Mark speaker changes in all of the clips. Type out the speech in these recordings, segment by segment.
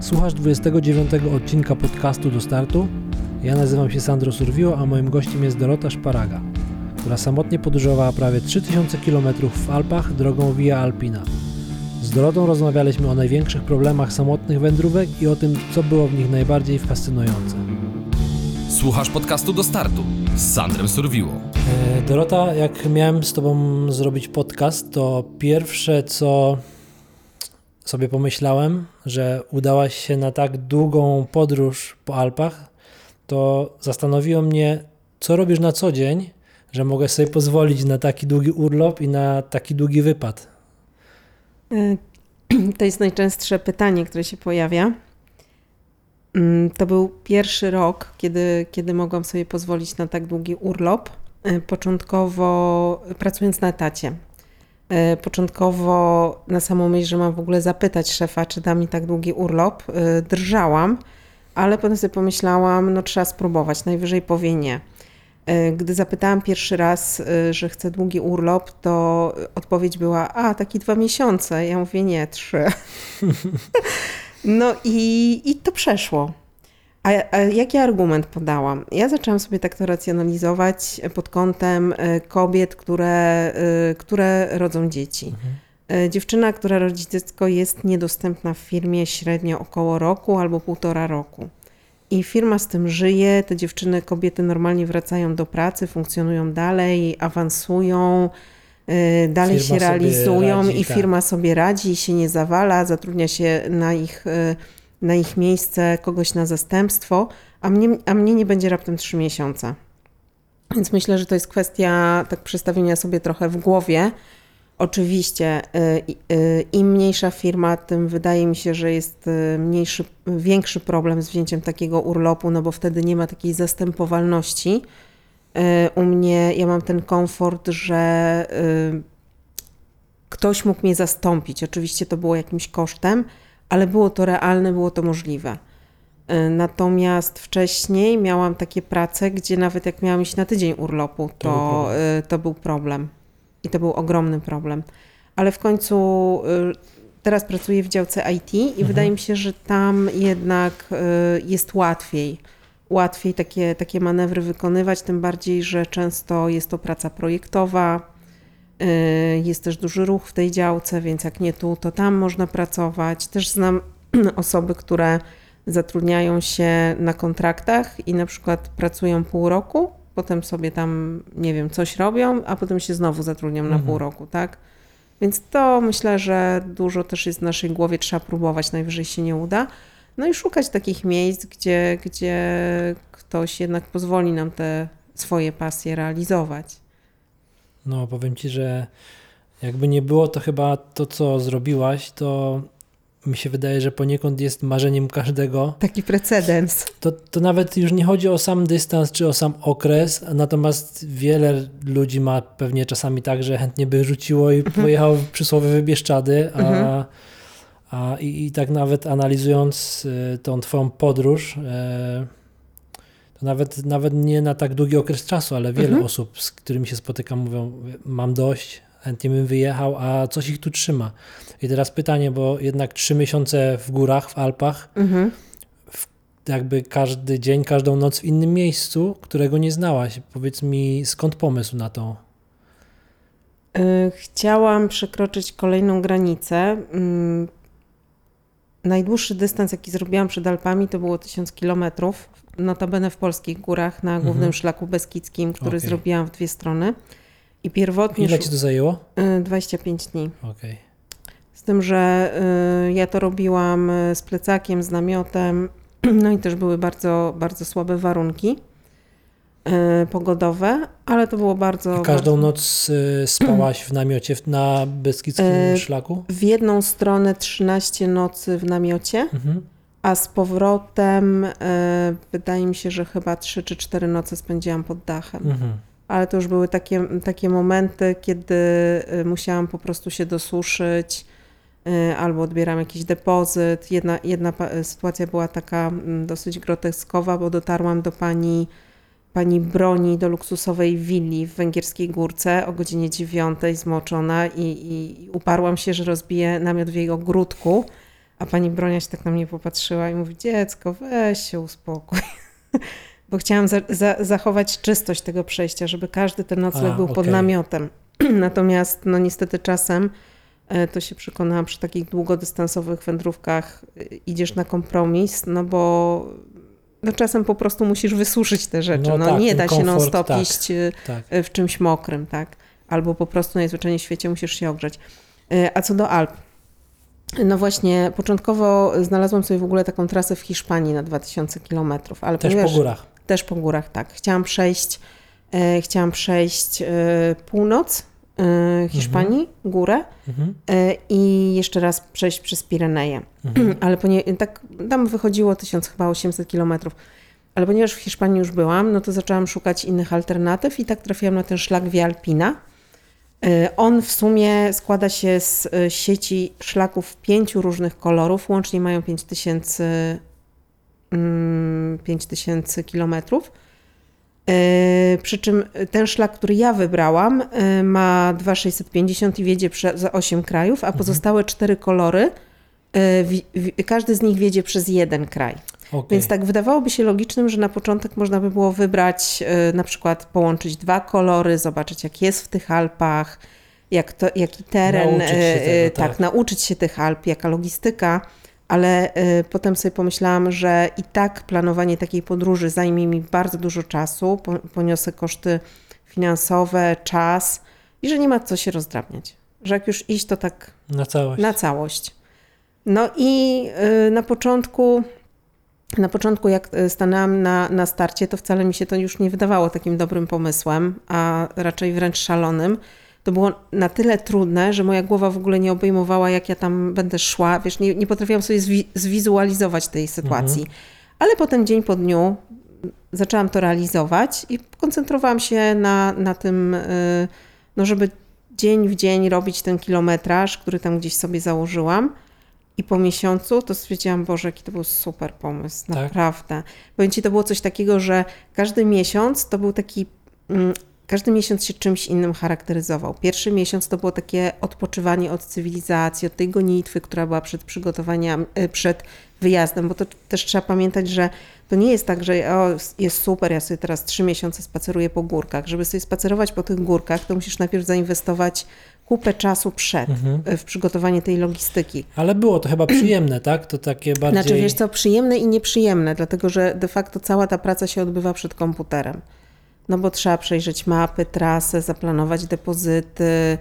Speaker 1: Słuchasz 29 odcinka podcastu do startu. Ja nazywam się Sandro Survio, a moim gościem jest Dorota Szparaga, która samotnie podróżowała prawie 3000 km w Alpach drogą Via Alpina. Z Dorotą rozmawialiśmy o największych problemach samotnych wędrówek i o tym, co było w nich najbardziej fascynujące.
Speaker 2: Słuchasz podcastu do startu z Sandrem Surviło.
Speaker 1: E, Dorota, jak miałem z Tobą zrobić podcast, to pierwsze co sobie pomyślałem, że udałaś się na tak długą podróż po Alpach, to zastanowiło mnie, co robisz na co dzień, że mogę sobie pozwolić na taki długi urlop i na taki długi wypad.
Speaker 3: E, to jest najczęstsze pytanie, które się pojawia. Mm, to był pierwszy rok, kiedy, kiedy mogłam sobie pozwolić na tak długi urlop. E, początkowo pracując na etacie. E, początkowo na samą myśl, że mam w ogóle zapytać szefa, czy da mi tak długi urlop, drżałam, ale potem sobie pomyślałam, no trzeba spróbować, najwyżej powie nie. Gdy zapytałam pierwszy raz, że chcę długi urlop, to odpowiedź była: A, taki dwa miesiące. Ja mówię: Nie, trzy. No i, i to przeszło. A, a jaki argument podałam? Ja zaczęłam sobie tak to racjonalizować pod kątem kobiet, które, które rodzą dzieci. Mhm. Dziewczyna, która rodzi dziecko, jest niedostępna w firmie średnio około roku albo półtora roku. I firma z tym żyje, te dziewczyny, kobiety normalnie wracają do pracy, funkcjonują dalej, awansują, dalej firma się realizują radzi, i tak. firma sobie radzi i się nie zawala, zatrudnia się na ich, na ich miejsce kogoś na zastępstwo, a mnie, a mnie nie będzie raptem trzy miesiące. Więc myślę, że to jest kwestia tak przestawienia sobie trochę w głowie, Oczywiście, y, y, im mniejsza firma, tym wydaje mi się, że jest y, mniejszy, większy problem z wzięciem takiego urlopu, no bo wtedy nie ma takiej zastępowalności. U mnie ja mam ten komfort, że ktoś mógł mnie zastąpić. Oczywiście to było jakimś kosztem, ale było to realne, było to możliwe. Natomiast wcześniej miałam takie prace, gdzie nawet jak miałam iść na tydzień urlopu, to, to, był, problem. to był problem. I to był ogromny problem. Ale w końcu y, teraz pracuję w działce IT i mhm. wydaje mi się, że tam jednak jest łatwiej. Łatwiej takie, takie manewry wykonywać, tym bardziej, że często jest to praca projektowa, jest też duży ruch w tej działce, więc jak nie tu, to tam można pracować. Też znam osoby, które zatrudniają się na kontraktach i na przykład pracują pół roku, potem sobie tam, nie wiem, coś robią, a potem się znowu zatrudniam mhm. na pół roku, tak? Więc to myślę, że dużo też jest w naszej głowie, trzeba próbować, najwyżej się nie uda. No i szukać takich miejsc, gdzie, gdzie ktoś jednak pozwoli nam te swoje pasje realizować.
Speaker 1: No, powiem ci, że jakby nie było to chyba to, co zrobiłaś, to mi się wydaje, że poniekąd jest marzeniem każdego.
Speaker 3: Taki precedens.
Speaker 1: To, to nawet już nie chodzi o sam dystans czy o sam okres, natomiast wiele ludzi ma pewnie czasami tak, że chętnie by rzuciło i mhm. pojechało w przysłowiowe Bieszczady, a, mhm. a i, i, tak nawet analizując y, tą twoją podróż, e, to nawet, nawet nie na tak długi okres czasu, ale wiele mhm. osób, z którymi się spotykam, mówią, mam dość, chętnie bym wyjechał, a coś ich tu trzyma. I teraz pytanie, bo jednak trzy miesiące w górach, w Alpach, mhm. w, jakby każdy dzień, każdą noc w innym miejscu, którego nie znałaś. Powiedz mi, skąd pomysł na to?
Speaker 3: Y, chciałam przekroczyć kolejną granicę. Mm, najdłuższy dystans, jaki zrobiłam przed Alpami, to było 1000 kilometrów. Notabene w polskich górach na głównym mhm. szlaku beskidzkim, który okay. zrobiłam w dwie strony. I pierwotnie.
Speaker 1: Ile ci to zajęło?
Speaker 3: 25 y, dni.
Speaker 1: Okay.
Speaker 3: Z tym, że y, ja to robiłam y, z plecakiem, z namiotem, no i też były bardzo, bardzo słabe warunki pogodowe, ale to było bardzo.
Speaker 1: I każdą bardzo... noc spałaś w namiocie na Beskidzkim szlaku?
Speaker 3: W jedną stronę 13 nocy w namiocie, mhm. A z powrotem wydaje mi się, że chyba 3 czy 4 noce spędziłam pod dachem. Mhm ale to już były takie, takie momenty, kiedy y, musiałam po prostu się dosuszyć y, albo odbieram jakiś depozyt. Jedna, jedna sytuacja była taka mm, dosyć groteskowa, bo dotarłam do pani, pani broni do luksusowej willi w Węgierskiej Górce o godzinie dziewiątej zmoczona i, i uparłam się, że rozbiję namiot w jej ogródku A pani Bronia się tak na mnie popatrzyła i mówi, dziecko, weź się uspokój. Bo chciałam za, za, zachować czystość tego przejścia, żeby każdy ten nocleg
Speaker 1: A,
Speaker 3: był pod
Speaker 1: okej.
Speaker 3: namiotem. Natomiast no niestety czasem e, to się przekonałam przy takich długodystansowych wędrówkach e, idziesz na kompromis, no bo no czasem po prostu musisz wysuszyć te rzeczy.
Speaker 1: No
Speaker 3: No,
Speaker 1: tak,
Speaker 3: nie da się
Speaker 1: komfort,
Speaker 3: non-stop
Speaker 1: tak.
Speaker 3: iść e,
Speaker 1: Tak.
Speaker 3: w czymś mokrym, tak? Albo po prostu najzwyczajniej w świecie musisz się ogrzać. A co do Alp, no właśnie, początkowo znalazłam sobie w ogóle taką trasę w Hiszpanii na 2000 kilometrów, ale
Speaker 1: Też
Speaker 3: ponieważ,
Speaker 1: po górach.
Speaker 3: Też po górach, tak. Chciałam przejść, e, chciałam przejść e, północ e, Hiszpanii, górę
Speaker 1: Mhm.
Speaker 3: e, i jeszcze raz przejść przez Pireneje. ale ponie, tak tam wychodziło 1000 chyba 800 kilometrów. Ale ponieważ w Hiszpanii już byłam, no to zaczęłam szukać innych alternatyw i tak trafiłam na ten szlak Via Alpina. E, On w sumie składa się z e, sieci szlaków pięciu różnych kolorów, łącznie mają 5000 mm, 5000 kilometrów. E, Przy czym ten szlak, który ja wybrałam, ma 2650 i wiedzie przez 8 krajów, a pozostałe cztery kolory, każdy z nich wiedzie przez jeden kraj.
Speaker 1: Okej.
Speaker 3: Więc tak wydawałoby się logicznym, że na początek można by było wybrać, e, na przykład połączyć dwa kolory, zobaczyć jak jest w tych Alpach, jak to, jaki teren,
Speaker 1: Nauczyć się
Speaker 3: e,
Speaker 1: tego,
Speaker 3: tak,
Speaker 1: tak.
Speaker 3: nauczyć się tych Alp, jaka logistyka, ale e, potem sobie pomyślałam, że i tak planowanie takiej podróży zajmie mi bardzo dużo czasu, po- poniosę koszty finansowe, czas i że nie ma co się rozdrabniać. Że jak już iść, to tak
Speaker 1: Na całość.
Speaker 3: na całość. No i y, na początku, na początku jak y, stanęłam na, na starcie, to wcale mi się to już nie wydawało takim dobrym pomysłem, a raczej wręcz szalonym. To było na tyle trudne, że moja głowa w ogóle nie obejmowała, jak ja tam będę szła. Wiesz, nie, nie potrafiłam sobie zwi- zwizualizować tej sytuacji. Ale potem dzień po dniu zaczęłam to realizować i koncentrowałam się na, na tym, y, no żeby dzień w dzień robić ten kilometraż, który tam gdzieś sobie założyłam. I po miesiącu to stwierdziłam, Boże, jaki to był super pomysł,
Speaker 1: Tak.
Speaker 3: naprawdę. Powiem Ci, to było coś takiego, że każdy miesiąc to był taki, mm, każdy miesiąc się czymś innym charakteryzował. Pierwszy miesiąc to było takie odpoczywanie od cywilizacji, od tej gonitwy, która była przed przygotowaniem, y, przed wyjazdem, bo to też trzeba pamiętać, że to nie jest tak, że o, jest super, ja sobie teraz trzy miesiące spaceruję po górkach. Żeby sobie spacerować po tych górkach, to musisz najpierw zainwestować kupę czasu przed y, w przygotowanie tej logistyki.
Speaker 1: Ale było to chyba przyjemne, tak? To takie bardziej...
Speaker 3: Znaczy, wiesz co, przyjemne i nieprzyjemne, dlatego że de facto cała ta praca się odbywa przed komputerem. No bo trzeba przejrzeć mapy, trasę, zaplanować depozyty, e,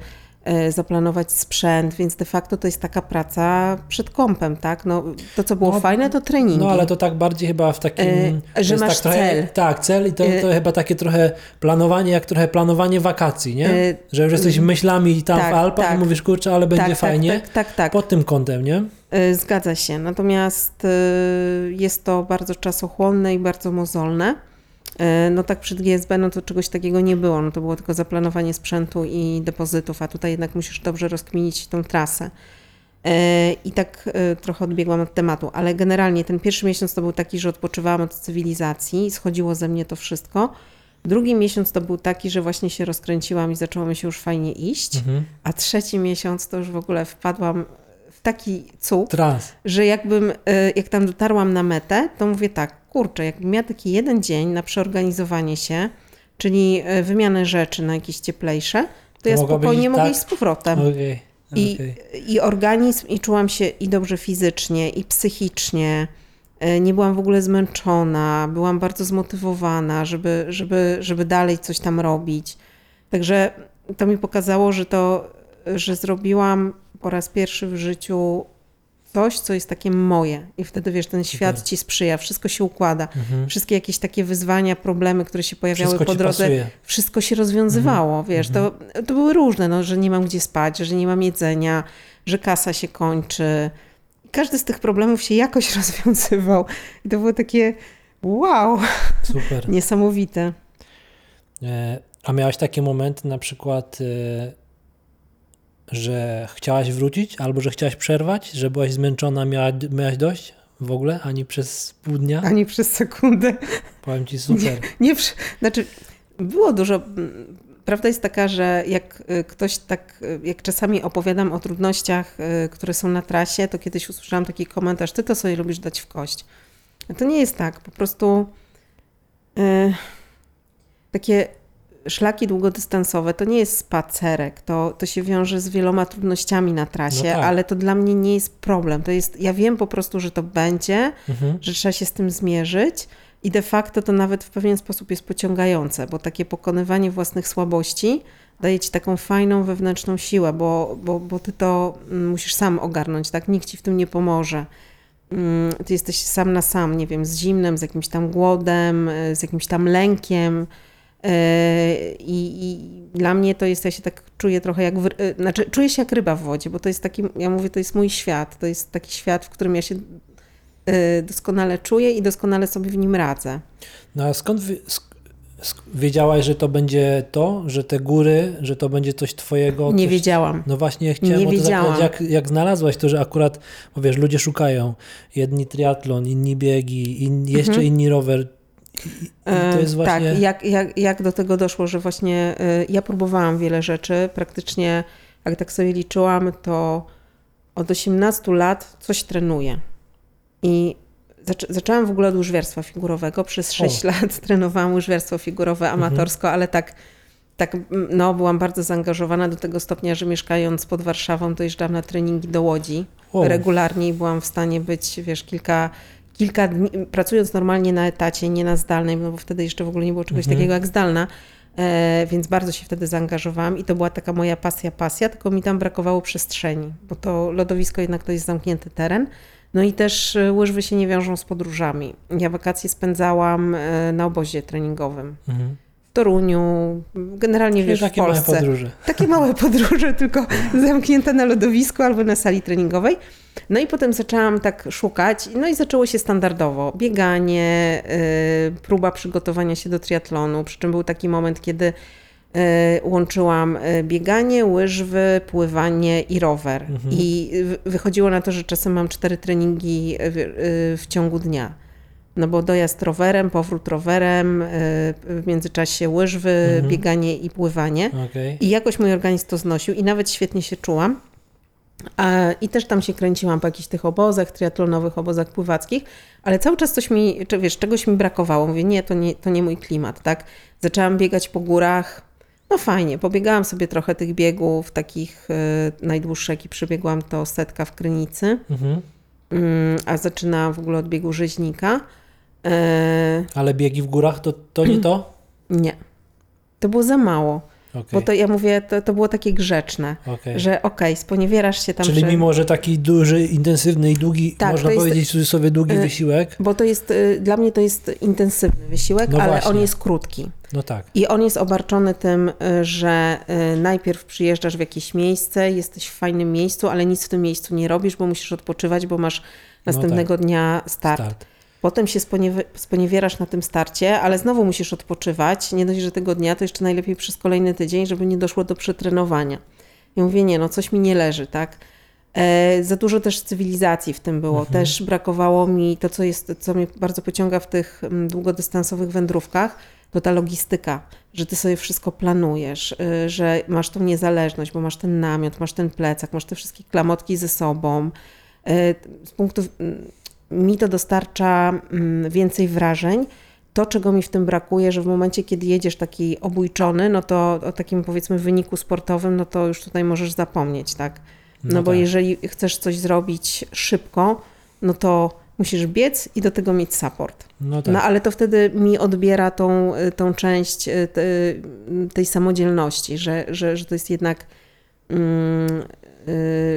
Speaker 3: zaplanować sprzęt, więc de facto to jest taka praca przed kompem, tak? No, to, co było
Speaker 1: No,
Speaker 3: fajne, to treningi.
Speaker 1: No ale to tak bardziej chyba w takim...
Speaker 3: E,
Speaker 1: to
Speaker 3: że
Speaker 1: jest
Speaker 3: masz
Speaker 1: tak trochę,
Speaker 3: cel.
Speaker 1: Tak, cel i to, to
Speaker 3: E,
Speaker 1: chyba takie trochę planowanie, jak trochę planowanie wakacji, nie?
Speaker 3: E,
Speaker 1: Że już jesteś myślami tam
Speaker 3: tak,
Speaker 1: w Alpach
Speaker 3: tak.
Speaker 1: i mówisz, kurczę, ale będzie
Speaker 3: tak,
Speaker 1: fajnie.
Speaker 3: Tak, tak, tak. tak.
Speaker 1: Pod tym kątem, nie?
Speaker 3: Zgadza się. Natomiast jest to bardzo czasochłonne i bardzo mozolne. Y, No tak przed GSB no to czegoś takiego nie było. No to było tylko zaplanowanie sprzętu i depozytów, a tutaj jednak musisz dobrze rozkminić tą trasę. Y, I tak y, trochę odbiegłam od tematu, ale generalnie ten pierwszy miesiąc to był taki, że odpoczywałam od cywilizacji, schodziło ze mnie to wszystko. Drugi miesiąc to był taki, że właśnie się rozkręciłam i zaczęło mi się już fajnie iść.
Speaker 1: Mhm.
Speaker 3: A trzeci miesiąc to już w ogóle wpadłam taki cud,
Speaker 1: Trans.
Speaker 3: że jakbym, e, jak tam dotarłam na metę, to mówię tak, kurczę, jakbym miała taki jeden dzień na przeorganizowanie się, czyli e, wymianę rzeczy na jakieś cieplejsze, to,
Speaker 1: To
Speaker 3: ja spokojnie mogę
Speaker 1: tak?
Speaker 3: iść z powrotem.
Speaker 1: Okej.
Speaker 3: I. I organizm, i czułam się i dobrze fizycznie, i psychicznie. E, Nie byłam w ogóle zmęczona, byłam bardzo zmotywowana, żeby, żeby, żeby dalej coś tam robić. Także to mi pokazało, że to, że zrobiłam po raz pierwszy w życiu coś, co jest takie moje. I wtedy wiesz, ten świat ci sprzyja, wszystko się układa. Wszystkie jakieś takie wyzwania, problemy, które się pojawiały
Speaker 1: Mhm. Wszystko
Speaker 3: po drodze,
Speaker 1: pasuje.
Speaker 3: wszystko się rozwiązywało, wiesz, to, to były różne, no, że nie mam gdzie spać, że nie mam jedzenia, że kasa się kończy. Każdy z tych problemów się jakoś rozwiązywał. I to było takie wow,
Speaker 1: Super.
Speaker 3: niesamowite.
Speaker 1: E, A miałaś taki moment na przykład, e, że chciałaś wrócić albo że chciałaś przerwać, że byłaś zmęczona, miała, miałaś dość w ogóle, ani przez pół dnia?
Speaker 3: Ani przez sekundę.
Speaker 1: Powiem ci super.
Speaker 3: Nie, przy- znaczy, było dużo prawda jest taka, że jak y, ktoś tak, y, jak czasami opowiadam o trudnościach, y, które są na trasie, to kiedyś usłyszałam taki komentarz, ty to sobie lubisz dać w kość. To nie jest tak, po prostu y, takie szlaki długodystansowe to nie jest spacerek, to, to się wiąże z wieloma trudnościami na trasie,
Speaker 1: No tak.
Speaker 3: ale to dla mnie nie jest problem. To jest, ja wiem po prostu, że to będzie,
Speaker 1: Mhm.
Speaker 3: że trzeba się z tym zmierzyć i de facto to nawet w pewien sposób jest pociągające, bo takie pokonywanie własnych słabości daje ci taką fajną wewnętrzną siłę, bo, bo, bo ty to mm, musisz sam ogarnąć, tak? Nikt ci w tym nie pomoże. Mm, Ty jesteś sam na sam, nie wiem, z zimnem, z jakimś tam głodem, y, z jakimś tam lękiem. Y, I, I dla mnie to jest, ja się tak czuję trochę jak, w, y, znaczy czuję się jak ryba w wodzie, bo to jest taki, ja mówię, to jest mój świat, to jest taki świat, w którym ja się y, doskonale czuję i doskonale sobie w nim radzę.
Speaker 1: No a skąd wiedziałaś, że to będzie to, że te góry, że to będzie coś twojego?
Speaker 3: Nie
Speaker 1: coś,
Speaker 3: wiedziałam.
Speaker 1: No właśnie chciałem
Speaker 3: Nie
Speaker 1: o to zapytać, jak, jak znalazłaś to, że akurat, bo wiesz, ludzie szukają, jedni triatlon, inni biegi, inni, jeszcze inni rower. To jest
Speaker 3: E,
Speaker 1: właśnie...
Speaker 3: Tak, jak, jak, jak do tego doszło, że właśnie y, ja próbowałam wiele rzeczy, praktycznie jak tak sobie liczyłam, to od 18 lat coś trenuję. I zaczę, zaczęłam w ogóle od łyżwiarstwa figurowego. Przez 6 lat trenowałam łyżwiarstwo figurowe amatorsko, ale tak, tak mm, no, byłam bardzo zaangażowana do tego stopnia, że mieszkając pod Warszawą, dojeżdżałam na treningi do Łodzi
Speaker 1: O.
Speaker 3: regularnie i byłam w stanie być, wiesz, kilka, kilka dni, pracując normalnie na etacie, nie na zdalnej, no bo wtedy jeszcze w ogóle nie było czegoś takiego jak zdalna, e, więc bardzo się wtedy zaangażowałam i to była taka moja pasja, pasja, tylko mi tam brakowało przestrzeni, bo to lodowisko jednak to jest zamknięty teren. No i też e, łyżwy się nie wiążą z podróżami. Ja wakacje spędzałam e, na obozie treningowym
Speaker 1: Mhm.
Speaker 3: W Toruniu, generalnie
Speaker 1: Czyli
Speaker 3: wiesz, w
Speaker 1: takie małe
Speaker 3: Polsce.
Speaker 1: podróże.
Speaker 3: Takie małe podróże, tylko zamknięte na lodowisku albo na sali treningowej. No i potem zaczęłam tak szukać, no i zaczęło się standardowo. Bieganie, y, próba przygotowania się do triatlonu, przy czym był taki moment, kiedy y, łączyłam y, bieganie, łyżwy, pływanie i rower. I y, wychodziło na to, że czasem mam cztery treningi w, y, w ciągu dnia. No bo dojazd rowerem, powrót rowerem, y, w międzyczasie łyżwy, bieganie i pływanie.
Speaker 1: Okej.
Speaker 3: I jakoś mój organizm to znosił i nawet świetnie się czułam. I też tam się kręciłam po jakichś tych obozach triatlonowych, obozach pływackich, ale cały czas coś mi, czy wiesz, czegoś mi brakowało. Mówię, nie, to nie, to nie mój klimat, tak? Zaczęłam biegać po górach, no fajnie, pobiegałam sobie trochę tych biegów, takich y, najdłuższy, jaki przebiegłam, to setka w Krynicy,
Speaker 1: Mhm.
Speaker 3: mm, a zaczynałam w ogóle od biegu rzeźnika. E,
Speaker 1: Ale biegi w górach to, to nie to?
Speaker 3: nie, to było za mało,
Speaker 1: Okej.
Speaker 3: bo to ja mówię, to, to było takie grzeczne.
Speaker 1: okej.
Speaker 3: że okej, sponiewierasz się tam,
Speaker 1: Czyli
Speaker 3: że...
Speaker 1: mimo, że taki duży, intensywny i długi,
Speaker 3: Tak,
Speaker 1: można
Speaker 3: jest-
Speaker 1: powiedzieć w cudzysłowie długi
Speaker 3: y,
Speaker 1: wysiłek,
Speaker 3: Bo to jest, y, dla mnie to jest intensywny wysiłek,
Speaker 1: No
Speaker 3: ale
Speaker 1: właśnie.
Speaker 3: on jest krótki.
Speaker 1: no tak.
Speaker 3: I on jest obarczony tym, y, że najpierw przyjeżdżasz w jakieś miejsce, jesteś w fajnym miejscu, ale nic w tym miejscu nie robisz, bo musisz odpoczywać, bo masz następnego dnia start.
Speaker 1: No Start.
Speaker 3: Potem się sponiewi- sponiewierasz na tym starcie, ale znowu musisz odpoczywać. Nie dość, że tego dnia, to jeszcze najlepiej przez kolejny tydzień, żeby nie doszło do przetrenowania. I mówię, nie, no coś mi nie leży, tak? E, za dużo też cywilizacji w tym było. Też brakowało mi to, co jest, co mnie bardzo pociąga w tych mm, długodystansowych wędrówkach, to ta logistyka, że ty sobie wszystko planujesz, y, że masz tą niezależność, bo masz ten namiot, masz ten plecak, masz te wszystkie klamotki ze sobą. Y, Z punktu mm, mi to dostarcza mm, więcej wrażeń. To, czego mi w tym brakuje, że w momencie, kiedy jedziesz taki obójczony, no to o takim powiedzmy wyniku sportowym, no to już tutaj możesz zapomnieć, tak? No,
Speaker 1: No
Speaker 3: bo
Speaker 1: tak.
Speaker 3: jeżeli chcesz coś zrobić szybko, no to musisz biec i do tego mieć support.
Speaker 1: No tak.
Speaker 3: No ale to wtedy mi odbiera tą, tą część y, te- tej samodzielności, że, że, że to jest jednak, mm, y,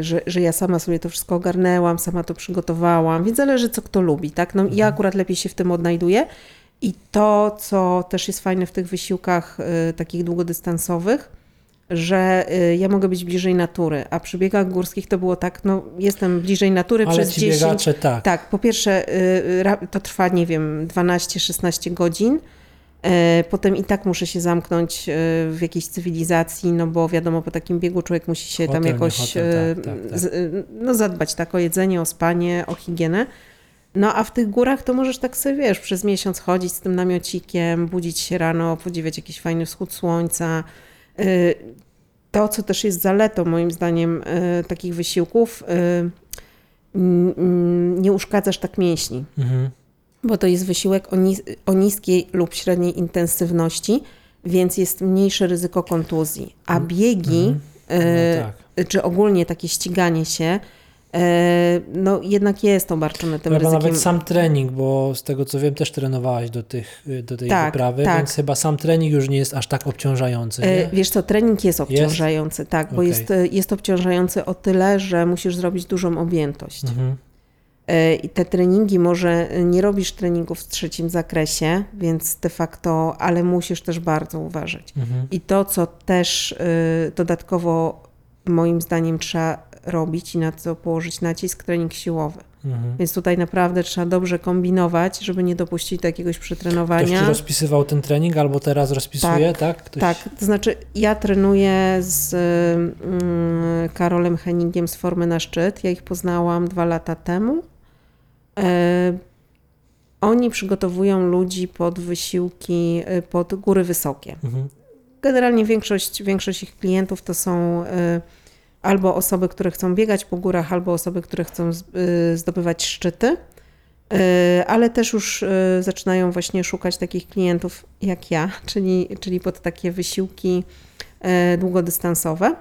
Speaker 3: że, że ja sama sobie to wszystko ogarnęłam, sama to przygotowałam, więc zależy co kto lubi, tak? No ja akurat lepiej się w tym odnajduję i to, co też jest fajne w tych wysiłkach y, takich długodystansowych, że y, ja mogę być bliżej natury, a przy biegach górskich to było tak, no jestem bliżej natury
Speaker 1: Ale
Speaker 3: przez
Speaker 1: ci
Speaker 3: 10,
Speaker 1: biegacze tak.
Speaker 3: tak, po pierwsze y, to trwa, nie wiem, 12-16 godzin. E, Potem i tak muszę się zamknąć e, w jakiejś cywilizacji, no bo wiadomo, po takim biegu człowiek musi się tam
Speaker 1: Hotel, nie
Speaker 3: jakoś
Speaker 1: hotel,
Speaker 3: e,
Speaker 1: tak, tak, tak.
Speaker 3: z- e, no, zadbać tak o jedzenie, o spanie, o higienę. No a w tych górach to możesz tak sobie, wiesz, przez miesiąc chodzić z tym namiocikiem, budzić się rano, podziwiać jakiś fajny wschód słońca, to, co też jest zaletą moim zdaniem takich wysiłków, nie uszkadzasz tak mięśni,
Speaker 1: Mhm.
Speaker 3: Bo to jest wysiłek o, nis o niskiej lub średniej intensywności, więc jest mniejsze ryzyko kontuzji. A biegi,
Speaker 1: No
Speaker 3: y,
Speaker 1: tak.
Speaker 3: czy ogólnie takie ściganie się, e, no jednak jest obarczone tym
Speaker 1: Chyba
Speaker 3: ryzykiem.
Speaker 1: nawet sam trening, bo z tego co wiem też trenowałaś do, tych, do tej
Speaker 3: Tak,
Speaker 1: wyprawy,
Speaker 3: tak.
Speaker 1: więc chyba sam trening już nie jest aż tak obciążający.
Speaker 3: E,
Speaker 1: Nie?
Speaker 3: Wiesz co, trening jest obciążający, tak, bo
Speaker 1: Okej.
Speaker 3: jest, e, jest obciążający o tyle, że musisz zrobić dużą objętość.
Speaker 1: Mhm.
Speaker 3: E, I te treningi, może e, nie robisz treningów w trzecim zakresie, więc de facto, ale musisz też bardzo uważać.
Speaker 1: Mhm.
Speaker 3: I to, co też e, dodatkowo moim zdaniem trzeba robić i na co położyć nacisk, trening siłowy.
Speaker 1: Mhm.
Speaker 3: Więc tutaj naprawdę trzeba dobrze kombinować, żeby nie dopuścić do jakiegoś
Speaker 1: Ktoś
Speaker 3: przetrenowania.
Speaker 1: ci rozpisywał ten trening albo teraz rozpisuje, tak? Ktoś...
Speaker 3: Tak, to znaczy ja trenuję z mm, Karolem Henningiem z Formy na Szczyt. Ja ich poznałam dwa lata temu. E, oni przygotowują ludzi pod wysiłki, e, pod góry wysokie.
Speaker 1: Mhm.
Speaker 3: Generalnie większość, większość ich klientów to są e, albo osoby, które chcą biegać po górach, albo osoby, które chcą zdobywać szczyty. Ale też już zaczynają właśnie szukać takich klientów jak ja, czyli, czyli pod takie wysiłki długodystansowe.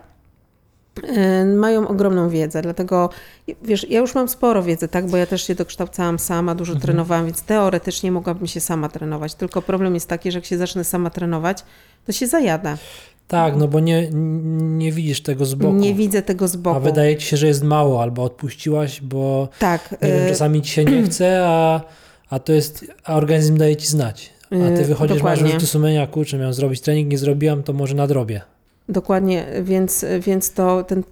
Speaker 3: E, Mają ogromną wiedzę, dlatego wiesz, ja już mam sporo wiedzy, tak, bo ja też się dokształcałam sama, dużo trenowałam, więc teoretycznie mogłabym się sama trenować. Tylko problem jest taki, że jak się zacznę sama trenować, to się zajada.
Speaker 1: Tak, no bo nie, nie widzisz tego z boku.
Speaker 3: Nie widzę tego z boku.
Speaker 1: A wydaje ci się, że jest mało, albo odpuściłaś, bo
Speaker 3: Tak,
Speaker 1: nie wiem,
Speaker 3: e,
Speaker 1: czasami ci się nie chce, a, a to jest, a organizm daje ci znać. A ty
Speaker 3: E,
Speaker 1: wychodzisz, masz
Speaker 3: dokładnie.
Speaker 1: wyrzuty sumienia, kurczę, miałem zrobić trening, nie zrobiłam, to może nadrobię.
Speaker 3: Dokładnie, więc, więc to ten,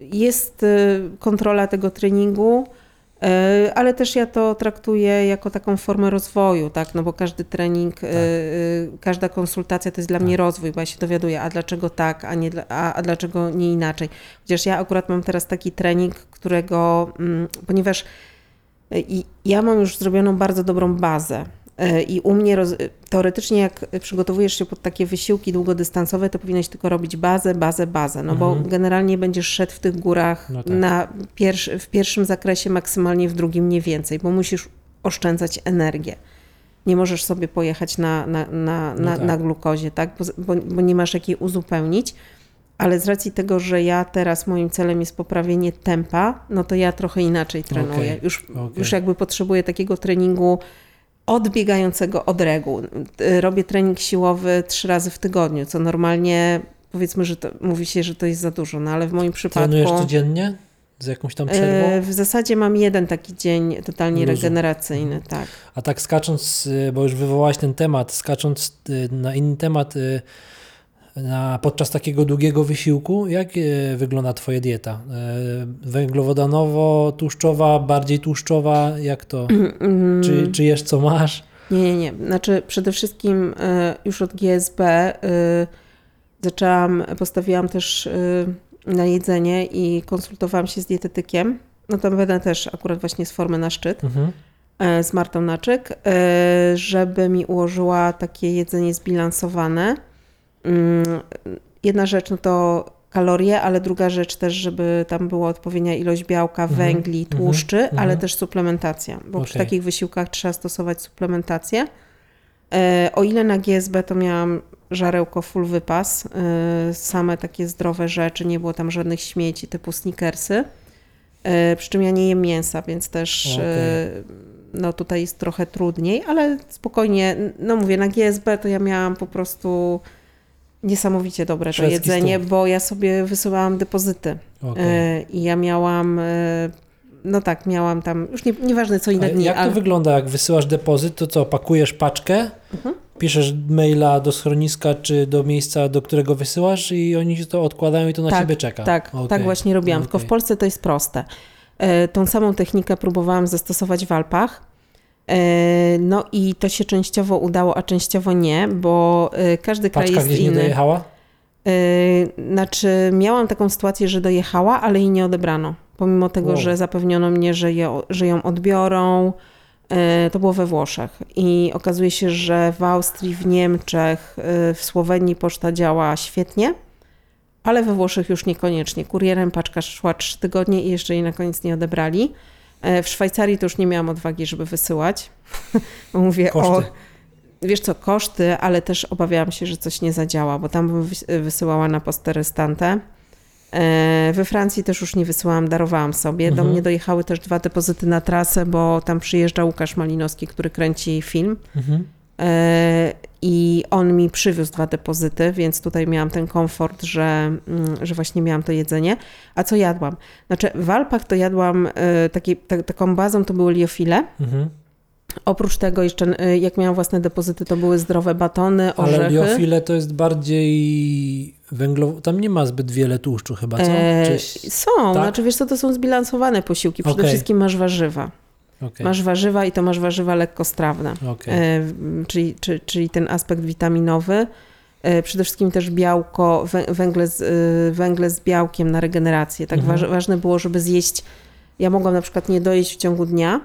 Speaker 3: jest y, kontrola tego treningu, y, ale też ja to traktuję jako taką formę rozwoju, tak? No bo każdy trening, y, y, każda konsultacja to jest dla mnie rozwój, bo ja się dowiaduję, a dlaczego tak, a, nie, a, a dlaczego nie inaczej. Chociaż ja akurat mam teraz taki trening, którego, mm, ponieważ ja mam już zrobioną bardzo dobrą bazę. Y, I u mnie roz, teoretycznie, jak przygotowujesz się pod takie wysiłki długodystansowe, to powinieneś tylko robić bazę, bazę, bazę. No bo generalnie będziesz szedł w tych górach
Speaker 1: No tak.
Speaker 3: na w pierwszym zakresie, maksymalnie w drugim nie więcej, bo musisz oszczędzać energię. Nie możesz sobie pojechać na, na, na, na,
Speaker 1: tak.
Speaker 3: na glukozie, tak? Bo, bo, nie masz jak jej uzupełnić. Ale z racji tego, że ja teraz moim celem jest poprawienie tempa, no to ja trochę inaczej trenuję.
Speaker 1: Okej,
Speaker 3: Już,
Speaker 1: okej.
Speaker 3: już jakby potrzebuję takiego treningu odbiegającego od reguł. Y, Robię trening siłowy trzy razy w tygodniu, co normalnie powiedzmy, że to, mówi się, że to jest za dużo, no ale w moim przypadku...
Speaker 1: Trenujesz codziennie? Z jakąś tam przerwą?
Speaker 3: e, W zasadzie mam jeden taki dzień totalnie
Speaker 1: Luzu.
Speaker 3: regeneracyjny, tak.
Speaker 1: A tak skacząc, y, bo już wywołałaś ten temat, skacząc y, na inny temat, y, na, podczas takiego długiego wysiłku, jak y, wygląda Twoja dieta? Y, Węglowodanowo-tłuszczowa, bardziej tłuszczowa, jak to?
Speaker 3: Mm,
Speaker 1: Czy, czy jesz co masz?
Speaker 3: Nie, nie, nie. Znaczy przede wszystkim e, już od GSB e, zaczęłam, postawiłam też e, na jedzenie i konsultowałam się z dietetykiem. No to będę też akurat właśnie z formy na szczyt.
Speaker 1: Mhm.
Speaker 3: e, z Martą Naczyk, e, żeby mi ułożyła takie jedzenie zbilansowane. Mm, Jedna rzecz no to kalorie, ale druga rzecz też, żeby tam była odpowiednia ilość białka, węgli, tłuszczy, ale też suplementacja, bo przy
Speaker 1: Okej.
Speaker 3: takich wysiłkach trzeba stosować suplementację. E, O ile na GSB to miałam żarełko full wypas, e, same takie zdrowe rzeczy, nie było tam żadnych śmieci typu sneakersy. E, Przy czym ja nie jem mięsa, więc też e, no tutaj jest trochę trudniej, ale spokojnie, no mówię, na GSB to ja miałam po prostu niesamowicie dobre to jedzenie,
Speaker 1: stół.
Speaker 3: bo ja sobie wysyłałam depozyty e, i ja miałam, e, no tak, miałam tam, już nie, nieważne co inne dni,
Speaker 1: jak to
Speaker 3: ale
Speaker 1: wygląda, jak wysyłasz depozyt, to co, pakujesz paczkę,
Speaker 3: Mhm.
Speaker 1: piszesz maila do schroniska, czy do miejsca, do którego wysyłasz i oni ci to odkładają i to na
Speaker 3: tak,
Speaker 1: ciebie czeka?
Speaker 3: Tak,
Speaker 1: Okej.
Speaker 3: tak właśnie robiłam, tylko w. Polsce to jest proste. E, Tą samą technikę próbowałam zastosować w Alpach. E, No i to się częściowo udało, a częściowo nie, bo e, każdy kraj
Speaker 1: Paczka
Speaker 3: jest
Speaker 1: gdzieś nie
Speaker 3: inny.
Speaker 1: dojechała?
Speaker 3: E, Znaczy, miałam taką sytuację, że dojechała, ale jej nie odebrano. Pomimo tego,
Speaker 1: Wow.
Speaker 3: że zapewniono mnie, że, je, że ją odbiorą, To było we Włoszech i okazuje się, że w Austrii, w Niemczech, w Słowenii poczta działa świetnie, ale we Włoszech już niekoniecznie. Kurierem paczka szła trzy tygodnie i jeszcze jej na koniec nie odebrali. E, W Szwajcarii to już nie miałam odwagi, żeby wysyłać. Mówię o
Speaker 1: Koszty.
Speaker 3: wiesz co, koszty, ale też obawiałam się, że coś nie zadziała, bo tam bym wys- wysyłała na postę restantę. E, We Francji też już nie wysyłałam, darowałam sobie. Do
Speaker 1: Mhm.
Speaker 3: mnie dojechały też dwa depozyty na trasę, bo tam przyjeżdża Łukasz Malinowski, który kręci film.
Speaker 1: Mhm.
Speaker 3: E, I on mi przywiózł dwa depozyty, więc tutaj miałam ten komfort, że, mm, że właśnie miałam to jedzenie. A co jadłam? Znaczy, w Alpach to jadłam e, taki, ta, taką bazą, to były liofile.
Speaker 1: Mhm.
Speaker 3: Oprócz tego jeszcze, e, jak miałam własne depozyty, to były zdrowe batony,
Speaker 1: Ale
Speaker 3: orzechy.
Speaker 1: liofile to jest bardziej węglowo... Tam nie ma zbyt wiele tłuszczu chyba, co? Czy...
Speaker 3: Są,
Speaker 1: tak?
Speaker 3: znaczy wiesz co, to są zbilansowane posiłki. Przede
Speaker 1: Okej.
Speaker 3: wszystkim masz warzywa.
Speaker 1: Okej,
Speaker 3: Masz warzywa i to masz warzywa lekkostrawne.
Speaker 1: okej.
Speaker 3: E, czyli, czy, czyli ten aspekt witaminowy. E, Przede wszystkim też białko, wę- węgle z, e, węgle z białkiem na regenerację. Tak
Speaker 1: Mhm.
Speaker 3: waż, ważne było, żeby zjeść. Ja mogłam na przykład nie dojeść w ciągu dnia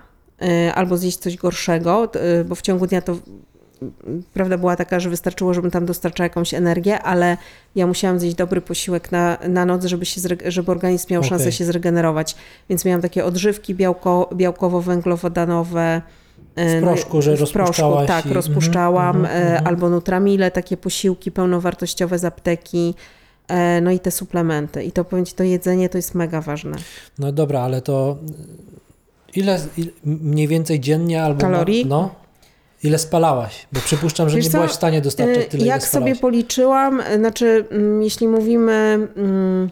Speaker 3: albo zjeść coś gorszego, bo w ciągu dnia to prawda była taka, że wystarczyło, żebym tam dostarczała jakąś energię, ale ja musiałam zjeść dobry posiłek na, na noc, żeby, się żeby organizm miał szansę
Speaker 1: Okej.
Speaker 3: się zregenerować. Więc miałam takie odżywki białko, białkowo-węglowodanowe. e, no i-
Speaker 1: proszku, że
Speaker 3: w proszku, tak,
Speaker 1: i-
Speaker 3: rozpuszczałam,
Speaker 1: mhm, mhm,
Speaker 3: e,
Speaker 1: mhm.
Speaker 3: albo Nutramile, takie posiłki pełnowartościowe z apteki, e, no i te suplementy. I to powiem Ci, to jedzenie to jest mega ważne.
Speaker 1: No dobra, ale to ile, ile mniej więcej dziennie albo...
Speaker 3: Kalorii?
Speaker 1: No, ile spalałaś? Bo przypuszczam, że
Speaker 3: Wiesz
Speaker 1: nie
Speaker 3: co,
Speaker 1: byłaś w stanie dostarczać
Speaker 3: E,
Speaker 1: tyle,
Speaker 3: Jak sobie policzyłam, znaczy mm, jeśli mówimy mm,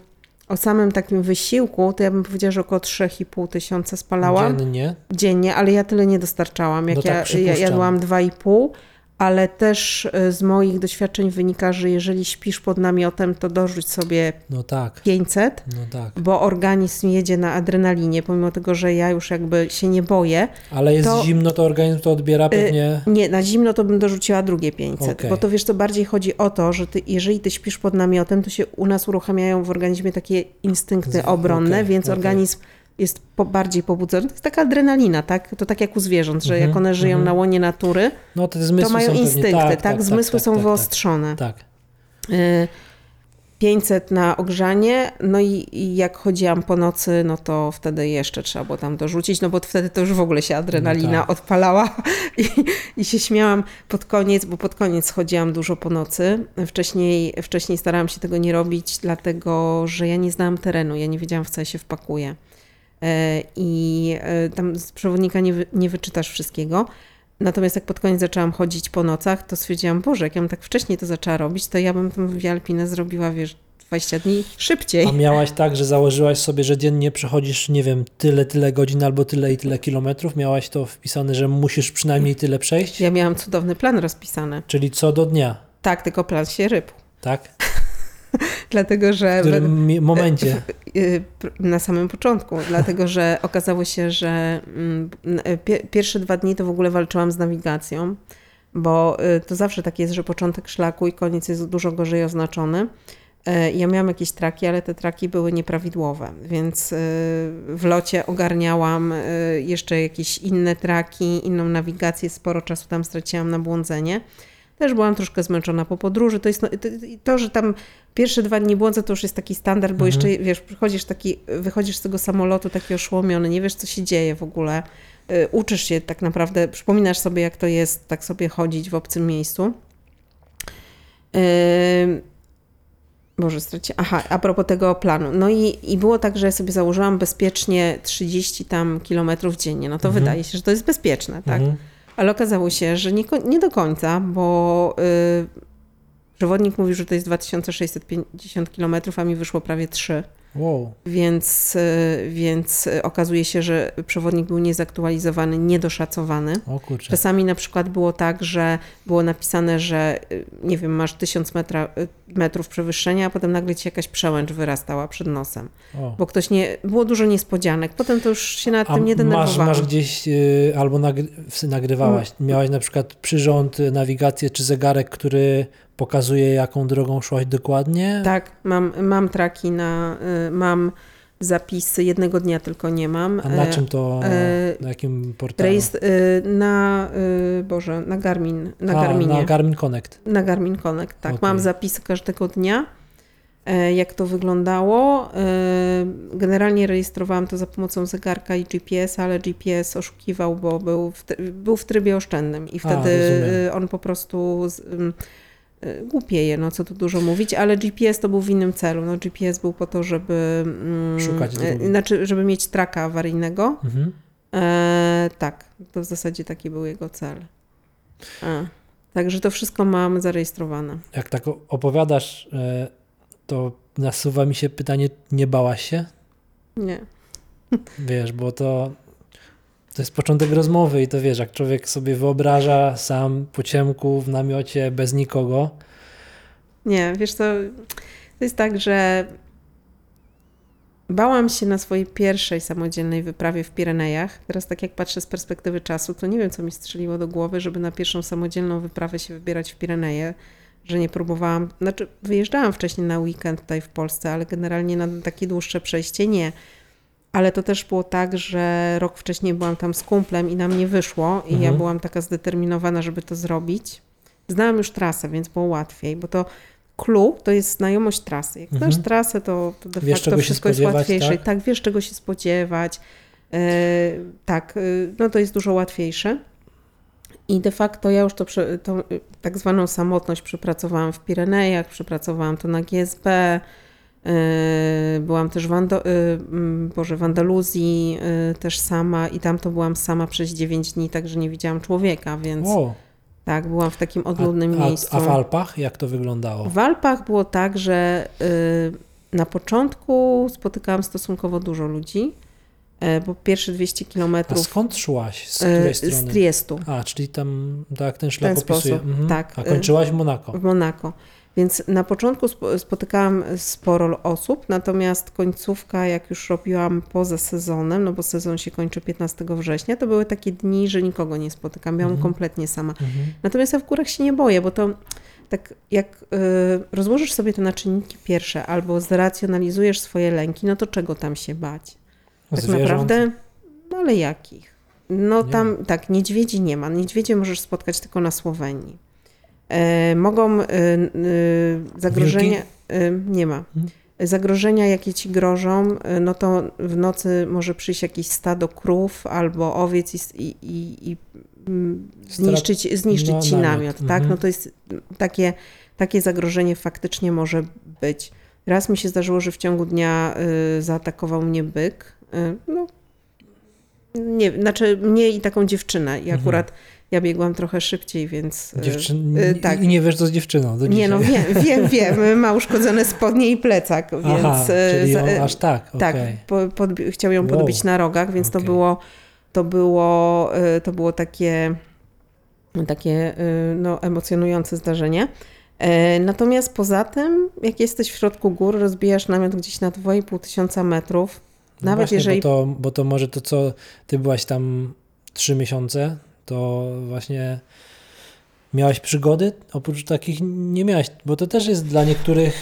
Speaker 3: o samym takim wysiłku, to ja bym powiedziała, że około 3,5 tysiąca spalałam
Speaker 1: Dziennie?
Speaker 3: dziennie, ale ja tyle nie dostarczałam. Jak
Speaker 1: No tak,
Speaker 3: ja, ja jadłam 2,5, ale też e, z moich doświadczeń wynika, że jeżeli śpisz pod namiotem, to dorzuć sobie
Speaker 1: No tak,
Speaker 3: 500,
Speaker 1: no tak.
Speaker 3: bo organizm jedzie na adrenalinie, pomimo tego, że ja już jakby się nie boję.
Speaker 1: Ale jest
Speaker 3: To-
Speaker 1: zimno, to organizm to odbiera pewnie...
Speaker 3: Nie, na zimno to bym dorzuciła drugie 500,
Speaker 1: Okej.
Speaker 3: bo to wiesz, to bardziej chodzi o to, że ty, jeżeli ty śpisz pod namiotem, to się u nas uruchamiają w organizmie takie instynkty obronne,
Speaker 1: okej,
Speaker 3: więc
Speaker 1: okej.
Speaker 3: organizm jest po, bardziej pobudzony. To jest taka adrenalina, tak? To tak jak u zwierząt, że
Speaker 1: Mhm,
Speaker 3: jak one żyją
Speaker 1: mhm.
Speaker 3: na łonie natury,
Speaker 1: No te
Speaker 3: to mają instynkty, tak?
Speaker 1: tak,
Speaker 3: Zmysły
Speaker 1: tak,
Speaker 3: są
Speaker 1: tak,
Speaker 3: wyostrzone.
Speaker 1: Tak, tak.
Speaker 3: Y, 500 na ogrzanie, no i, i jak chodziłam po nocy, no to wtedy jeszcze trzeba było tam dorzucić, no bo wtedy to już w ogóle się adrenalina
Speaker 1: No tak.
Speaker 3: odpalała i, i się śmiałam pod koniec, bo pod koniec chodziłam dużo po nocy. Wcześniej, wcześniej starałam się tego nie robić, dlatego że ja nie znałam terenu, ja nie wiedziałam w co ja się wpakuję. E, I e, tam z przewodnika nie, wy, nie wyczytasz wszystkiego. Natomiast jak pod koniec zaczęłam chodzić po nocach, to stwierdziłam, Boże, jak ja bym tak wcześniej to zaczęła robić, to ja bym tą Alpinę zrobiła, wiesz, 20 dni szybciej.
Speaker 1: A miałaś tak, że założyłaś sobie, że dziennie przechodzisz, nie wiem, tyle, tyle godzin albo tyle i tyle kilometrów? Miałaś to wpisane, że musisz przynajmniej tyle przejść?
Speaker 3: Ja miałam cudowny plan rozpisany.
Speaker 1: Czyli co do dnia,
Speaker 3: Tak, tylko plan się rypł.
Speaker 1: tak?
Speaker 3: Dlatego, że
Speaker 1: W którym momencie?
Speaker 3: y, na samym początku, dlatego że okazało się, że mm, pie- pierwsze dwa dni to w ogóle walczyłam z nawigacją, bo y, to zawsze tak jest, że początek szlaku i koniec jest dużo gorzej oznaczony. Y, Ja miałam jakieś traki, ale te traki były nieprawidłowe, więc y, w locie ogarniałam jeszcze jakieś inne traki, inną nawigację, sporo czasu tam straciłam na błądzenie. Też byłam troszkę zmęczona po podróży. To jest no, to, to, że tam pierwsze dwa dni błądzę, to już jest taki standard, bo jeszcze, wiesz, przychodzisz taki, wychodzisz z tego samolotu taki oszołomiony, nie wiesz, co się dzieje w ogóle. Y, Uczysz się tak naprawdę, przypominasz sobie, jak to jest tak sobie chodzić w obcym miejscu. Boże, straci... Aha, a propos tego planu. No i, i było tak, że ja sobie założyłam bezpiecznie 30 tam kilometrów dziennie. No to
Speaker 1: Mhm.
Speaker 3: wydaje się, że to jest bezpieczne, tak?
Speaker 1: Mhm.
Speaker 3: Ale okazało się, że nie, nie do końca, bo y, przewodnik mówił, że to jest 2650 km, a mi wyszło prawie 3.
Speaker 1: Wow.
Speaker 3: Więc, y, więc y, okazuje się, że przewodnik był niezaktualizowany, niedoszacowany.
Speaker 1: O kurczę.
Speaker 3: Czasami na przykład było tak, że było napisane, że y, nie wiem, masz 1000 metra, metrów przewyższenia, a potem nagle ci jakaś przełęcz wyrastała przed nosem.
Speaker 1: O.
Speaker 3: Bo ktoś nie, było dużo niespodzianek. Potem to już się nad
Speaker 1: A
Speaker 3: tym nie
Speaker 1: masz,
Speaker 3: denerwowałam.
Speaker 1: masz gdzieś y, albo nagry, nagrywałaś,
Speaker 3: Mm.
Speaker 1: miałaś na przykład przyrząd, nawigację czy zegarek, który pokazuje jaką drogą szłaś dokładnie?
Speaker 3: Tak, mam, mam traki na, y, mam zapisy, jednego dnia tylko nie mam.
Speaker 1: A na
Speaker 3: E,
Speaker 1: czym to,
Speaker 3: e,
Speaker 1: na jakim portalu?
Speaker 3: Rejestr, y, na, y, Boże, na Garmin, na
Speaker 1: A,
Speaker 3: Garminie.
Speaker 1: na Garmin Connect.
Speaker 3: Na Garmin Connect, tak.
Speaker 1: Okej.
Speaker 3: Mam zapisy każdego dnia, e, jak to wyglądało. E, Generalnie rejestrowałam to za pomocą zegarka i GPS, ale GPS oszukiwał, bo był w, był w trybie oszczędnym i wtedy e, on po prostu z, e, głupieje, no co tu dużo mówić, ale GPS to był w innym celu. No, GPS był po to, żeby mm,
Speaker 1: Szukać
Speaker 3: e,
Speaker 1: drogi.
Speaker 3: znaczy, żeby mieć traka awaryjnego.
Speaker 1: Mhm.
Speaker 3: E, tak, to w zasadzie taki był jego cel. E, także to wszystko mam zarejestrowane.
Speaker 1: Jak tak opowiadasz, e, to nasuwa mi się pytanie, nie bałaś się?
Speaker 3: Nie.
Speaker 1: Wiesz, bo to, to jest początek rozmowy i to wiesz, jak człowiek sobie wyobraża sam po ciemku w namiocie bez nikogo,
Speaker 3: Nie, wiesz co, to jest tak, że bałam się na swojej pierwszej samodzielnej wyprawie w Pirenejach. Teraz tak jak patrzę z perspektywy czasu, to nie wiem, co mi strzeliło do głowy, żeby na pierwszą samodzielną wyprawę się wybierać w Pireneje, że nie próbowałam, znaczy wyjeżdżałam wcześniej na weekend tutaj w Polsce, ale generalnie na takie dłuższe przejście nie. Ale to też było tak, że rok wcześniej byłam tam z kumplem i nam nie wyszło i ja
Speaker 1: Mhm.
Speaker 3: byłam taka zdeterminowana, żeby to zrobić. Znałam już trasę, więc było łatwiej, bo to clue to jest znajomość trasy. Jak
Speaker 1: Mhm.
Speaker 3: znasz trasę, to, to de
Speaker 1: Wiesz,
Speaker 3: facto wszystko jest łatwiejsze.
Speaker 1: tak?
Speaker 3: Tak? wiesz czego się spodziewać. E, tak, e, no to jest dużo łatwiejsze. I de facto ja już to, tą y, tak zwaną samotność przepracowałam w Pirenejach, przepracowałam to na GSB, byłam też w, Ando, y, mm, Boże, w Andaluzji y, też sama i tam to byłam sama przez 9 dni, także nie widziałam człowieka, więc
Speaker 1: o,
Speaker 3: tak, byłam w takim odludnym
Speaker 1: a,
Speaker 3: miejscu.
Speaker 1: a, a w Alpach jak to wyglądało?
Speaker 3: W Alpach było tak, że na początku spotykałam stosunkowo dużo ludzi, bo pierwsze 200
Speaker 1: A
Speaker 3: kilometrów
Speaker 1: skąd szłaś? Z której
Speaker 3: z
Speaker 1: strony?
Speaker 3: Triestu.
Speaker 1: A, czyli tam, tak ten szlak
Speaker 3: ten
Speaker 1: opisuje. Mhm.
Speaker 3: tak.
Speaker 1: A kończyłaś w Monako.
Speaker 3: w Monako. Więc na początku spo- spotykałam sporo osób, natomiast końcówka, jak już robiłam poza sezonem, no bo sezon się kończy 15 września, to były takie dni, że nikogo nie spotykam. Byłam
Speaker 1: Mhm.
Speaker 3: kompletnie sama.
Speaker 1: Mhm.
Speaker 3: Natomiast ja w górach się nie boję, bo to tak jak y, rozłożysz sobie te na czynniki pierwsze albo zracjonalizujesz swoje lęki, no to czego tam się bać? Tak
Speaker 1: Zwierząt?
Speaker 3: naprawdę, no ale jakich? No
Speaker 1: Nie
Speaker 3: tam, tak, niedźwiedzi nie ma. Niedźwiedzie możesz spotkać tylko na Słowenii. E, mogą y, y, zagrożenia, y, nie ma.
Speaker 1: Mhm.
Speaker 3: Zagrożenia, jakie ci grożą, no to w nocy może przyjść jakieś stado krów albo owiec i, i, i, mm, zniszczyć, zniszczyć
Speaker 1: no,
Speaker 3: ci
Speaker 1: namiot.
Speaker 3: namiot, tak?
Speaker 1: Mhm.
Speaker 3: No to jest takie, takie zagrożenie faktycznie może być. Raz mi się zdarzyło, że w ciągu dnia y, zaatakował mnie byk. Y, no, nie, znaczy mnie i taką dziewczynę. I
Speaker 1: Mhm.
Speaker 3: Ja biegłam trochę szybciej, więc. y,
Speaker 1: Dziewczyn...
Speaker 3: y, tak.
Speaker 1: I nie wiesz, co z dziewczyną do
Speaker 3: Nie, no wiem, wiem, wiem. Ma uszkodzone spodnie i plecak, więc.
Speaker 1: Aha,
Speaker 3: y,
Speaker 1: czyli
Speaker 3: za-
Speaker 1: aż tak,
Speaker 3: tak,
Speaker 1: okej.
Speaker 3: po, podbi- chciał ją
Speaker 1: Wow.
Speaker 3: podbić na rogach, więc to
Speaker 1: Okej.
Speaker 3: było, to było, to było takie, takie no, emocjonujące zdarzenie. E, Natomiast poza tym, jak jesteś w środku gór, rozbijasz namiot gdzieś na 2,5 tysiąca metrów,
Speaker 1: No
Speaker 3: nawet
Speaker 1: właśnie,
Speaker 3: jeżeli...
Speaker 1: Bo to, bo to może to, co ty byłaś tam trzy miesiące, to właśnie miałaś przygody? Oprócz takich nie miałaś, bo to też jest dla niektórych,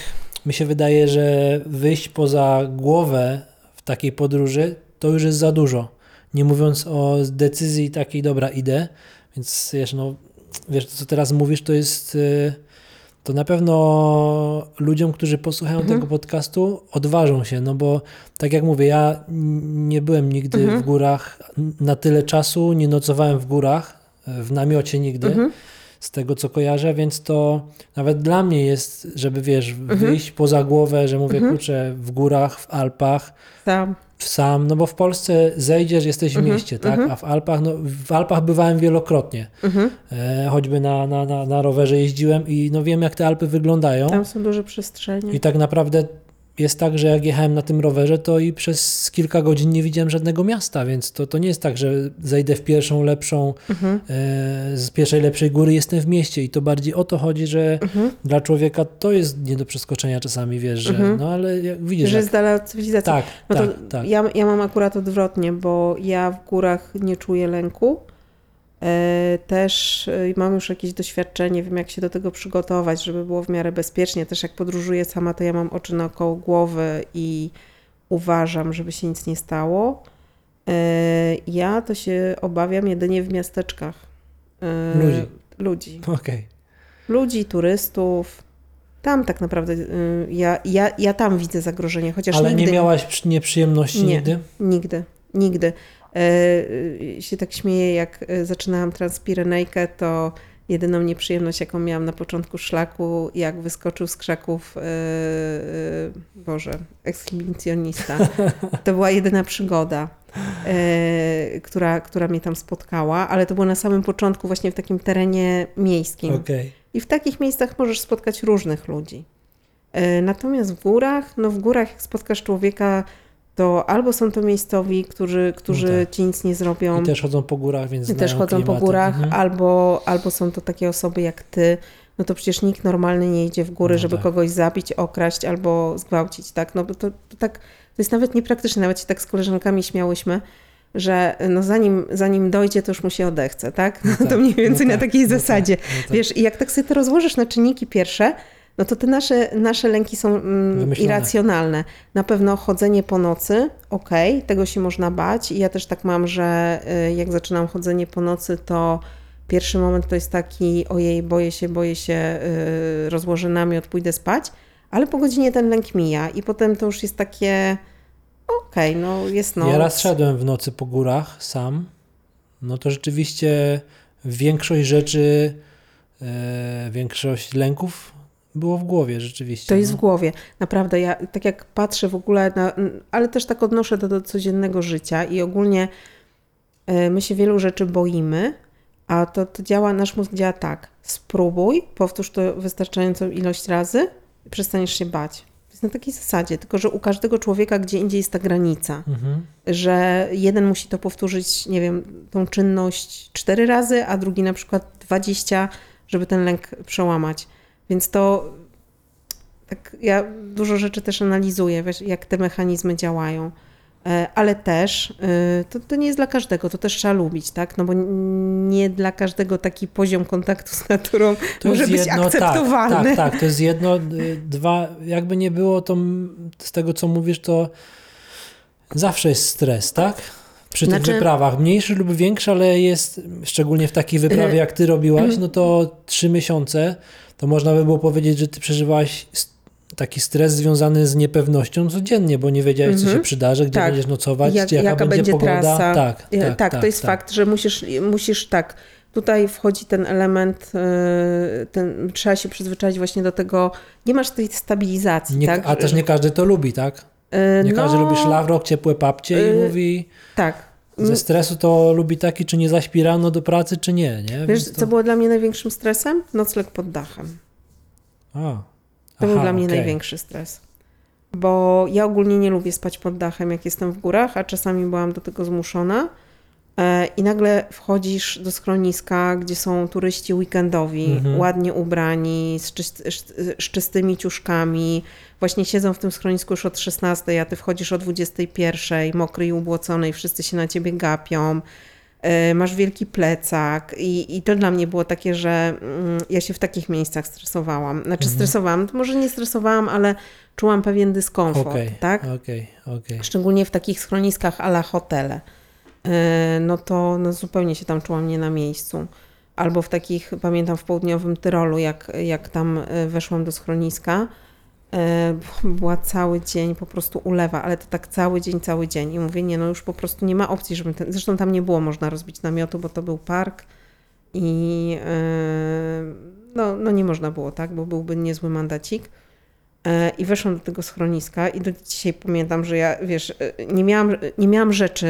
Speaker 1: mi się wydaje, że wyjść poza głowę w takiej podróży, to już jest za dużo. Nie mówiąc o decyzji takiej, dobra, idę, więc wiesz, no, wiesz, to co teraz mówisz, to jest... y, to na pewno ludziom, którzy posłuchają
Speaker 3: Mhm.
Speaker 1: tego podcastu, odważą się, no bo tak jak mówię, ja nie byłem nigdy
Speaker 3: Mhm.
Speaker 1: w górach na tyle czasu, nie nocowałem w górach, e, w namiocie nigdy,
Speaker 3: Mhm.
Speaker 1: z tego co kojarzę, więc to nawet dla mnie jest, żeby wiesz,
Speaker 3: Mhm.
Speaker 1: wyjść poza głowę, że mówię, kurczę, w górach, w Alpach,
Speaker 3: Tam,
Speaker 1: sam, no bo w Polsce zejdziesz, jesteś w
Speaker 3: Mhm,
Speaker 1: mieście, tak, a w Alpach, no w Alpach bywałem wielokrotnie,
Speaker 3: mhm.
Speaker 1: e, choćby na, na, na, na rowerze jeździłem i no wiem jak te Alpy wyglądają.
Speaker 3: tam są duże przestrzenie.
Speaker 1: I tak naprawdę jest tak, że jak jechałem na tym rowerze, to i przez kilka godzin nie widziałem żadnego miasta, więc to, to nie jest tak, że zejdę w pierwszą lepszą,
Speaker 3: Mhm.
Speaker 1: e, z pierwszej lepszej góry jestem w mieście i to bardziej o to chodzi, że
Speaker 3: Mhm.
Speaker 1: dla człowieka to jest nie do przeskoczenia czasami, wiesz, że
Speaker 3: Mhm.
Speaker 1: no ale jak widzisz,
Speaker 3: Że
Speaker 1: jak,
Speaker 3: z dala od cywilizacji.
Speaker 1: tak,
Speaker 3: No
Speaker 1: tak, tak.
Speaker 3: Ja, ja mam akurat odwrotnie, bo ja w górach nie czuję lęku. E, Też e, mam już jakieś doświadczenie, wiem jak się do tego przygotować, żeby było w miarę bezpiecznie. Też jak podróżuję sama, to ja mam oczy naokoło głowy i uważam, żeby się nic nie stało. E, Ja to się obawiam jedynie w miasteczkach.
Speaker 1: Ludzi.
Speaker 3: Ludzi.
Speaker 1: Okej.
Speaker 3: Ludzi, turystów. Tam tak naprawdę y, ja, ja, ja tam widzę zagrożenie, chociaż
Speaker 1: Ale
Speaker 3: nigdy
Speaker 1: nie miałaś przy- nieprzyjemności
Speaker 3: Nie.
Speaker 1: nigdy?
Speaker 3: Nigdy, nigdy. E, y, się tak śmieję, jak e, zaczynałam Transpirenejkę, to jedyną nieprzyjemność, jaką miałam na początku szlaku, jak wyskoczył z krzaków, e, e, Boże, ekshibicjonista. To była jedyna przygoda, e, która, która mnie tam spotkała, ale to było na samym początku właśnie w takim terenie miejskim.
Speaker 1: Okej.
Speaker 3: I w takich miejscach możesz spotkać różnych ludzi. E, Natomiast w górach, no w górach jak spotkasz człowieka, to albo są to miejscowi, którzy, którzy
Speaker 1: No tak.
Speaker 3: ci nic nie zrobią,
Speaker 1: I też chodzą po górach, więc
Speaker 3: i też
Speaker 1: znają
Speaker 3: chodzą po
Speaker 1: klimaty.
Speaker 3: górach,
Speaker 1: Mhm.
Speaker 3: albo, albo są to takie osoby jak ty, no to przecież nikt normalny nie idzie w góry,
Speaker 1: No
Speaker 3: żeby
Speaker 1: tak.
Speaker 3: kogoś zabić, okraść albo zgwałcić, tak? No bo to, to tak, to jest nawet niepraktyczne, nawet się tak z koleżankami śmiałyśmy, że no zanim, zanim dojdzie, to już mu się odechce, tak? No to
Speaker 1: tak,
Speaker 3: mniej więcej
Speaker 1: no
Speaker 3: na
Speaker 1: tak,
Speaker 3: takiej
Speaker 1: no tak,
Speaker 3: zasadzie.
Speaker 1: no tak.
Speaker 3: Wiesz, i jak tak sobie to rozłożysz na czynniki pierwsze, no to te nasze, nasze lęki są mm, irracjonalne. Na pewno chodzenie po nocy, okej, tego się można bać. I ja też tak mam, że y, jak zaczynam chodzenie po nocy, to pierwszy moment to jest taki, ojej, boję się, boję się, y, rozłożę namiot, pójdę spać, ale po godzinie ten lęk mija i potem to już jest takie, okej, no jest noc.
Speaker 1: Ja raz szedłem w nocy po górach sam. No to rzeczywiście większość rzeczy, e, większość lęków było w głowie rzeczywiście.
Speaker 3: To jest w
Speaker 1: no.
Speaker 3: głowie. Naprawdę, ja tak jak patrzę w ogóle, na, ale też tak odnoszę to do codziennego życia i ogólnie e, my się wielu rzeczy boimy, a to, to działa, nasz mózg działa tak. Spróbuj, powtórz to wystarczającą ilość razy i przestaniesz się bać. To jest na takiej zasadzie, tylko że u każdego człowieka gdzie indziej jest ta granica.
Speaker 1: Mhm.
Speaker 3: Że jeden musi to powtórzyć, nie wiem, tą czynność cztery razy, a drugi na przykład 20, żeby ten lęk przełamać. Więc to tak ja dużo rzeczy też analizuję, wiesz, jak te mechanizmy działają. E, Ale też e, to, to nie jest dla każdego, to też trzeba lubić, tak? No bo nie dla każdego taki poziom kontaktu z naturą
Speaker 1: To
Speaker 3: może
Speaker 1: jest
Speaker 3: być
Speaker 1: jedno,
Speaker 3: akceptowalny.
Speaker 1: Tak, tak, tak, to jest jedno. y, Dwa, jakby nie było, to z tego co mówisz, to zawsze jest stres, tak? Przy tych
Speaker 3: Znaczy-
Speaker 1: wyprawach, mniejszy lub większy, ale jest, szczególnie w takiej wyprawie, jak ty robiłaś, no to trzy miesiące, to można by było powiedzieć, że ty przeżywałaś taki stres związany z niepewnością codziennie, bo nie wiedziałeś, co się
Speaker 3: Mhm.
Speaker 1: przydarzy, gdzie
Speaker 3: Tak.
Speaker 1: będziesz nocować,
Speaker 3: Jak,
Speaker 1: jaka,
Speaker 3: jaka
Speaker 1: będzie, pogoda.
Speaker 3: trasa.
Speaker 1: Tak,
Speaker 3: E,
Speaker 1: tak,
Speaker 3: tak, to jest fakt, że musisz, musisz tak. Tutaj wchodzi ten element, e, ten, trzeba się przyzwyczaić właśnie do tego, nie masz tej stabilizacji,
Speaker 1: Nie,
Speaker 3: tak?
Speaker 1: a też nie każdy to lubi, tak?
Speaker 3: E,
Speaker 1: Nie
Speaker 3: no,
Speaker 1: każdy lubi szlafrok, ciepłe papcie i
Speaker 3: y,
Speaker 1: mówi...
Speaker 3: Tak.
Speaker 1: Ze stresu to lubi taki, czy nie zaśpi rano do pracy, czy nie, nie?
Speaker 3: Wiesz,
Speaker 1: to...
Speaker 3: co było dla mnie największym stresem? Nocleg pod dachem.
Speaker 1: A.
Speaker 3: To był
Speaker 1: Aha,
Speaker 3: dla mnie
Speaker 1: okej.
Speaker 3: największy stres. Bo ja ogólnie nie lubię spać pod dachem, jak jestem w górach, a czasami byłam do tego zmuszona. E, I nagle wchodzisz do schroniska, gdzie są turyści weekendowi,
Speaker 1: Mhm.
Speaker 3: ładnie ubrani, z, czyst, z, czystymi ciuszkami. Właśnie siedzą w tym schronisku już od 16, a ty wchodzisz o 21, mokry i ubłocony, i wszyscy się na ciebie gapią. E, Masz wielki plecak, i, i to dla mnie było takie, że mm, ja się w takich miejscach stresowałam. Znaczy,
Speaker 1: Mhm.
Speaker 3: stresowałam, może nie stresowałam, ale czułam pewien dyskomfort,
Speaker 1: Okej,
Speaker 3: tak?
Speaker 1: okej, okej.
Speaker 3: szczególnie w takich schroniskach ala hotele, no to no zupełnie się tam czułam nie na miejscu. Albo w takich, pamiętam w południowym Tyrolu, jak, jak tam e, weszłam do schroniska, e, była cały dzień po prostu ulewa, ale to tak cały dzień, cały dzień. I mówię, nie, no już po prostu nie ma opcji, żeby ten, zresztą tam nie było można rozbić namiotu, bo to był park i e, no, no nie można było, tak, bo byłby niezły mandacik. E, I weszłam do tego schroniska i do dzisiaj pamiętam, że ja, wiesz, e, nie miałam, nie miałam rzeczy,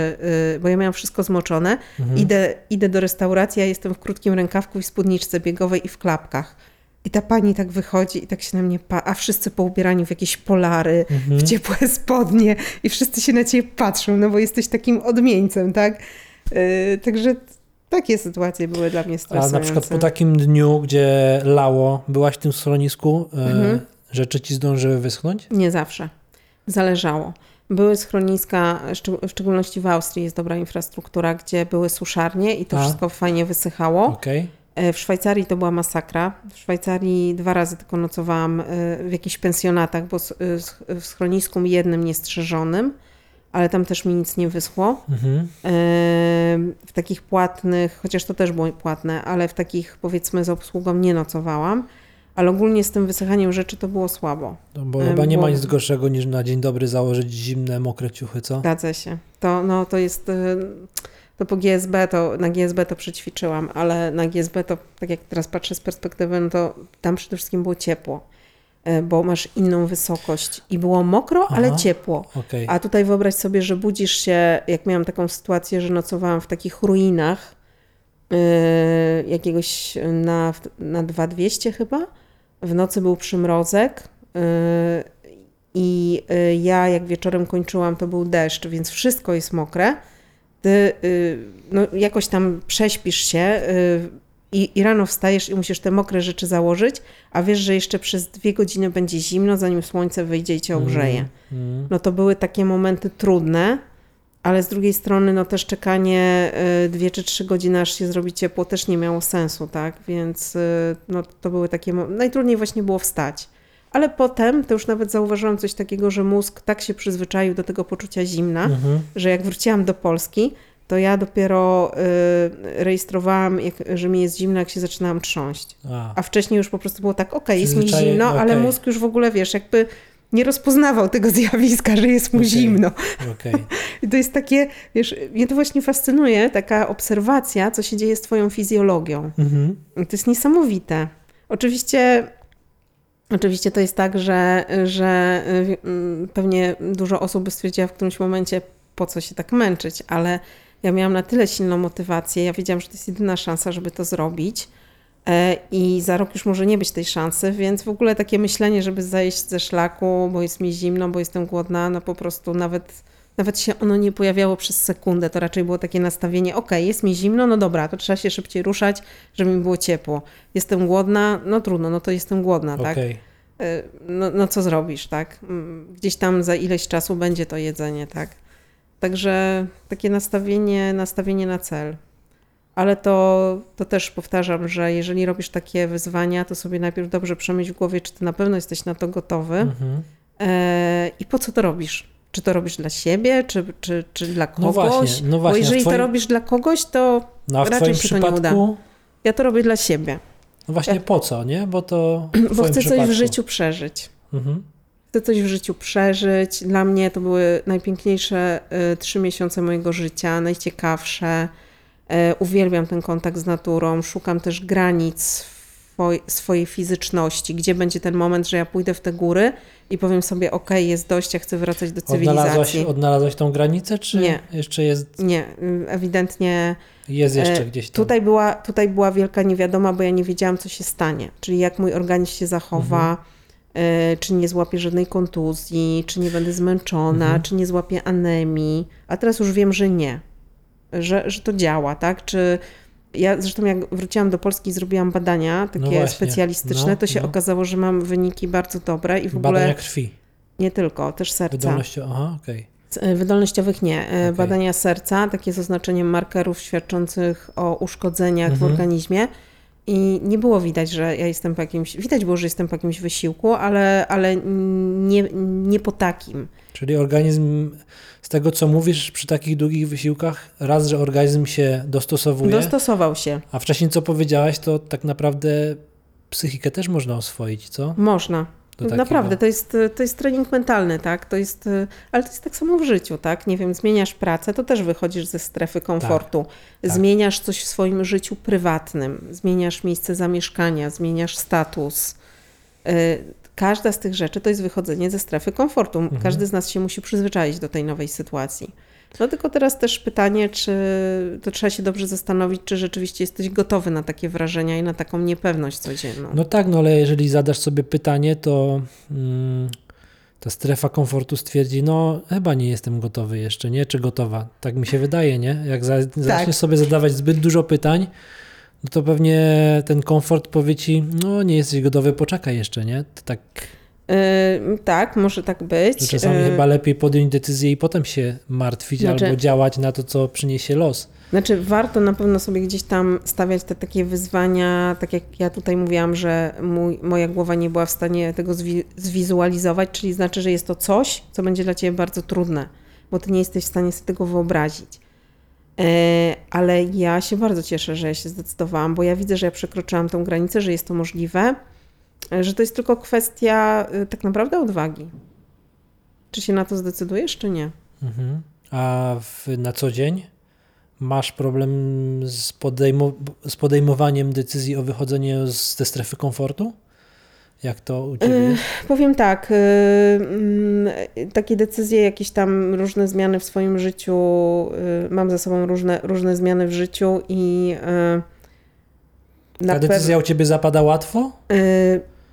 Speaker 3: e, bo ja miałam wszystko zmoczone.
Speaker 1: Mhm.
Speaker 3: Idę, idę do restauracji, a jestem w krótkim rękawku i spódniczce biegowej i w klapkach. I ta pani tak wychodzi i tak się na mnie pa, a wszyscy poubierani w jakieś polary,
Speaker 1: Mhm.
Speaker 3: w ciepłe spodnie i wszyscy się na ciebie patrzą, no bo jesteś takim odmieńcem, tak? E, także takie sytuacje były dla mnie
Speaker 1: A
Speaker 3: stresujące.
Speaker 1: na przykład po takim dniu, gdzie lało, byłaś w tym schronisku, e,
Speaker 3: Mhm.
Speaker 1: Rzeczy ci zdążyły wyschnąć?
Speaker 3: Nie zawsze. Zależało. Były schroniska, w szczególności w Austrii jest dobra infrastruktura, gdzie były suszarnie i to
Speaker 1: A.
Speaker 3: wszystko fajnie wysychało.
Speaker 1: Okej.
Speaker 3: E, W Szwajcarii to była masakra. W Szwajcarii dwa razy tylko nocowałam e, w jakichś pensjonatach, bo e, w schronisku jednym niestrzeżonym, ale tam też mi nic nie wyschło.
Speaker 1: Mhm.
Speaker 3: W takich płatnych, chociaż to też było płatne, ale w takich powiedzmy z obsługą nie nocowałam. Ale ogólnie z tym wysychaniem rzeczy to było słabo.
Speaker 1: No, bo chyba nie ma nic gorszego niż na dzień dobry założyć zimne, mokre ciuchy, co?
Speaker 3: Zgadza się. To, no, to jest. e, To po GSB, to na GSB to przećwiczyłam, ale na GSB to, tak jak teraz patrzę z perspektywy, no to tam przede wszystkim było ciepło, e, bo masz inną wysokość i było mokro, ale
Speaker 1: Aha.
Speaker 3: ciepło.
Speaker 1: Okej.
Speaker 3: A tutaj wyobraź sobie, że budzisz się, jak miałam taką sytuację, że nocowałam w takich ruinach yy, jakiegoś na, na 2200 chyba. W nocy był przymrozek yy, i yy, ja jak wieczorem kończyłam, to był deszcz, więc wszystko jest mokre. Ty yy, no, jakoś tam prześpisz się i, i rano wstajesz i musisz te mokre rzeczy założyć, a wiesz, że jeszcze przez dwie godziny będzie zimno, zanim słońce wyjdzie i cię ogrzeje
Speaker 1: Mm.
Speaker 3: no to były takie momenty trudne, ale z drugiej strony no też czekanie y, dwie czy trzy godziny, aż się zrobi ciepło, też nie miało sensu, tak? Więc y, no, to były takie... Najtrudniej właśnie było wstać. Ale potem to już nawet zauważyłam coś takiego, że mózg tak się przyzwyczaił do tego poczucia zimna,
Speaker 1: Mhm.
Speaker 3: że jak wróciłam do Polski, to ja dopiero y, rejestrowałam, jak, że mi jest zimno, jak się zaczynałam trząść.
Speaker 1: A,
Speaker 3: A wcześniej już po prostu było tak, okej, jest mi zimno, ale
Speaker 1: okej.
Speaker 3: mózg już w ogóle, wiesz, jakby nie rozpoznawał tego zjawiska, że jest mu
Speaker 1: Okej.
Speaker 3: zimno.
Speaker 1: okej.
Speaker 3: I to jest takie, wiesz, mnie to właśnie fascynuje, taka obserwacja, co się dzieje z twoją fizjologią.
Speaker 1: Mhm.
Speaker 3: To jest niesamowite. Oczywiście, oczywiście to jest tak, że, że y, mm, pewnie dużo osób by stwierdziła w którymś momencie, po co się tak męczyć, ale ja miałam na tyle silną motywację, ja wiedziałam, że to jest jedyna szansa, żeby to zrobić. E, I za rok już może nie być tej szansy, więc w ogóle takie myślenie, żeby zejść ze szlaku, bo jest mi zimno, bo jestem głodna, no po prostu nawet, nawet się ono nie pojawiało przez sekundę. To raczej było takie nastawienie: OK, jest mi zimno, no dobra, to trzeba się szybciej ruszać, żeby mi było ciepło. Jestem głodna, no trudno, no to jestem głodna, tak?
Speaker 1: Okej.
Speaker 3: E, No, no co zrobisz, tak? Mm, Gdzieś tam za ileś czasu będzie to jedzenie, tak? Także takie nastawienie, nastawienie na cel. Ale to, to też powtarzam, że jeżeli robisz takie wyzwania, to sobie najpierw dobrze przemyśl w głowie, czy ty na pewno jesteś na to gotowy
Speaker 1: Mhm.
Speaker 3: e, i po co to robisz. Czy to robisz dla siebie, czy, czy, czy dla
Speaker 1: No
Speaker 3: kogoś?
Speaker 1: właśnie, no
Speaker 3: Bo
Speaker 1: właśnie,
Speaker 3: jeżeli
Speaker 1: w twoim-
Speaker 3: to robisz dla kogoś, to
Speaker 1: No
Speaker 3: raczej się to nie uda.
Speaker 1: przypadku,
Speaker 3: ja to robię dla siebie.
Speaker 1: no właśnie po co, nie? Bo to
Speaker 3: Bo chcę coś
Speaker 1: przypadku.
Speaker 3: w życiu przeżyć.
Speaker 1: Mhm.
Speaker 3: Chcę coś w życiu przeżyć. Dla mnie to były najpiękniejsze y, trzy miesiące mojego życia, najciekawsze. E, Uwielbiam ten kontakt z naturą, szukam też granic swoj, swojej fizyczności, gdzie będzie ten moment, że ja pójdę w te góry i powiem sobie, ok, jest dość, ja chcę wracać do
Speaker 1: Odnalazłaś,
Speaker 3: cywilizacji.
Speaker 1: odnalazłaś tą granicę, czy
Speaker 3: Nie.
Speaker 1: jeszcze jest,
Speaker 3: Nie, y, ewidentnie
Speaker 1: jest jeszcze
Speaker 3: E,
Speaker 1: gdzieś tam?
Speaker 3: Tutaj była, tutaj była wielka niewiadoma, bo ja nie wiedziałam, co się stanie. Czyli jak mój organizm się zachowa,
Speaker 1: Mhm.
Speaker 3: e, czy nie złapię żadnej kontuzji, czy nie będę zmęczona,
Speaker 1: Mhm.
Speaker 3: czy nie złapię anemii. A teraz już wiem, że nie. Że, że to działa, tak? Czy ja zresztą jak wróciłam do Polski i zrobiłam badania takie
Speaker 1: No
Speaker 3: specjalistyczne,
Speaker 1: no,
Speaker 3: to się
Speaker 1: no.
Speaker 3: okazało, że mam wyniki bardzo dobre i w
Speaker 1: Badania
Speaker 3: ogóle
Speaker 1: krwi,
Speaker 3: nie tylko, też serca.
Speaker 1: wydolności, aha, okej.
Speaker 3: E, Wydolnościowych nie. E,
Speaker 1: Okej.
Speaker 3: Badania serca, takie z oznaczeniem markerów świadczących o uszkodzeniach w
Speaker 1: Mhm.
Speaker 3: organizmie. I nie było widać, że ja jestem po jakimś. Widać było, że jestem po jakimś wysiłku, ale, ale nie, nie po takim.
Speaker 1: Czyli organizm, z tego co mówisz przy takich długich wysiłkach, raz, że organizm się dostosowuje,
Speaker 3: Dostosował się.
Speaker 1: a wcześniej co powiedziałaś, to tak naprawdę psychikę też można oswoić, co?
Speaker 3: Można.
Speaker 1: Takiego.
Speaker 3: Naprawdę, to jest, to jest trening mentalny, tak? To jest, e, ale to jest tak samo w życiu, tak? Nie wiem, zmieniasz pracę, to też wychodzisz ze strefy komfortu.
Speaker 1: tak.
Speaker 3: Zmieniasz coś w swoim życiu prywatnym, zmieniasz miejsce zamieszkania, zmieniasz status. Y, Każda z tych rzeczy to jest wychodzenie ze strefy komfortu.
Speaker 1: Mhm.
Speaker 3: Każdy z nas się musi przyzwyczaić do tej nowej sytuacji. No tylko teraz też pytanie, czy to trzeba się dobrze zastanowić, czy rzeczywiście jesteś gotowy na takie wrażenia i na taką niepewność codzienną.
Speaker 1: No tak, no ale jeżeli zadasz sobie pytanie, to mm, ta strefa komfortu stwierdzi, no chyba nie jestem gotowy jeszcze, nie? Czy gotowa? Tak mi się wydaje, nie? Jak za, zaczniesz sobie zadawać zbyt dużo pytań, no to pewnie ten komfort powie ci, no nie jesteś gotowy, poczekaj jeszcze, nie? To tak,
Speaker 3: Y, tak, może tak być.
Speaker 1: czasami
Speaker 3: Y,
Speaker 1: chyba lepiej podjąć decyzję i potem się martwić
Speaker 3: Znaczy-
Speaker 1: albo działać na to, co przyniesie los.
Speaker 3: Znaczy, warto na pewno sobie gdzieś tam stawiać te takie wyzwania, tak jak ja tutaj mówiłam, że mój, moja głowa nie była w stanie tego zwi- zwizualizować, czyli znaczy, że jest to coś, co będzie dla ciebie bardzo trudne, bo ty nie jesteś w stanie sobie tego wyobrazić. E, Ale ja się bardzo cieszę, że ja się zdecydowałam, bo ja widzę, że ja przekroczyłam tą granicę, że jest to możliwe, że to jest tylko kwestia e, tak naprawdę odwagi. Czy się na to zdecydujesz, czy nie?
Speaker 1: Mhm. A w, na co dzień masz problem z, podejmo, z podejmowaniem decyzji o wychodzeniu z tej strefy komfortu? Jak to u ciebie jest?
Speaker 3: Powiem tak, y, mm, takie decyzje, jakieś tam różne zmiany w swoim życiu, y, mam za sobą różne, różne zmiany w życiu i y,
Speaker 1: Ta decyzja u ciebie zapada łatwo?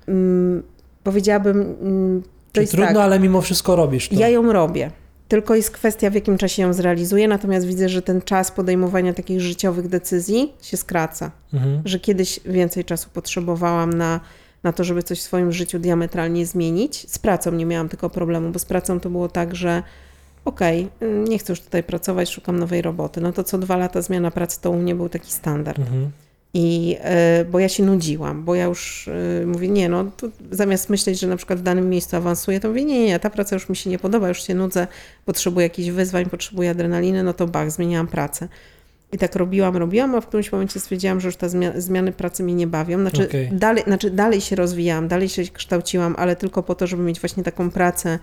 Speaker 3: Mm, powiedziałabym, mm, to jest
Speaker 1: trudno,
Speaker 3: tak,
Speaker 1: ale mimo wszystko robisz to?
Speaker 3: ja ją robię. Tylko jest kwestia, w jakim czasie ją zrealizuję, natomiast widzę, że ten czas podejmowania takich życiowych decyzji się skraca.
Speaker 1: Mhm.
Speaker 3: że kiedyś więcej czasu potrzebowałam na, na to, żeby coś w swoim życiu diametralnie zmienić. Z pracą nie miałam tylko problemu, bo z pracą to było tak, że okej, y, nie chcę już tutaj pracować, szukam nowej roboty. No to co dwa lata zmiana pracy to u mnie był taki standard.
Speaker 1: Mhm.
Speaker 3: I y, bo ja się nudziłam, bo ja już y, mówię, nie, no zamiast myśleć, że na przykład w danym miejscu awansuję, to mówię, nie, nie, nie, ta praca już mi się nie podoba, już się nudzę, potrzebuję jakichś wyzwań, potrzebuję adrenaliny, no to bach, zmieniałam pracę. I tak robiłam, robiłam, a w którymś momencie stwierdziłam, że już te zmia- zmiany pracy mnie nie bawią. Znaczy,
Speaker 1: Okej.
Speaker 3: dalej, znaczy dalej się rozwijałam, dalej się kształciłam, ale tylko po to, żeby mieć właśnie taką pracę.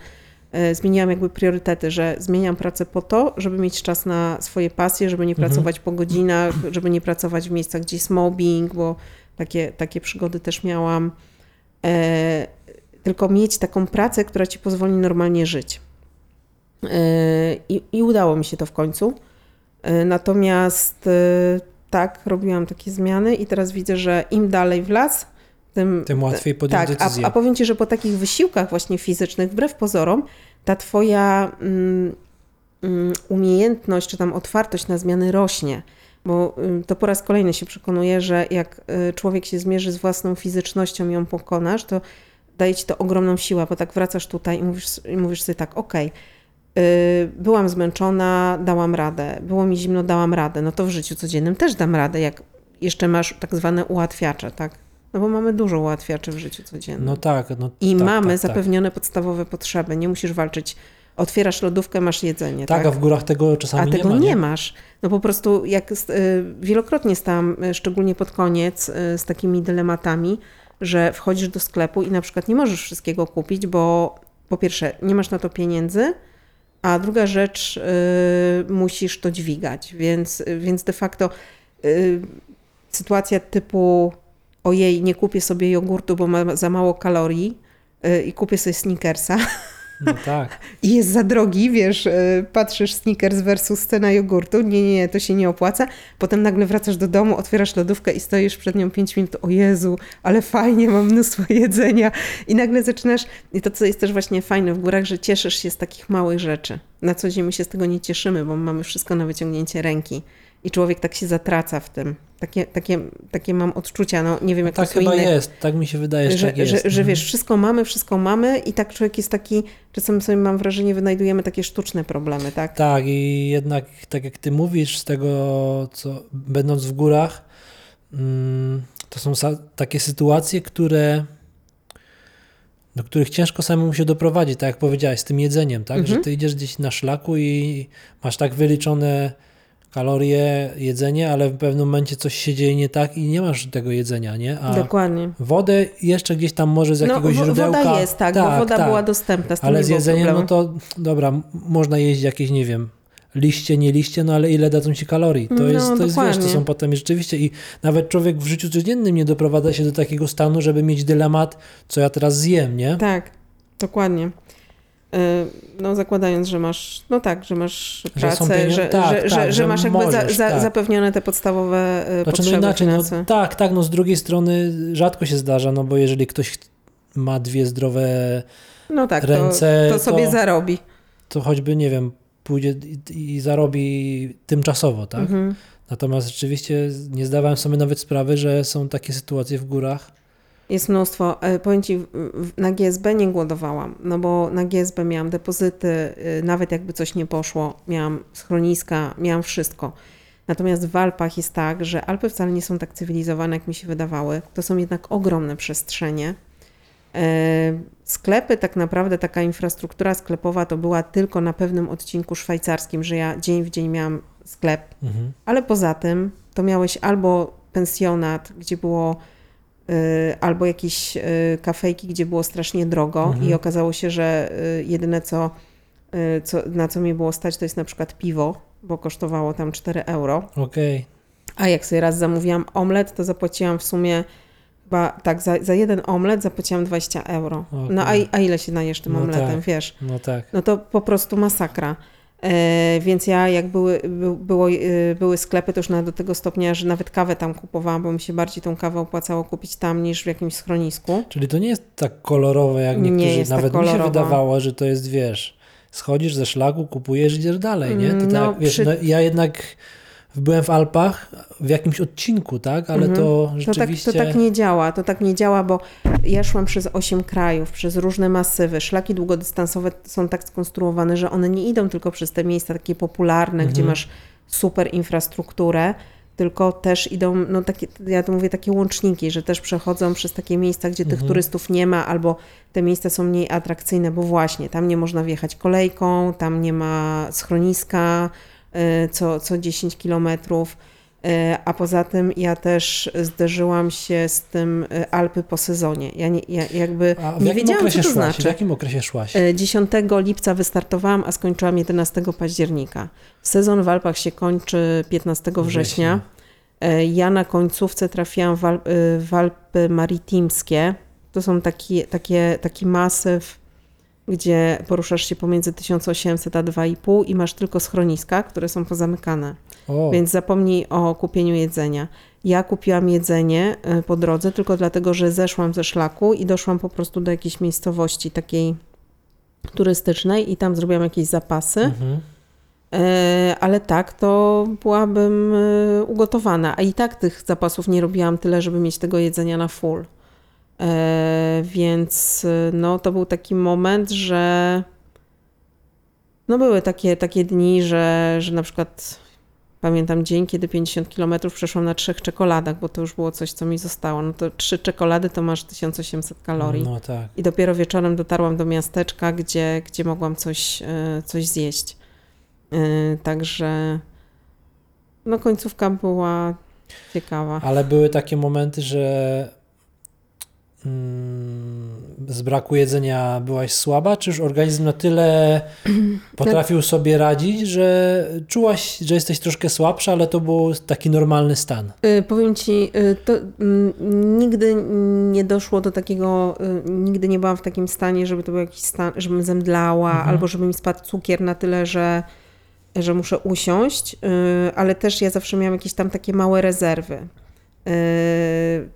Speaker 3: E, Zmieniłam jakby priorytety, że zmieniam pracę po to, żeby mieć czas na swoje pasje, żeby nie
Speaker 1: Mhm.
Speaker 3: pracować po godzinach, żeby nie pracować w miejscach, gdzie jest mobbing, bo takie, takie przygody też miałam. E, tylko mieć taką pracę, która ci pozwoli normalnie żyć. E, I, I udało mi się to w końcu. E, Natomiast e, tak, robiłam takie zmiany i teraz widzę, że im dalej w las, tym,
Speaker 1: Tym łatwiej podjąć
Speaker 3: tak,
Speaker 1: decyzję.
Speaker 3: a, a powiem Ci, że po takich wysiłkach właśnie fizycznych, wbrew pozorom, ta Twoja mm, mm, umiejętność czy tam otwartość na zmiany rośnie. Bo ym, to po raz kolejny się przekonuje, że jak y, człowiek się zmierzy z własną fizycznością i ją pokonasz, to daje ci to ogromną siłę, bo tak wracasz tutaj i mówisz, i mówisz sobie tak, okej, y, byłam zmęczona, dałam radę, było mi zimno, dałam radę, no to w życiu codziennym też dam radę, jak jeszcze masz tak zwane ułatwiacze, tak? No bo mamy dużo ułatwiaczy w życiu codziennym.
Speaker 1: No tak. No,
Speaker 3: I
Speaker 1: tak,
Speaker 3: mamy
Speaker 1: tak, tak.
Speaker 3: zapewnione podstawowe potrzeby. Nie musisz walczyć. Otwierasz lodówkę, masz jedzenie.
Speaker 1: Tak,
Speaker 3: Tak,
Speaker 1: a w górach tego czasami
Speaker 3: A
Speaker 1: nie
Speaker 3: tego
Speaker 1: ma.
Speaker 3: nie, masz. No po prostu jak y, wielokrotnie stałam, y, szczególnie pod koniec, y, z takimi dylematami, że wchodzisz do sklepu i na przykład nie możesz wszystkiego kupić, bo po pierwsze nie masz na to pieniędzy, a druga rzecz musisz to dźwigać. Więc, więc de facto sytuacja typu ojej, nie kupię sobie jogurtu, bo ma za mało kalorii y, i kupię sobie sneakersa
Speaker 1: No tak.
Speaker 3: i jest za drogi, wiesz, y, patrzysz sneakers versus cena jogurtu, nie, nie, nie, to się nie opłaca. Potem nagle wracasz do domu, otwierasz lodówkę i stoisz przed nią 5 minut, o Jezu, ale fajnie, mam mnóstwo jedzenia. I nagle zaczynasz, i to co jest też właśnie fajne w górach, że cieszysz się z takich małych rzeczy. Na co dzień my się z tego nie cieszymy, bo mamy wszystko na wyciągnięcie ręki. I człowiek tak się zatraca w tym. Takie, takie, takie mam odczucia, no nie wiem jak
Speaker 1: Tak
Speaker 3: to
Speaker 1: chyba jest. Tak mi się wydaje, że,
Speaker 3: że,
Speaker 1: tak jest.
Speaker 3: że, że
Speaker 1: Mhm.
Speaker 3: wiesz, wszystko mamy, wszystko mamy i tak człowiek jest taki, czasem sobie mam wrażenie, wynajdujemy takie sztuczne problemy, tak?
Speaker 1: Tak, i jednak tak jak ty mówisz, z tego, co będąc w górach, mm, to są takie sytuacje, które do których ciężko samemu się doprowadzić, tak jak powiedziałeś, z tym jedzeniem, tak?
Speaker 3: Mhm.
Speaker 1: Że ty idziesz gdzieś na szlaku i masz tak wyliczone kalorie, jedzenie, ale w pewnym momencie coś się dzieje nie tak i nie masz tego jedzenia, nie? A
Speaker 3: Dokładnie.
Speaker 1: wodę jeszcze gdzieś tam może z
Speaker 3: No,
Speaker 1: jakiegoś
Speaker 3: wo-
Speaker 1: źródełka.
Speaker 3: woda jest, tak, bo woda była dostępna, z
Speaker 1: Ale z jedzeniem, no
Speaker 3: problemu.
Speaker 1: to dobra, można jeść jakieś, nie wiem, liście, nie liście, no ale ile dadzą ci kalorii? To
Speaker 3: No,
Speaker 1: jest, to jest wiesz, to są potem rzeczywiście i nawet człowiek w życiu codziennym nie doprowadza się do takiego stanu, żeby mieć dylemat, co ja teraz zjem, nie?
Speaker 3: Tak, dokładnie. Y, No zakładając, że masz, no tak, że masz pracę, że, że,
Speaker 1: tak,
Speaker 3: że,
Speaker 1: tak,
Speaker 3: że,
Speaker 1: że
Speaker 3: masz jakby za,
Speaker 1: możesz,
Speaker 3: za,
Speaker 1: tak.
Speaker 3: zapewnione te podstawowe y,
Speaker 1: Znaczy,
Speaker 3: potrzeby
Speaker 1: no inaczej, no, tak, tak, no z drugiej strony rzadko się zdarza, no bo jeżeli ktoś ma dwie zdrowe,
Speaker 3: No tak,
Speaker 1: ręce,
Speaker 3: to, to sobie
Speaker 1: to-
Speaker 3: zarobi.
Speaker 1: to choćby, nie wiem, pójdzie i, i zarobi tymczasowo, tak?
Speaker 3: Mhm.
Speaker 1: Natomiast rzeczywiście nie zdawałem sobie nawet sprawy, że są takie sytuacje w górach.
Speaker 3: Jest mnóstwo. E, Powiem Ci, na GSB nie głodowałam, no bo na GSB miałam depozyty, y, nawet jakby coś nie poszło, miałam schroniska, miałam wszystko. Natomiast w Alpach jest tak, że Alpy wcale nie są tak cywilizowane, jak mi się wydawały. To są jednak ogromne przestrzenie. E, Sklepy, tak naprawdę taka infrastruktura sklepowa to była tylko na pewnym odcinku szwajcarskim, że ja dzień w dzień miałam sklep,
Speaker 1: Mhm.
Speaker 3: ale poza tym to miałeś albo pensjonat, gdzie było albo jakieś y, kafejki, gdzie było strasznie drogo
Speaker 1: Mhm.
Speaker 3: i okazało się, że y, jedyne co, y, co, na co mnie było stać to jest na przykład piwo, bo kosztowało tam 4 euro.
Speaker 1: Okej.
Speaker 3: A jak sobie raz zamówiłam omlet, to zapłaciłam w sumie chyba tak, za, za jeden omlet zapłaciłam 20 euro. No a, a ile się najesz tym
Speaker 1: No
Speaker 3: omletem,
Speaker 1: tak.
Speaker 3: wiesz?
Speaker 1: No tak.
Speaker 3: No to po prostu masakra. E, więc ja jak były, by, było, e, były sklepy, to już do tego stopnia, że nawet kawę tam kupowałam, bo mi się bardziej tą kawę opłacało kupić tam niż w jakimś schronisku.
Speaker 1: Czyli to nie jest tak kolorowe, jak
Speaker 3: Nie
Speaker 1: niektórzy.
Speaker 3: jest tak
Speaker 1: Nawet mi się wydawało, że to jest, wiesz, schodzisz ze szlaku, kupujesz, idziesz dalej, nie? To
Speaker 3: Mm,
Speaker 1: tak,
Speaker 3: no,
Speaker 1: wiesz,
Speaker 3: przy-
Speaker 1: no, ja jednak byłem w Alpach w jakimś odcinku, tak? Ale to
Speaker 3: To tak,
Speaker 1: rzeczywiście...
Speaker 3: to tak nie działa, to tak nie działa, bo ja szłam przez 8 krajów, przez różne masywy. Szlaki długodystansowe są tak skonstruowane, że one nie idą tylko przez te miejsca takie popularne, gdzie
Speaker 1: Mhm.
Speaker 3: masz super infrastrukturę, tylko też idą, no takie, ja to mówię, takie łączniki, że też przechodzą przez takie miejsca, gdzie tych
Speaker 1: Mhm.
Speaker 3: turystów nie ma, albo te miejsca są mniej atrakcyjne, bo właśnie tam nie można wjechać kolejką, tam nie ma schroniska co, co 10 kilometrów. E, A poza tym ja też zderzyłam się z tym e, Alpy po sezonie. Ja, nie, ja jakby
Speaker 1: A w
Speaker 3: nie
Speaker 1: jakim
Speaker 3: wiedziałam, co
Speaker 1: okresie
Speaker 3: to
Speaker 1: szłaś? W
Speaker 3: znaczy.
Speaker 1: jakim okresie szłaś?
Speaker 3: E, 10 lipca wystartowałam, a skończyłam 11 października. Sezon w Alpach się kończy 15 września. E, Ja na końcówce trafiłam w, Al- e, w Alpy Maritimskie. To są taki, takie, taki masyw, gdzie poruszasz się pomiędzy 1800 a 2,5 i masz tylko schroniska, które są pozamykane.
Speaker 1: O,
Speaker 3: Więc zapomnij o kupieniu jedzenia. Ja kupiłam jedzenie e, po drodze tylko dlatego, że zeszłam ze szlaku i doszłam po prostu do jakiejś miejscowości takiej turystycznej i tam zrobiłam jakieś zapasy.
Speaker 1: mhm.
Speaker 3: E, Ale tak, to byłabym e, ugotowana. A i tak tych zapasów nie robiłam tyle, żeby mieć tego jedzenia na full. E, Więc e, no, to był taki moment, że no były takie, takie dni, że, że na przykład pamiętam dzień, kiedy 50 km przeszłam na trzech czekoladach, bo to już było coś, co mi zostało. No to trzy czekolady to masz 1800 kalorii.
Speaker 1: No tak.
Speaker 3: I dopiero wieczorem dotarłam do miasteczka, gdzie, gdzie mogłam coś, e, coś zjeść. Także no końcówka była ciekawa.
Speaker 1: Ale były takie momenty, że z braku jedzenia byłaś słaba, czy już organizm na tyle potrafił sobie radzić, że czułaś, że jesteś troszkę słabsza, ale to był taki normalny stan?
Speaker 3: Y, Powiem ci, y, to mm, nigdy nie doszło do takiego, y, nigdy nie byłam w takim stanie, żeby to był jakiś stan, żebym zemdlała,
Speaker 1: Mhm.
Speaker 3: albo żeby mi spadł cukier na tyle, że, że muszę usiąść, ale też ja zawsze miałam jakieś tam takie małe rezerwy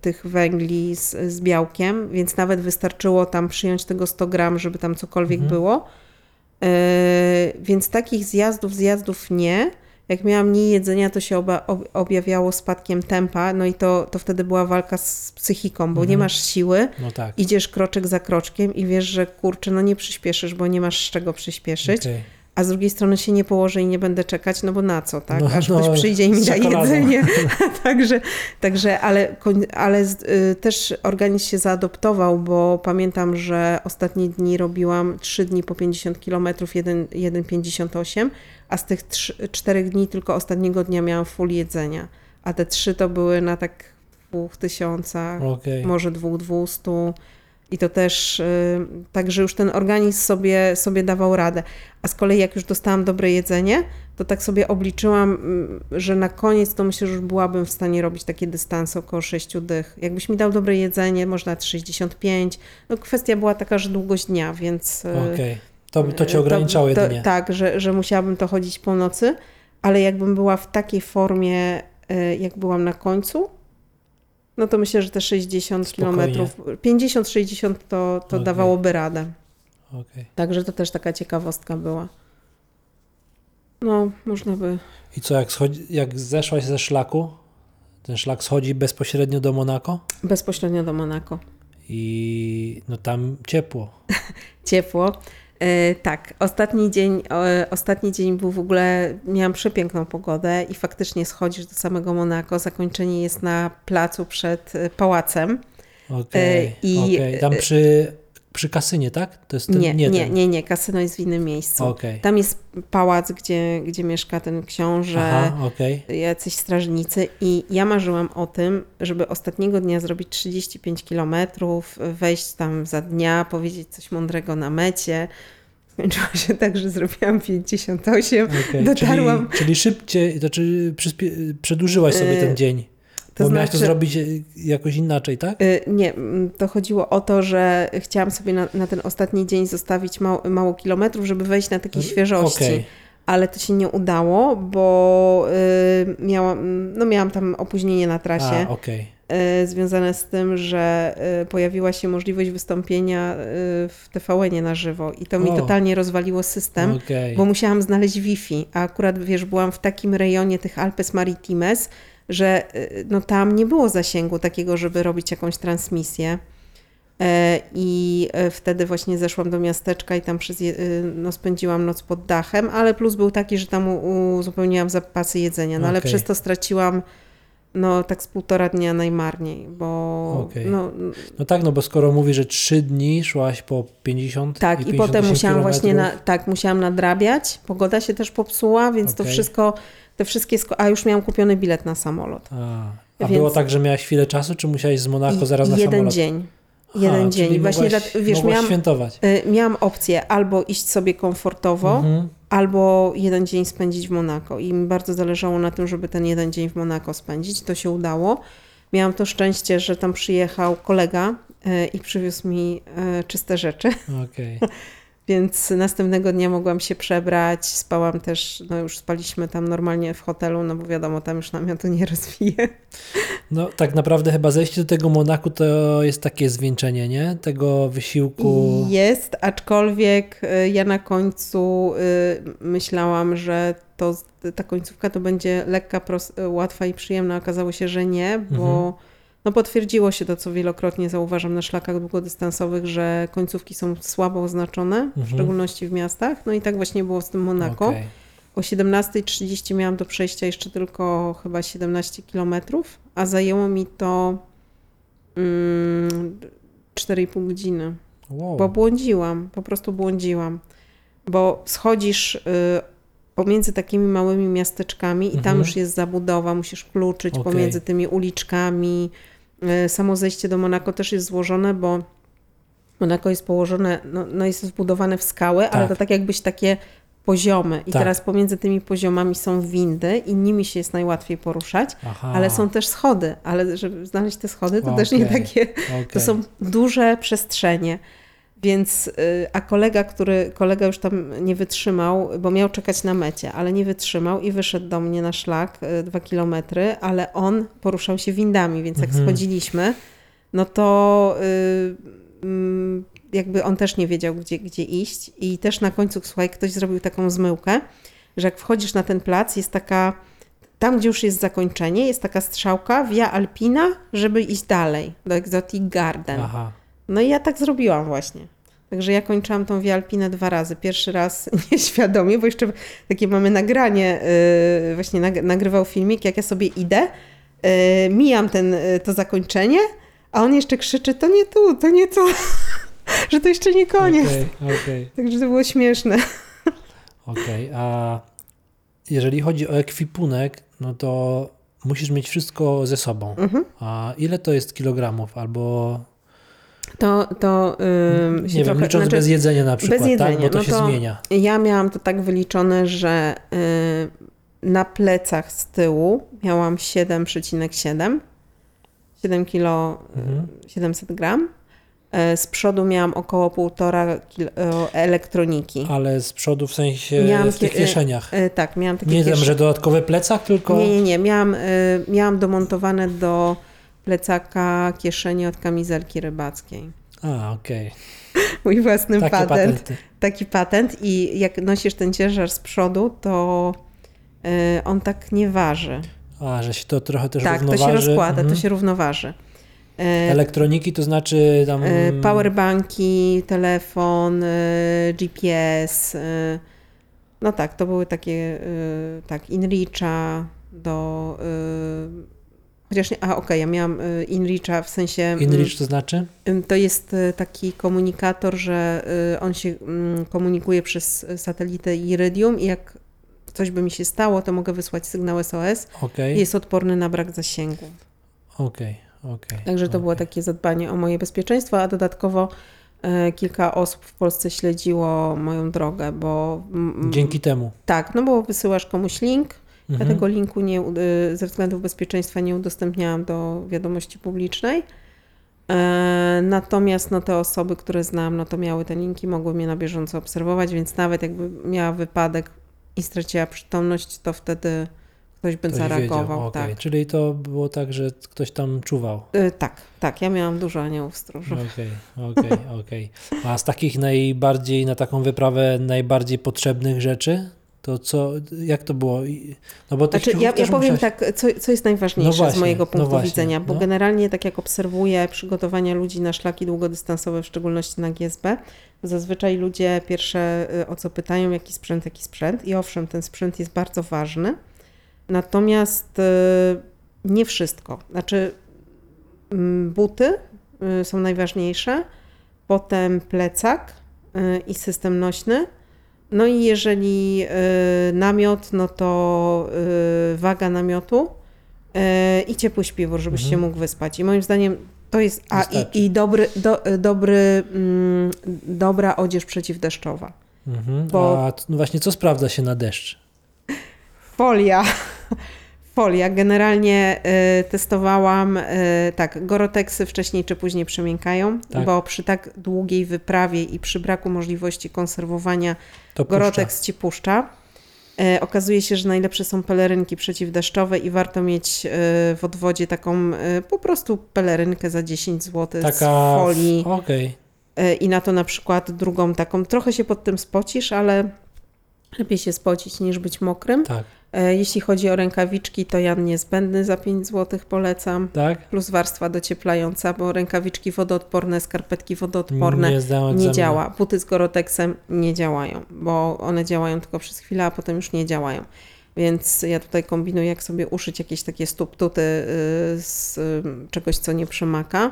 Speaker 3: tych węgli z, z białkiem, więc nawet wystarczyło tam przyjąć tego 100 gram, żeby tam cokolwiek
Speaker 1: Mhm.
Speaker 3: było. Y, Więc takich zjazdów, zjazdów nie. Jak miałam mniej jedzenia, to się oba, ob, objawiało spadkiem tempa, no i to, to wtedy była walka z psychiką, bo nie
Speaker 1: Mhm.
Speaker 3: masz siły,
Speaker 1: No tak.
Speaker 3: idziesz kroczek za kroczkiem i wiesz, że kurczę, no nie przyspieszysz, bo nie masz z czego przyspieszyć,
Speaker 1: Okej.
Speaker 3: A z drugiej strony się nie położę i nie będę czekać, no bo na co, tak?
Speaker 1: No,
Speaker 3: Aż
Speaker 1: no,
Speaker 3: ktoś przyjdzie i mi da jedzenie. także, także, ale, ale y, też organizm się zaadoptował, bo pamiętam, że ostatnie dni robiłam 3 dni po 50 km, jeden, jeden 58, a z tych 4 dni tylko ostatniego dnia miałam full jedzenia, a te 3 to były na tak 2000,
Speaker 1: Okej.
Speaker 3: może 2200 i to też y, tak, że już ten organizm sobie, sobie dawał radę. A z kolei jak już dostałam dobre jedzenie, to tak sobie obliczyłam, mm, że na koniec to myślę, że już byłabym w stanie robić takie dystanse około 6 dych. Jakbyś mi dał dobre jedzenie, może nawet 65. No kwestia była taka, że długość dnia, więc... y,
Speaker 1: Okej. To, to cię ograniczało
Speaker 3: to,
Speaker 1: jedynie.
Speaker 3: Tak, że, że musiałabym to chodzić po nocy, ale jakbym była w takiej formie, y, jak byłam na końcu, no to myślę, że te 60
Speaker 1: Spokojnie.
Speaker 3: kilometrów, 50-60 to, to
Speaker 1: Okej.
Speaker 3: dawałoby radę.
Speaker 1: Okej.
Speaker 3: Także to też taka ciekawostka była. No, można by.
Speaker 1: I co, jak, schodzi, jak zeszłaś ze szlaku, ten szlak schodzi bezpośrednio do Monako
Speaker 3: Bezpośrednio do Monako.
Speaker 1: i no tam ciepło.
Speaker 3: Ciepło. E, tak, ostatni dzień, ostatni dzień był w ogóle, miałam przepiękną pogodę i faktycznie schodzisz do samego Monako. Zakończenie jest na placu przed e, pałacem.
Speaker 1: Okej,
Speaker 3: E, i-
Speaker 1: okej. Tam przy, przy kasynie, tak? To jest ten,
Speaker 3: Nie, nie, nie,
Speaker 1: ten.
Speaker 3: nie, kasyno jest w innym miejscu.
Speaker 1: Okej.
Speaker 3: Tam jest pałac, gdzie, gdzie mieszka ten książę,
Speaker 1: Aha, okej.
Speaker 3: jacyś strażnicy i ja marzyłam o tym, żeby ostatniego dnia zrobić 35 kilometrów, wejść tam za dnia, powiedzieć coś mądrego na mecie. Skończyło się tak, że zrobiłam 58,
Speaker 1: okej.
Speaker 3: dotarłam...
Speaker 1: Czyli, czyli szybciej, to czy przyspie- przedłużyłaś sobie
Speaker 3: E,
Speaker 1: ten dzień?
Speaker 3: To
Speaker 1: Bo miałaś to
Speaker 3: znaczy-
Speaker 1: zrobić e, jakoś inaczej, tak?
Speaker 3: Y, Nie, mm, to chodziło o to, że chciałam sobie na, na ten ostatni dzień zostawić mało, mało kilometrów, żeby wejść na takiej świeżości.
Speaker 1: Okej.
Speaker 3: Ale to się nie udało, bo y, miałam, no miałam tam opóźnienie na trasie.
Speaker 1: A, okej.
Speaker 3: y, związane z tym, że y, pojawiła się możliwość wystąpienia y, w TVN-ie na żywo i to mi
Speaker 1: O.
Speaker 3: totalnie rozwaliło system,
Speaker 1: Okej.
Speaker 3: bo musiałam znaleźć Wi-Fi, a akurat wiesz, byłam w takim rejonie tych Alpes Maritimes, że y, no tam nie było zasięgu takiego, żeby robić jakąś transmisję. E, I e, wtedy właśnie zeszłam do miasteczka i tam przez, y, no, spędziłam noc pod dachem, ale plus był taki, że tam uzupełniłam zapasy jedzenia, no ale
Speaker 1: Okej.
Speaker 3: przez to straciłam no tak z półtora dnia najmarniej, bo
Speaker 1: Okej.
Speaker 3: no,
Speaker 1: No tak, no bo skoro mówi, że trzy dni szłaś po 50
Speaker 3: tak i,
Speaker 1: 58
Speaker 3: potem musiałam właśnie na,
Speaker 1: kilometrów.
Speaker 3: tak, musiałam nadrabiać, pogoda się też popsuła, więc to
Speaker 1: Okej.
Speaker 3: wszystko, te wszystkie, a już miałam kupiony bilet na samolot.
Speaker 1: A, a było tak, że miałaś chwilę czasu, czy musiałeś z Monako zaraz na
Speaker 3: jeden
Speaker 1: samolot?
Speaker 3: dzień.
Speaker 1: Aha,
Speaker 3: jeden dzień. Właśnie,
Speaker 1: mogłaś,
Speaker 3: dla- wiesz, miałam,
Speaker 1: świętować.
Speaker 3: y, miałam opcję albo iść sobie komfortowo,
Speaker 1: Mhm.
Speaker 3: albo jeden dzień spędzić w Monako. I mi bardzo zależało na tym, żeby ten jeden dzień w Monako spędzić. To się udało. Miałam to szczęście, że tam przyjechał kolega y, i przywiózł mi y, czyste rzeczy,
Speaker 1: Okej.
Speaker 3: więc następnego dnia mogłam się przebrać. Spałam też, no już spaliśmy tam normalnie w hotelu, no bo wiadomo, tam już namiotu nie rozwije.
Speaker 1: No tak naprawdę chyba zejście do tego Monaku to jest takie zwieńczenie, nie? Tego wysiłku.
Speaker 3: Jest, aczkolwiek y, ja na końcu y, myślałam, że to, ta końcówka to będzie lekka, y, łatwa i przyjemna. Okazało się, że nie, bo
Speaker 1: Mhm.
Speaker 3: No potwierdziło się to, co wielokrotnie zauważam na szlakach długodystansowych, że końcówki są słabo oznaczone, w
Speaker 1: Mhm.
Speaker 3: szczególności w miastach. No i tak właśnie było z tym Monako.
Speaker 1: Okej.
Speaker 3: O 17.30 miałam do przejścia jeszcze tylko chyba 17 kilometrów, a zajęło mi to mm, 4,5 godziny.
Speaker 1: Wow.
Speaker 3: Bo błądziłam, po prostu błądziłam. Bo schodzisz y, pomiędzy takimi małymi miasteczkami i tam
Speaker 1: Mhm.
Speaker 3: już jest zabudowa, musisz kluczyć
Speaker 1: Okej.
Speaker 3: pomiędzy tymi uliczkami. Y, samo zejście do Monako też jest złożone, bo Monako jest położone, no, no jest zbudowane w skały, ale
Speaker 1: Tak.
Speaker 3: to tak jakbyś takie poziomy. I
Speaker 1: Tak.
Speaker 3: teraz pomiędzy tymi poziomami są windy i nimi się jest najłatwiej poruszać,
Speaker 1: Aha.
Speaker 3: ale są też schody. Ale żeby znaleźć te schody, to też nie takie
Speaker 1: Okej.
Speaker 3: to są duże przestrzenie. Więc, y, a kolega, który, kolega już tam nie wytrzymał, bo miał czekać na mecie, ale nie wytrzymał i wyszedł do mnie na szlak, y, dwa kilometry, ale on poruszał się windami, więc jak
Speaker 1: Mhm.
Speaker 3: schodziliśmy, no to y, mm, jakby on też nie wiedział, gdzie, gdzie iść i też na końcu, słuchaj, ktoś zrobił taką zmyłkę, że jak wchodzisz na ten plac, jest taka, tam gdzie już jest zakończenie, jest taka strzałka Via Alpina, żeby iść dalej, do Exotic Garden.
Speaker 1: Aha.
Speaker 3: No i ja tak zrobiłam właśnie. Także ja kończyłam tą Via Alpinę dwa razy. Pierwszy raz nieświadomie, bo jeszcze takie mamy nagranie, yy, właśnie nag- nagrywał filmik, jak ja sobie idę, yy, mijam ten, yy, to zakończenie, a on jeszcze krzyczy, to nie tu, to nie tu, że to jeszcze nie koniec.
Speaker 1: Okej, okej.
Speaker 3: Także to było śmieszne.
Speaker 1: Okej, a jeżeli chodzi o ekwipunek, no to musisz mieć wszystko ze sobą.
Speaker 3: Mhm.
Speaker 1: A ile to jest kilogramów? Albo
Speaker 3: To, to yy, się
Speaker 1: nie wiem,
Speaker 3: trochę,
Speaker 1: licząc
Speaker 3: znaczy-
Speaker 1: bez jedzenia na przykład,
Speaker 3: bez jedzenia,
Speaker 1: tak? Bo to
Speaker 3: no
Speaker 1: się
Speaker 3: to-
Speaker 1: zmienia.
Speaker 3: Ja miałam to tak wyliczone, że y, na plecach z tyłu miałam 7,7 7 kilo
Speaker 1: Mhm.
Speaker 3: 700 gram. Y, Z przodu miałam około 1,5 kilo elektroniki.
Speaker 1: Ale z przodu w sensie
Speaker 3: Miałam
Speaker 1: w tych
Speaker 3: kie-
Speaker 1: kieszeniach.
Speaker 3: Y, Tak, miałam takie
Speaker 1: Nie wiem, że dodatkowy plecak, tylko...
Speaker 3: Nie, nie, nie. Miałam, y, miałam domontowane do plecaka kieszenie od kamizelki rybackiej.
Speaker 1: A, okej.
Speaker 3: Mój własny
Speaker 1: Takie
Speaker 3: patent.
Speaker 1: patenty.
Speaker 3: taki patent i jak nosisz ten ciężar z przodu, to y, on tak nie waży.
Speaker 1: A, że się to trochę też
Speaker 3: tak, to
Speaker 1: równoważy.
Speaker 3: się rozkłada,
Speaker 1: Mhm.
Speaker 3: to się równoważy. E,
Speaker 1: Elektroniki to znaczy tam...
Speaker 3: e, Powerbanki, telefon, e, GPS. No tak, to były takie, tak, InReacha do... Chociaż nie, a okej, ja miałam e, InReacha w sensie... mm,
Speaker 1: InReach to znaczy?
Speaker 3: To jest e, taki komunikator, że y, on się mm, komunikuje przez satelitę Iridium i jak coś by mi się stało, to mogę wysłać sygnał SOS i jest odporny na brak zasięgu.
Speaker 1: okej, okej.
Speaker 3: Także to było takie zadbanie o moje bezpieczeństwo, a dodatkowo kilka osób w Polsce śledziło moją drogę, bo mm,
Speaker 1: Dzięki temu.
Speaker 3: tak, no bo wysyłasz komuś link, ja
Speaker 1: Mhm.
Speaker 3: tego linku nie, y, ze względów bezpieczeństwa nie udostępniałam do wiadomości publicznej. E, Natomiast no, te osoby, które znam, no to miały te linki, mogły mnie na bieżąco obserwować, więc nawet jakby miała wypadek i straciła przytomność, to wtedy ktoś by
Speaker 1: Ktoś
Speaker 3: zareagował.
Speaker 1: wiedział, okej.
Speaker 3: Tak.
Speaker 1: Czyli to było tak, że ktoś tam czuwał.
Speaker 3: E, tak, tak, ja miałam dużo aniołów stróżu.
Speaker 1: Okej, okej, okej. A z takich najbardziej, na taką wyprawę najbardziej potrzebnych rzeczy, to co, jak to było? No bo
Speaker 3: Znaczy, ja, ja powiem tak, co, co jest najważniejsze
Speaker 1: No właśnie,
Speaker 3: z mojego
Speaker 1: no
Speaker 3: punktu
Speaker 1: właśnie,
Speaker 3: widzenia, bo
Speaker 1: no.
Speaker 3: generalnie tak jak obserwuję przygotowania ludzi na szlaki długodystansowe, w szczególności na GSB, zazwyczaj ludzie pierwsze y, o co pytają, jaki sprzęt, jaki sprzęt i owszem, ten sprzęt jest bardzo ważny, natomiast y, nie wszystko. Znaczy mm, buty y, są najważniejsze, potem plecak i system nośny, no i jeżeli y, namiot, no to y, waga namiotu y, i ciepły śpiwór, żebyś
Speaker 1: Mhm.
Speaker 3: się mógł wyspać. I moim zdaniem to jest, a
Speaker 1: Wystarczy.
Speaker 3: i, i dobry, do, dobry, mm, dobra odzież przeciwdeszczowa.
Speaker 1: Mhm.
Speaker 3: bo-
Speaker 1: A no właśnie, co sprawdza się na deszcz?
Speaker 3: Folia. Folia. Generalnie y, testowałam, y, tak, Goroteksy wcześniej czy później przemiękają,
Speaker 1: Tak.
Speaker 3: bo przy tak długiej wyprawie i przy braku możliwości konserwowania
Speaker 1: To puszcza.
Speaker 3: Gorotex ci puszcza. E, okazuje się, że najlepsze są pelerynki przeciwdeszczowe i warto mieć e, w odwodzie taką e, po prostu pelerynkę za 10 zł
Speaker 1: Taka,
Speaker 3: z folii
Speaker 1: okej,
Speaker 3: e, i na to na przykład drugą taką. Trochę się pod tym spocisz, ale lepiej się spocić niż być mokrym.
Speaker 1: tak,
Speaker 3: E, jeśli chodzi o rękawiczki, to Jan niezbędny za 5 zł polecam.
Speaker 1: tak?
Speaker 3: Plus warstwa docieplająca, bo rękawiczki wodoodporne, skarpetki wodoodporne
Speaker 1: Nie
Speaker 3: nie działa. Buty z Goroteksem nie działają, bo one działają tylko przez chwilę, a potem już nie działają. Więc ja tutaj kombinuję, jak sobie uszyć jakieś takie stóptuty y, z y, czegoś, co nie przemaka.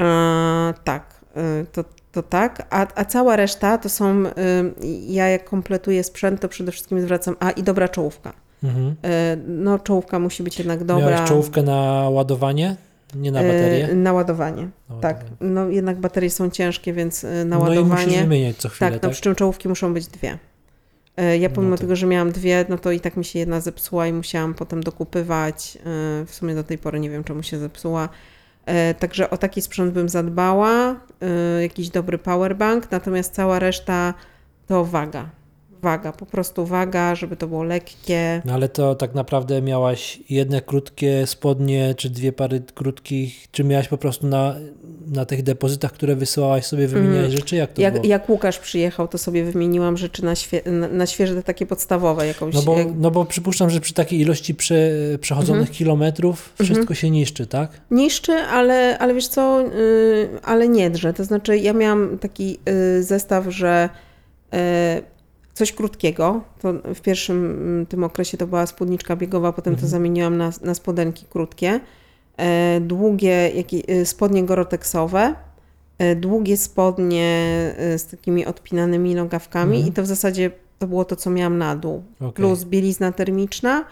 Speaker 3: E, tak, y, to, to tak. A, a cała reszta to są, y, ja jak kompletuję sprzęt, to przede wszystkim zwracam, a i dobra czołówka.
Speaker 1: Mhm.
Speaker 3: Y, no czołówka musi być jednak dobra.
Speaker 1: Miałeś czołówkę na ładowanie? Nie na baterię?
Speaker 3: Y, na ładowanie.
Speaker 1: Na
Speaker 3: Tak,
Speaker 1: ładowanie.
Speaker 3: no jednak baterie są ciężkie, więc y, na
Speaker 1: No i
Speaker 3: ładowanie.
Speaker 1: musisz wymieniać co chwilę,
Speaker 3: Tak,
Speaker 1: tak?
Speaker 3: no przy czym czołówki muszą być dwie. E, Ja pomimo
Speaker 1: No to-
Speaker 3: tego, że miałam dwie, no to i tak mi się jedna zepsuła i musiałam potem dokupywać. W sumie do tej pory nie wiem, czemu się zepsuła. E, Także o taki sprzęt bym zadbała, e, jakiś dobry powerbank, natomiast cała reszta to waga. Waga, po prostu waga, żeby to było lekkie.
Speaker 1: No ale to tak naprawdę miałaś jedne krótkie spodnie, czy dwie pary krótkich, czy miałaś po prostu na, na tych depozytach, które wysyłałaś sobie wymieniać rzeczy? Jak to
Speaker 3: Mhm. Jak,
Speaker 1: było?
Speaker 3: jak Łukasz przyjechał, to sobie wymieniłam rzeczy na, świe- na, na świeże, takie podstawowe, jakąś.
Speaker 1: No bo,
Speaker 3: jak-
Speaker 1: no bo przypuszczam, że przy takiej ilości prze, przechodzonych
Speaker 3: Mhm.
Speaker 1: kilometrów wszystko się niszczy, tak?
Speaker 3: Niszczy, ale, ale wiesz co, yy, ale nie drze. To znaczy, ja miałam taki yy, zestaw, że yy, coś krótkiego, to w pierwszym mm, tym okresie to była spódniczka biegowa, potem to zamieniłam na, na spodenki krótkie, yy, długie jakie, yy, spodnie goroteksowe, długie spodnie z takimi odpinanymi nogawkami
Speaker 1: Mhm.
Speaker 3: i to w zasadzie to było to, co miałam na dół.
Speaker 1: Okej.
Speaker 3: Plus bielizna termiczna,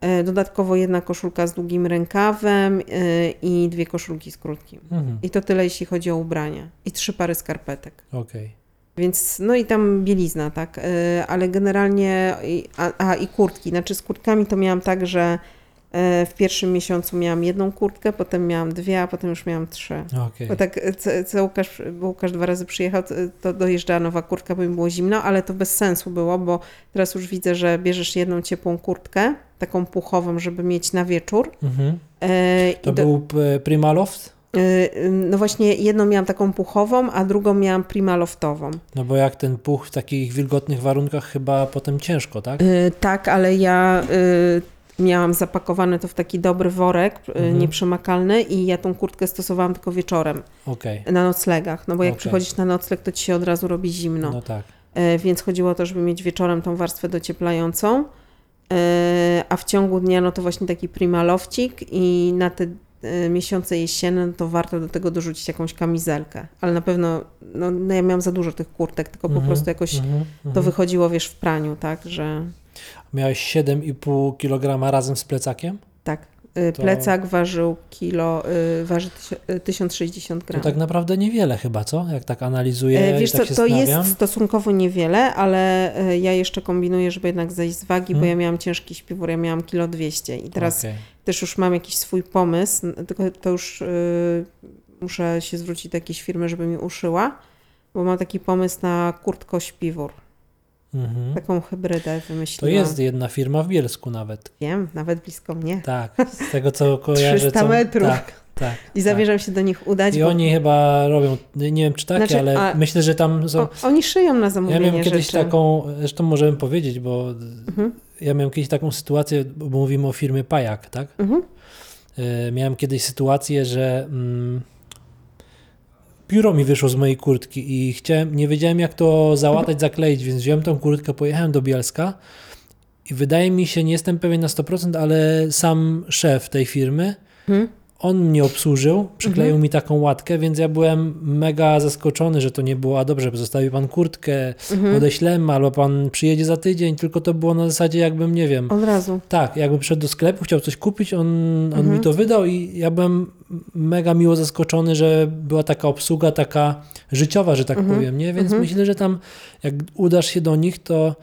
Speaker 3: E, Dodatkowo jedna koszulka z długim rękawem e, i dwie koszulki z krótkim.
Speaker 1: Mhm.
Speaker 3: I to tyle, jeśli chodzi o ubrania. I trzy pary skarpetek.
Speaker 1: Okej.
Speaker 3: Więc, no i tam bielizna, tak. E, Ale generalnie, a, a i kurtki. Znaczy z kurtkami to miałam tak, że e, w pierwszym miesiącu miałam jedną kurtkę, potem miałam dwie, a potem już miałam trzy.
Speaker 1: Okej.
Speaker 3: Bo tak, e, co, Łukasz, bo Łukasz dwa razy przyjechał, to, dojeżdżała nowa kurtka, bo mi było zimno, ale to bez sensu było, bo teraz już widzę, że bierzesz jedną ciepłą kurtkę, taką puchową, żeby mieć na wieczór.
Speaker 1: Mhm.
Speaker 3: E,
Speaker 1: To
Speaker 3: do-
Speaker 1: był p- Primaloft?
Speaker 3: E, no właśnie jedną miałam taką puchową, a drugą miałam primaloftową.
Speaker 1: No bo jak ten puch w takich wilgotnych warunkach chyba potem ciężko, tak?
Speaker 3: E, tak, ale ja miałam zapakowane to w taki dobry worek, y,
Speaker 1: Mhm.
Speaker 3: nieprzemakalny i ja tą kurtkę stosowałam tylko wieczorem
Speaker 1: Okej,
Speaker 3: na noclegach, no bo jak
Speaker 1: Okej.
Speaker 3: przychodzisz na nocleg, to ci się od razu robi zimno.
Speaker 1: no tak.
Speaker 3: Więc chodziło o to, żeby mieć wieczorem tą warstwę docieplającą, a w ciągu dnia no to właśnie taki primalowcik i na te miesiące jesienne no to warto do tego dorzucić jakąś kamizelkę, ale na pewno, no, no ja miałam za dużo tych kurtek, tylko po
Speaker 1: Mhm,
Speaker 3: prostu jakoś
Speaker 1: mhm,
Speaker 3: to
Speaker 1: mhm.
Speaker 3: wychodziło, wiesz, w praniu, tak, że
Speaker 1: Miałeś 7,5 kg razem z plecakiem?
Speaker 3: tak,
Speaker 1: To-
Speaker 3: plecak ważył kilo, e, waży tysi- e, 1060
Speaker 1: To
Speaker 3: gram.
Speaker 1: tak naprawdę niewiele chyba, co? Jak tak analizuję
Speaker 3: Wiesz
Speaker 1: i tak
Speaker 3: co,
Speaker 1: się
Speaker 3: to jest stosunkowo niewiele, ale ja jeszcze kombinuję, żeby jednak zejść z wagi, bo
Speaker 1: Hmm.
Speaker 3: ja miałam ciężki śpiwór, ja miałam kilo 200 i teraz
Speaker 1: Okej.
Speaker 3: też już mam jakiś swój pomysł, tylko to już y, muszę się zwrócić do jakiejś firmy, żeby mi uszyła, bo mam taki pomysł na kurtko-śpiwór.
Speaker 1: Mhm.
Speaker 3: Taką hybrydę
Speaker 1: To
Speaker 3: wymyśliłam.
Speaker 1: jest jedna firma w Bielsku nawet.
Speaker 3: Wiem, nawet blisko mnie.
Speaker 1: Tak, z tego co kojarzę.
Speaker 3: 300
Speaker 1: co...
Speaker 3: metrów.
Speaker 1: Tak, tak.
Speaker 3: I zamierzam się do nich udać,
Speaker 1: I
Speaker 3: bo
Speaker 1: oni chyba robią, nie wiem czy takie,
Speaker 3: Znaczy,
Speaker 1: ale
Speaker 3: a-
Speaker 1: myślę, że tam są...
Speaker 3: o, oni szyją na
Speaker 1: Ja
Speaker 3: zamówienie
Speaker 1: miałem kiedyś
Speaker 3: rzeczy.
Speaker 1: taką, zresztą możemy powiedzieć, bo
Speaker 3: Mhm.
Speaker 1: ja miałem kiedyś taką sytuację, bo mówimy o firmie Pajak, tak?
Speaker 3: Mhm.
Speaker 1: E, Miałem kiedyś sytuację, że mm, pióro mi wyszło z mojej kurtki i chciałem, nie wiedziałem jak to załatać, zakleić, więc wziąłem tą kurtkę, pojechałem do Bielska i wydaje mi się, nie jestem pewien na 100%, ale sam szef tej firmy,
Speaker 3: Mhm.
Speaker 1: On mnie obsłużył, przykleił mi taką łatkę, więc ja byłem mega zaskoczony, że to nie było, a dobrze, zostawi pan kurtkę,
Speaker 3: Mhm.
Speaker 1: odeślemy, albo pan przyjedzie za tydzień, tylko to było na zasadzie jakbym, nie wiem,
Speaker 3: Od razu.
Speaker 1: tak, jakbym przyszedł do sklepu, chciał coś kupić, on, on
Speaker 3: Mhm.
Speaker 1: mi to wydał i ja byłem mega miło zaskoczony, że była taka obsługa taka życiowa, że tak
Speaker 3: Mhm.
Speaker 1: powiem, nie? Więc
Speaker 3: Mhm.
Speaker 1: myślę, że tam jak udasz się do nich, to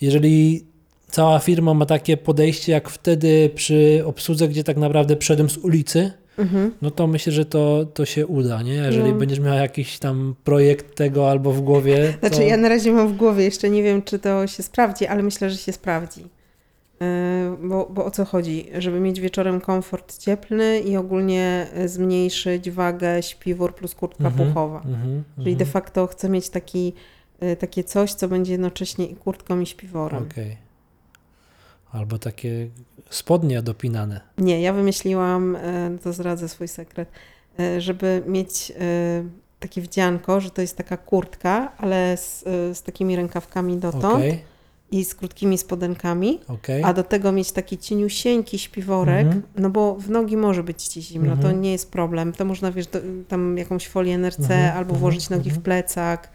Speaker 1: jeżeli cała firma ma takie podejście jak wtedy przy obsłudze, gdzie tak naprawdę przyszedłem z ulicy,
Speaker 3: Mhm.
Speaker 1: no to myślę, że to, to się uda, nie? Jeżeli
Speaker 3: No.
Speaker 1: będziesz miał jakiś tam projekt tego albo w głowie, to...
Speaker 3: Znaczy ja na razie mam w głowie, jeszcze nie wiem, czy to się sprawdzi, ale myślę, że się sprawdzi. Yy, Bo, bo o co chodzi? Żeby mieć wieczorem komfort cieplny i ogólnie y, zmniejszyć wagę śpiwór plus kurtka
Speaker 1: Mhm,
Speaker 3: puchowa.
Speaker 1: mhm,
Speaker 3: Czyli de facto chcę mieć taki, y, takie coś, co będzie jednocześnie i kurtką i śpiworem.
Speaker 1: Okej. Albo takie spodnie dopinane.
Speaker 3: Nie, ja wymyśliłam, y, to zdradzę swój sekret, y, żeby mieć y, takie wdzianko, że to jest taka kurtka, ale z, z takimi rękawkami dotąd
Speaker 1: Okej,
Speaker 3: i z krótkimi spodenkami.
Speaker 1: okej.
Speaker 3: A do tego mieć taki cieniusieńki śpiworek,
Speaker 1: Mhm.
Speaker 3: no bo w nogi może być ci zimno, to
Speaker 1: Mhm.
Speaker 3: nie jest problem. To można, wiesz, do, tam jakąś folię NRC
Speaker 1: Mhm,
Speaker 3: albo
Speaker 1: mhm,
Speaker 3: włożyć nogi w
Speaker 1: mhm.
Speaker 3: plecak.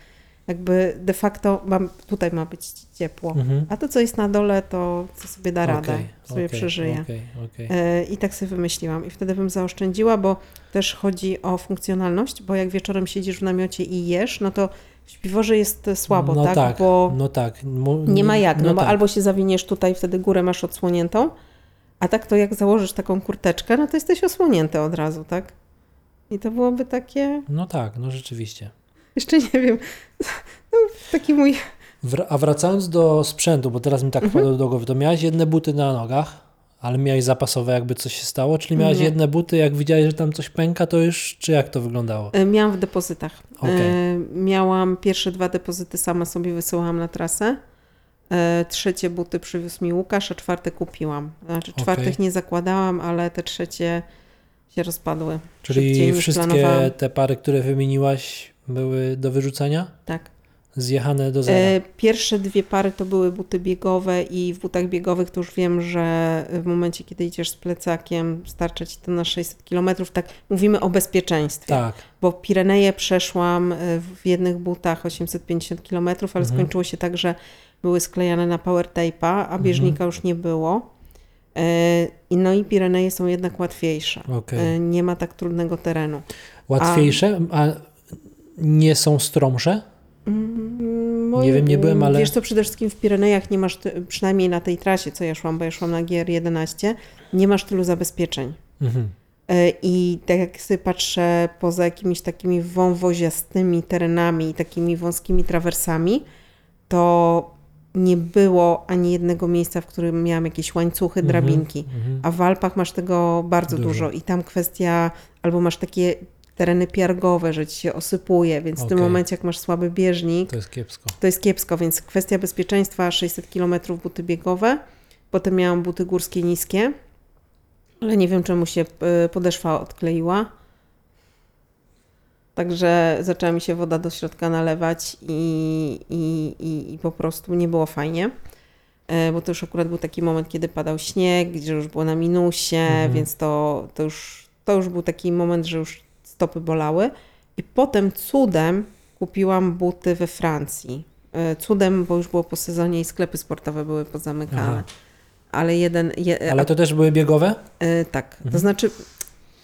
Speaker 3: Jakby de facto mam, tutaj ma być ciepło.
Speaker 1: Mhm.
Speaker 3: A to, co jest na dole, to co sobie da radę,
Speaker 1: Okej,
Speaker 3: sobie
Speaker 1: okej,
Speaker 3: przeżyje.
Speaker 1: okej.
Speaker 3: E, I tak sobie wymyśliłam. I wtedy bym zaoszczędziła, bo też chodzi o funkcjonalność, bo jak wieczorem siedzisz w namiocie i jesz, no to w śpiworze jest słabo,
Speaker 1: no
Speaker 3: tak?
Speaker 1: tak?
Speaker 3: Bo
Speaker 1: No tak. Mu-
Speaker 3: nie ma jak, no, bo
Speaker 1: tak.
Speaker 3: albo się zawiniesz tutaj, wtedy górę masz odsłoniętą, a tak to jak założysz taką kurteczkę, no to jesteś osłonięty od razu, tak? I to byłoby takie,
Speaker 1: No tak, no rzeczywiście.
Speaker 3: Jeszcze nie wiem, no, taki mój,
Speaker 1: a wracając do sprzętu, bo teraz mi tak
Speaker 3: Mhm.
Speaker 1: wpadło do głowy, to miałeś jedne buty na nogach, ale miałeś zapasowe, jakby coś się stało? Czyli miałeś
Speaker 3: Nie.
Speaker 1: jedne buty, jak widziałeś, że tam coś pęka, to już, czy jak to wyglądało?
Speaker 3: e, miałam w depozytach. E, Miałam pierwsze dwa depozyty, sama sobie wysyłałam na trasę. E, Trzecie buty przywiózł mi Łukasz, a czwarte kupiłam. Znaczy czwartych nie zakładałam, ale te trzecie się rozpadły.
Speaker 1: Czyli wszystkie te pary, które wymieniłaś, były do wyrzucenia?
Speaker 3: Tak.
Speaker 1: Zjechane do zera?
Speaker 3: E, Pierwsze dwie pary to były buty biegowe i w butach biegowych to już wiem, że w momencie, kiedy idziesz z plecakiem, starcza ci to na 600 km. Tak, mówimy o bezpieczeństwie.
Speaker 1: tak.
Speaker 3: Bo Pireneje przeszłam e, w jednych butach 850 km, ale
Speaker 1: Mhm.
Speaker 3: skończyło się tak, że były sklejane na power tape'a, a
Speaker 1: Mhm.
Speaker 3: bieżnika już nie było. E, no i Pireneje są jednak łatwiejsze. E, Nie ma tak trudnego terenu.
Speaker 1: Łatwiejsze, a nie są stromsze?
Speaker 3: Mm,
Speaker 1: Nie wiem, nie byłem, ale-
Speaker 3: Wiesz co, przede wszystkim w Pirenejach nie masz, przynajmniej na tej trasie, co ja szłam, bo ja szłam na GR11, nie masz tylu zabezpieczeń.
Speaker 1: Mhm.
Speaker 3: E, I tak jak sobie patrzę poza jakimiś takimi wąwoziastymi terenami i takimi wąskimi trawersami, to nie było ani jednego miejsca, w którym miałam jakieś łańcuchy,
Speaker 1: Mhm,
Speaker 3: drabinki.
Speaker 1: mhm.
Speaker 3: A w Alpach masz tego bardzo
Speaker 1: Dużo.
Speaker 3: dużo. i tam kwestia, albo masz takie tereny piargowe, że ci się osypuje, więc w tym momencie, jak masz słaby bieżnik,
Speaker 1: To jest kiepsko.
Speaker 3: to jest kiepsko, więc kwestia bezpieczeństwa 600 km buty biegowe. Potem miałam buty górskie niskie, ale nie wiem czemu się y, podeszwa odkleiła. Także zaczęła mi się woda do środka nalewać i, i, i, i po prostu nie było fajnie. E, Bo to już akurat był taki moment, kiedy padał śnieg, gdzie już było na minusie,
Speaker 1: Mhm.
Speaker 3: więc to, to, już, to już był taki moment, że już stopy bolały. I potem cudem kupiłam buty we Francji. E, Cudem, bo już było po sezonie i sklepy sportowe były pozamykane.
Speaker 1: Aha.
Speaker 3: Ale jeden. Je,
Speaker 1: Ale to też były biegowe?
Speaker 3: e, tak,
Speaker 1: Mhm.
Speaker 3: to znaczy.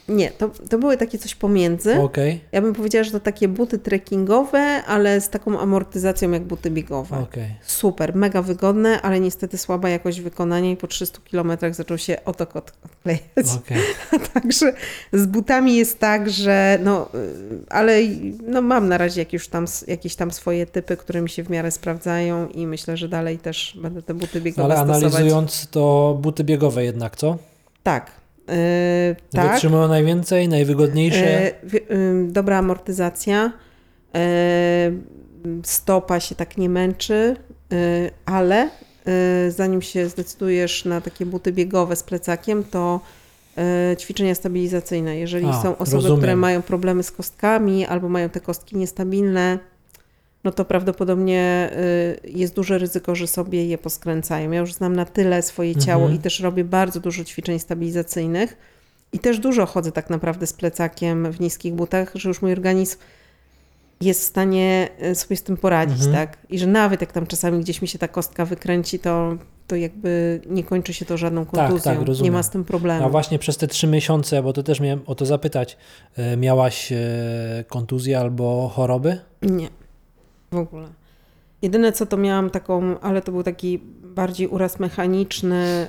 Speaker 3: Nie, to, to były takie coś pomiędzy.
Speaker 1: Okej,
Speaker 3: Ja bym powiedziała, że to takie buty trekkingowe, ale z taką amortyzacją jak buty biegowe.
Speaker 1: okej.
Speaker 3: Super, mega wygodne, ale niestety słaba jakość wykonania i po 300 kilometrach zaczął się otok od- odklejać.
Speaker 1: okej.
Speaker 3: Także z butami jest tak, że no, y, ale no mam na razie jak już tam, s- jakieś tam swoje typy, które mi się w miarę sprawdzają i myślę, że dalej też będę te buty biegowe
Speaker 1: Ale
Speaker 3: stosować.
Speaker 1: analizując to buty biegowe jednak, co?
Speaker 3: Tak, yy, tak.
Speaker 1: Wytrzymują najwięcej, najwygodniejsze.
Speaker 3: Wi- ym, dobra amortyzacja. e, Stopa się tak nie męczy, e, ale zanim się zdecydujesz na takie buty biegowe z plecakiem, to ćwiczenia stabilizacyjne. Jeżeli
Speaker 1: A,
Speaker 3: są osoby,
Speaker 1: rozumiem.
Speaker 3: które mają problemy z kostkami albo mają te kostki niestabilne, no to prawdopodobnie e, jest duże ryzyko, że sobie je poskręcają. Ja już znam na tyle swoje ciało
Speaker 1: Mhm.
Speaker 3: i też robię bardzo dużo ćwiczeń stabilizacyjnych. I też dużo chodzę tak naprawdę z plecakiem w niskich butach, że już mój organizm jest w stanie e, sobie z tym poradzić,
Speaker 1: Mhm.
Speaker 3: tak? I że nawet jak tam czasami gdzieś mi się ta kostka wykręci, to, to jakby nie kończy się to żadną
Speaker 1: Tak,
Speaker 3: kontuzją.
Speaker 1: tak, rozumiem.
Speaker 3: nie ma z tym problemu.
Speaker 1: A właśnie przez te trzy miesiące, bo to też miałem o to zapytać, e, miałaś kontuzję albo choroby?
Speaker 3: Nie, w ogóle. Jedyne co to miałam taką, ale to był taki bardziej uraz mechaniczny,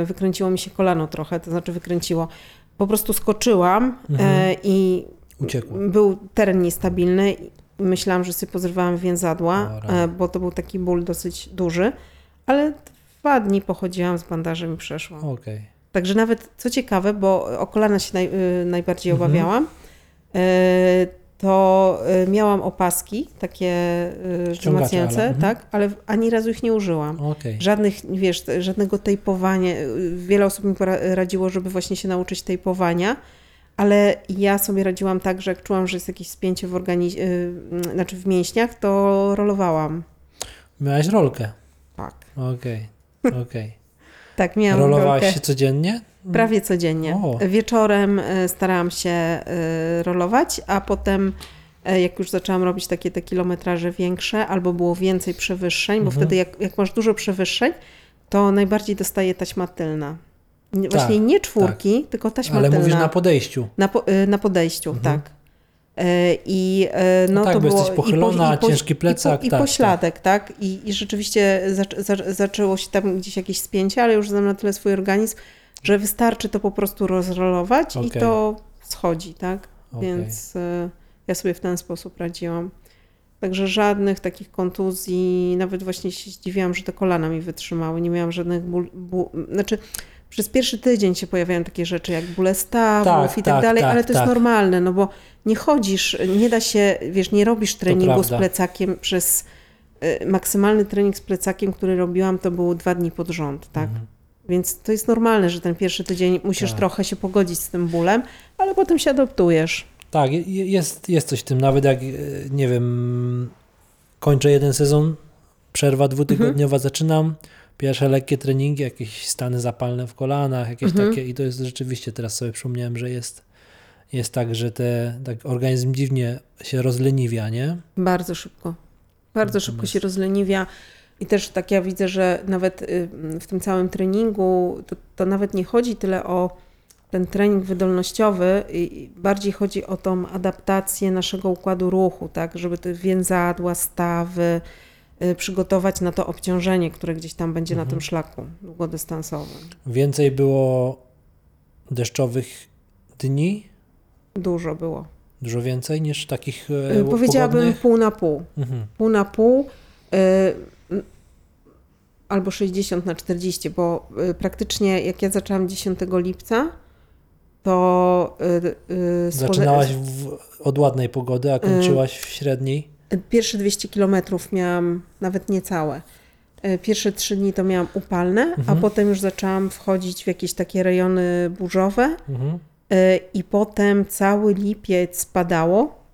Speaker 3: yy, wykręciło mi się kolano trochę, to znaczy wykręciło. Po prostu skoczyłam
Speaker 1: Mhm.
Speaker 3: yy, i
Speaker 1: Uciekło.
Speaker 3: był teren niestabilny. i Myślałam, że sobie pozrywałam więzadła,
Speaker 1: O,
Speaker 3: e, bo to był taki ból dosyć duży, ale dwa dni pochodziłam z bandażem i przeszło.
Speaker 1: Okej.
Speaker 3: Także nawet, co ciekawe, bo o kolana się naj, y, najbardziej
Speaker 1: Mhm.
Speaker 3: obawiałam, y, to y, miałam opaski takie y, wzmacniające,
Speaker 1: ale- mhm.
Speaker 3: tak, ale ani razu ich nie użyłam.
Speaker 1: Okej.
Speaker 3: Żadnych, wiesz, żadnego tejpowania. y, Wiele osób mi radziło, żeby właśnie się nauczyć tejpowania, ale ja sobie radziłam tak, że jak czułam, że jest jakieś spięcie w organizmie, znaczy w mięśniach, to rolowałam.
Speaker 1: Miałaś rolkę.
Speaker 3: Tak.
Speaker 1: Okej, okej.
Speaker 3: Tak, miałam
Speaker 1: Rolowałaś
Speaker 3: rolkę.
Speaker 1: się codziennie?
Speaker 3: Prawie codziennie.
Speaker 1: O.
Speaker 3: Wieczorem e, starałam się e, rolować, a potem e, jak już zaczęłam robić takie te kilometraże większe, albo było więcej przewyższeń, bo
Speaker 1: Mhm.
Speaker 3: wtedy jak, jak masz dużo przewyższeń, to najbardziej dostaje taśma tylna. Nie-
Speaker 1: Tak,
Speaker 3: Właśnie nie czwórki, tylko taśma
Speaker 1: Ale
Speaker 3: tylna.
Speaker 1: mówisz na podejściu.
Speaker 3: Na, po, na podejściu,
Speaker 1: Mhm.
Speaker 3: tak. Y, I no,
Speaker 1: No tak,
Speaker 3: to
Speaker 1: bo
Speaker 3: było
Speaker 1: jesteś pochylona, ciężki
Speaker 3: i,
Speaker 1: plecak,
Speaker 3: po, i
Speaker 1: tak,
Speaker 3: pośladek, tak. I, I rzeczywiście zac, zac, zaczęło się tam gdzieś jakieś spięcie, ale już znam na tyle swój organizm, że wystarczy to po prostu rozrolować i
Speaker 1: Okej.
Speaker 3: to schodzi, tak.
Speaker 1: Okej.
Speaker 3: Więc y, ja sobie w ten sposób radziłam. Także żadnych takich kontuzji, nawet właśnie się zdziwiłam, że te kolana mi wytrzymały. Nie miałam żadnych ból, ból znaczy przez pierwszy tydzień się pojawiają takie rzeczy jak bóle stawów
Speaker 1: Tak,
Speaker 3: i tak,
Speaker 1: tak,
Speaker 3: dalej,
Speaker 1: tak,
Speaker 3: ale to jest
Speaker 1: tak.
Speaker 3: normalne, no bo nie chodzisz, nie da się, wiesz, nie robisz treningu z plecakiem przez y, maksymalny trening z plecakiem, który robiłam, to był dwa dni pod rząd, tak?
Speaker 1: Mhm.
Speaker 3: Więc to jest normalne, że ten pierwszy tydzień musisz
Speaker 1: Tak.
Speaker 3: trochę się pogodzić z tym bólem, ale potem się adoptujesz.
Speaker 1: Tak, je- jest, jest coś w tym. Nawet jak, e, nie wiem, kończę jeden sezon, przerwa dwutygodniowa,
Speaker 3: Mhm.
Speaker 1: zaczynam, pierwsze lekkie treningi, jakieś stany zapalne w kolanach, jakieś
Speaker 3: Mhm.
Speaker 1: takie i to jest rzeczywiście, teraz sobie przypomniałem, że jest, jest tak, że te, tak organizm dziwnie się rozleniwia, nie?
Speaker 3: Bardzo szybko. Bardzo szybko się rozleniwia. I też tak ja widzę, że nawet y, w tym całym treningu to, to nawet nie chodzi tyle o ten trening wydolnościowy, bardziej chodzi o tą adaptację naszego układu ruchu, tak, żeby te więzadła, stawy y, przygotować na to obciążenie, które gdzieś tam będzie na
Speaker 1: Mhm.
Speaker 3: tym szlaku długodystansowym.
Speaker 1: Więcej było deszczowych dni,
Speaker 3: Dużo było.
Speaker 1: dużo więcej niż takich
Speaker 3: Y,
Speaker 1: e,
Speaker 3: Powiedziałabym
Speaker 1: pogodnych?
Speaker 3: pół na pół.
Speaker 1: Mhm.
Speaker 3: pół na pół y, albo 60 na 40, bo y, praktycznie jak ja zaczęłam 10 lipca, to y, y, słone-
Speaker 1: Zaczynałaś w, od ładnej pogody, a kończyłaś w średniej.
Speaker 3: pierwsze 200 kilometrów miałam nawet niecałe. Pierwsze trzy dni to miałam upalne, a
Speaker 1: Mhm.
Speaker 3: potem już zaczęłam wchodzić w jakieś takie rejony burzowe
Speaker 1: Mhm.
Speaker 3: E, i potem cały lipiec padało.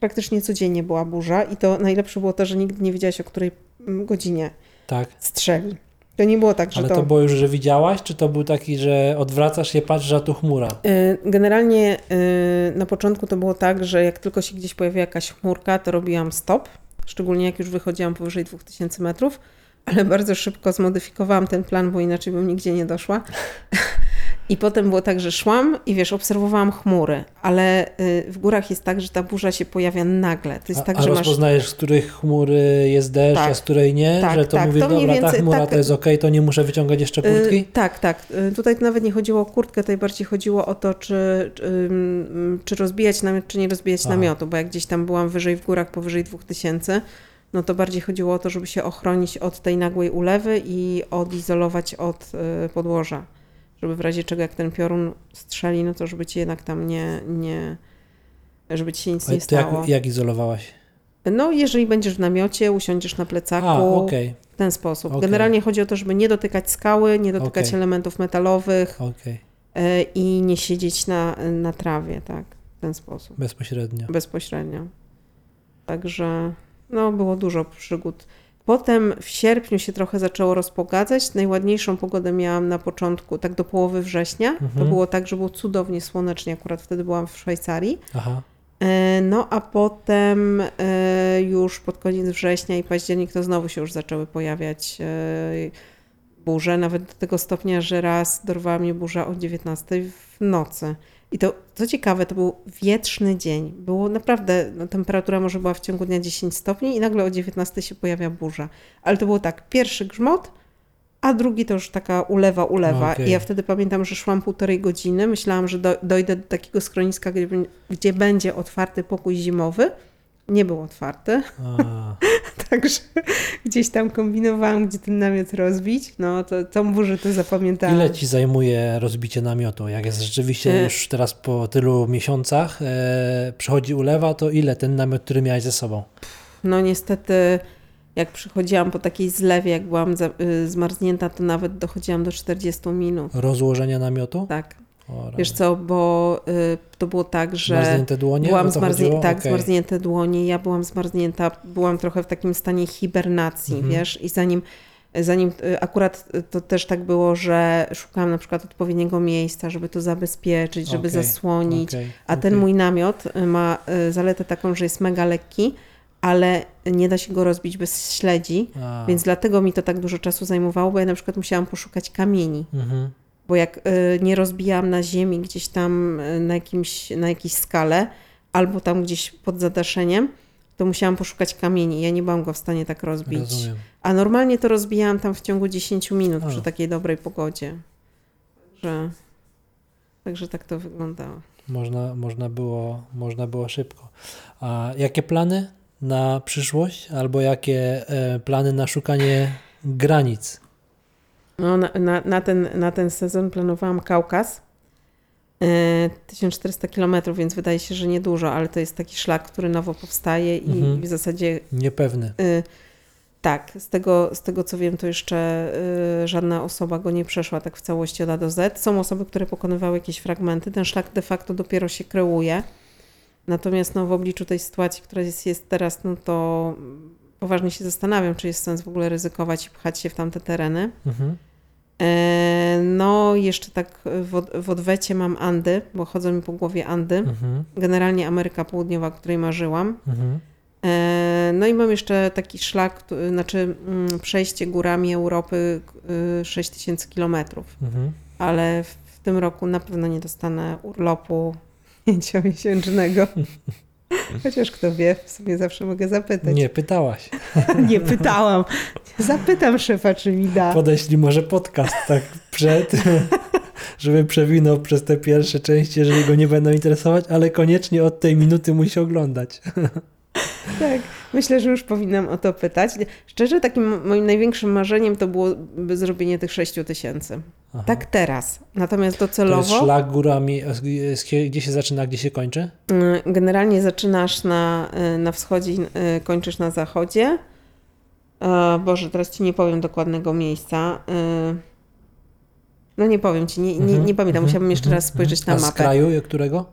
Speaker 3: Praktycznie codziennie była burza i to najlepsze było to, że nigdy nie wiedziałaś o której mm, godzinie
Speaker 1: Tak.
Speaker 3: strzeli. To nie było tak, że
Speaker 1: Ale
Speaker 3: to...
Speaker 1: to było już, że widziałaś, czy to był taki, że odwracasz się, patrzysz, a tu chmura?
Speaker 3: Y, Generalnie y, na początku to było tak, że jak tylko się gdzieś pojawiła jakaś chmurka, to robiłam stop, szczególnie jak już wychodziłam powyżej 2000 metrów, ale bardzo szybko zmodyfikowałam ten plan, bo inaczej bym nigdzie nie doszła. I potem było tak, że szłam i wiesz, obserwowałam chmury, ale y, w górach jest tak, że ta burza się pojawia nagle. To jest
Speaker 1: A,
Speaker 3: tak,
Speaker 1: a
Speaker 3: że masz
Speaker 1: rozpoznajesz, z których chmury jest deszcz,
Speaker 3: Tak.
Speaker 1: a z której nie?
Speaker 3: Tak,
Speaker 1: że to
Speaker 3: tak,
Speaker 1: mówisz,
Speaker 3: to
Speaker 1: dobra, ta
Speaker 3: więcej
Speaker 1: chmura
Speaker 3: tak.
Speaker 1: to jest okej, to nie muszę wyciągać jeszcze kurtki?
Speaker 3: Y, tak, tak. Y, Tutaj to nawet nie chodziło o kurtkę, tutaj bardziej chodziło o to, czy, ym, czy rozbijać namiot, czy nie rozbijać
Speaker 1: Aha.
Speaker 3: namiotu, bo jak gdzieś tam byłam wyżej w górach, powyżej 2000, no to bardziej chodziło o to, żeby się ochronić od tej nagłej ulewy i odizolować od y, podłoża. Żeby w razie czego, jak ten piorun strzeli, no to żeby ci jednak tam nie, nie żeby ci się nic nie
Speaker 1: to jak,
Speaker 3: stało.
Speaker 1: jak izolowałaś?
Speaker 3: No, jeżeli będziesz w namiocie, usiądziesz na plecaku,
Speaker 1: A, okej,
Speaker 3: w ten sposób.
Speaker 1: Okej.
Speaker 3: Generalnie chodzi o to, żeby nie dotykać skały, nie dotykać
Speaker 1: Okej.
Speaker 3: elementów metalowych e, i nie siedzieć na, na trawie, tak, w ten sposób,
Speaker 1: bezpośrednio.
Speaker 3: bezpośrednio. Także, no, było dużo przygód. Potem w sierpniu się trochę zaczęło rozpogadzać. Najładniejszą pogodę miałam na początku, tak do połowy września. To
Speaker 1: Mhm.
Speaker 3: było tak, że było cudownie słonecznie, akurat wtedy byłam w Szwajcarii.
Speaker 1: Aha,
Speaker 3: E, No a potem e, już pod koniec września i październik to znowu się już zaczęły pojawiać e, burze, nawet do tego stopnia, że raz dorwała mnie burza o 19 w nocy. I to, co ciekawe, to był wietrzny dzień. Było naprawdę, no, temperatura może była w ciągu dnia 10 stopni i nagle o 19 się pojawia burza. Ale to było tak, pierwszy grzmot, a drugi to już taka ulewa, ulewa.
Speaker 1: Okej.
Speaker 3: I ja wtedy pamiętam, że szłam półtorej godziny. Myślałam, że do, dojdę do takiego schroniska, gdzie, gdzie będzie otwarty pokój zimowy. Nie był otwarty, także gdzieś tam kombinowałam, gdzie ten namiot rozbić. No to tą burzę to zapamiętałam.
Speaker 1: ile ci zajmuje rozbicie namiotu? Jak jest rzeczywiście
Speaker 3: E.
Speaker 1: już teraz po tylu miesiącach e, przychodzi ulewa, to ile ten namiot, który miałeś ze sobą?
Speaker 3: No niestety, jak przychodziłam po takiej zlewie, jak byłam za, y, zmarznięta, to nawet dochodziłam do 40 minut.
Speaker 1: Rozłożenia namiotu?
Speaker 3: Tak.
Speaker 1: O.
Speaker 3: Wiesz co, bo y, to było tak, że...
Speaker 1: Zmarznięte dłonie?
Speaker 3: Byłam
Speaker 1: chodziło?
Speaker 3: tak,
Speaker 1: Okej.
Speaker 3: zmarznięte dłonie, ja byłam zmarznięta, byłam trochę w takim stanie hibernacji,
Speaker 1: Mhm.
Speaker 3: wiesz, i zanim, zanim y, akurat to też tak było, że szukałam na przykład odpowiedniego miejsca, żeby to zabezpieczyć, żeby
Speaker 1: Okej,
Speaker 3: zasłonić,
Speaker 1: Okej,
Speaker 3: a ten mój namiot y, ma y, zaletę taką, że jest mega lekki, ale nie da się go rozbić bez śledzi,
Speaker 1: A,
Speaker 3: więc dlatego mi to tak dużo czasu zajmowało, bo ja na przykład musiałam poszukać kamieni,
Speaker 1: mhm.
Speaker 3: Bo jak y, nie rozbijałam na ziemi gdzieś tam y, na, jakimś, na jakiejś skale, albo tam gdzieś pod zadaszeniem, to musiałam poszukać kamieni. Ja nie byłam go w stanie tak rozbić.
Speaker 1: Rozumiem.
Speaker 3: A normalnie to rozbijałam tam w ciągu 10 minut
Speaker 1: A.
Speaker 3: przy takiej dobrej pogodzie. Także, także tak to wyglądało.
Speaker 1: Można, można, było, można było szybko. A jakie plany na przyszłość? Albo jakie e, plany na szukanie granic?
Speaker 3: No, na, na, na, ten, na ten sezon planowałam Kaukaz. E, 1400 km, więc wydaje się, że niedużo, ale to jest taki szlak, który nowo powstaje i
Speaker 1: Mhm.
Speaker 3: w zasadzie
Speaker 1: Niepewny.
Speaker 3: Y, tak, z tego, z tego co wiem, to jeszcze y, żadna osoba go nie przeszła tak w całości od A do Z. Są osoby, które pokonywały jakieś fragmenty. Ten szlak de facto dopiero się kreuje. Natomiast no, w obliczu tej sytuacji, która jest, jest teraz, no to poważnie się zastanawiam, czy jest sens w ogóle ryzykować i pchać się w tamte tereny.
Speaker 1: Mhm.
Speaker 3: E, no, jeszcze tak w, od, w odwecie mam Andy, bo chodzą mi po głowie Andy.
Speaker 1: Mhm.
Speaker 3: Generalnie Ameryka Południowa, o której marzyłam.
Speaker 1: Mhm.
Speaker 3: E, No i mam jeszcze taki szlak, znaczy mm, przejście górami Europy y, 6000 kilometrów,
Speaker 1: Mhm.
Speaker 3: ale w, w tym roku na pewno nie dostanę urlopu pięciomiesięcznego. Chociaż kto wie, w sumie zawsze mogę zapytać.
Speaker 1: Nie, pytałaś.
Speaker 3: nie pytałam. Zapytam szefa, czy mi da.
Speaker 1: Podeślij może podcast tak przed, żeby przewinął przez te pierwsze części, jeżeli go nie będą interesować, ale koniecznie od tej minuty musi oglądać.
Speaker 3: Tak, myślę, że już powinnam o to pytać. Szczerze, takim moim największym marzeniem to byłoby zrobienie tych 6 tysięcy.
Speaker 1: Aha.
Speaker 3: Tak teraz. Natomiast
Speaker 1: To jest
Speaker 3: docelowo...
Speaker 1: szlak górami, z- gdzie się zaczyna, gdzie się kończy?
Speaker 3: Y, Generalnie zaczynasz na, y, na wschodzie, y, kończysz na zachodzie. E, Boże, teraz ci nie powiem dokładnego miejsca. No nie powiem ci, nie, nie,
Speaker 1: Mhm,
Speaker 3: nie pamiętam,
Speaker 1: mhm,
Speaker 3: musiałabym jeszcze
Speaker 1: mhm,
Speaker 3: raz spojrzeć
Speaker 1: mhm.
Speaker 3: na
Speaker 1: A z
Speaker 3: mapę.
Speaker 1: kraju którego?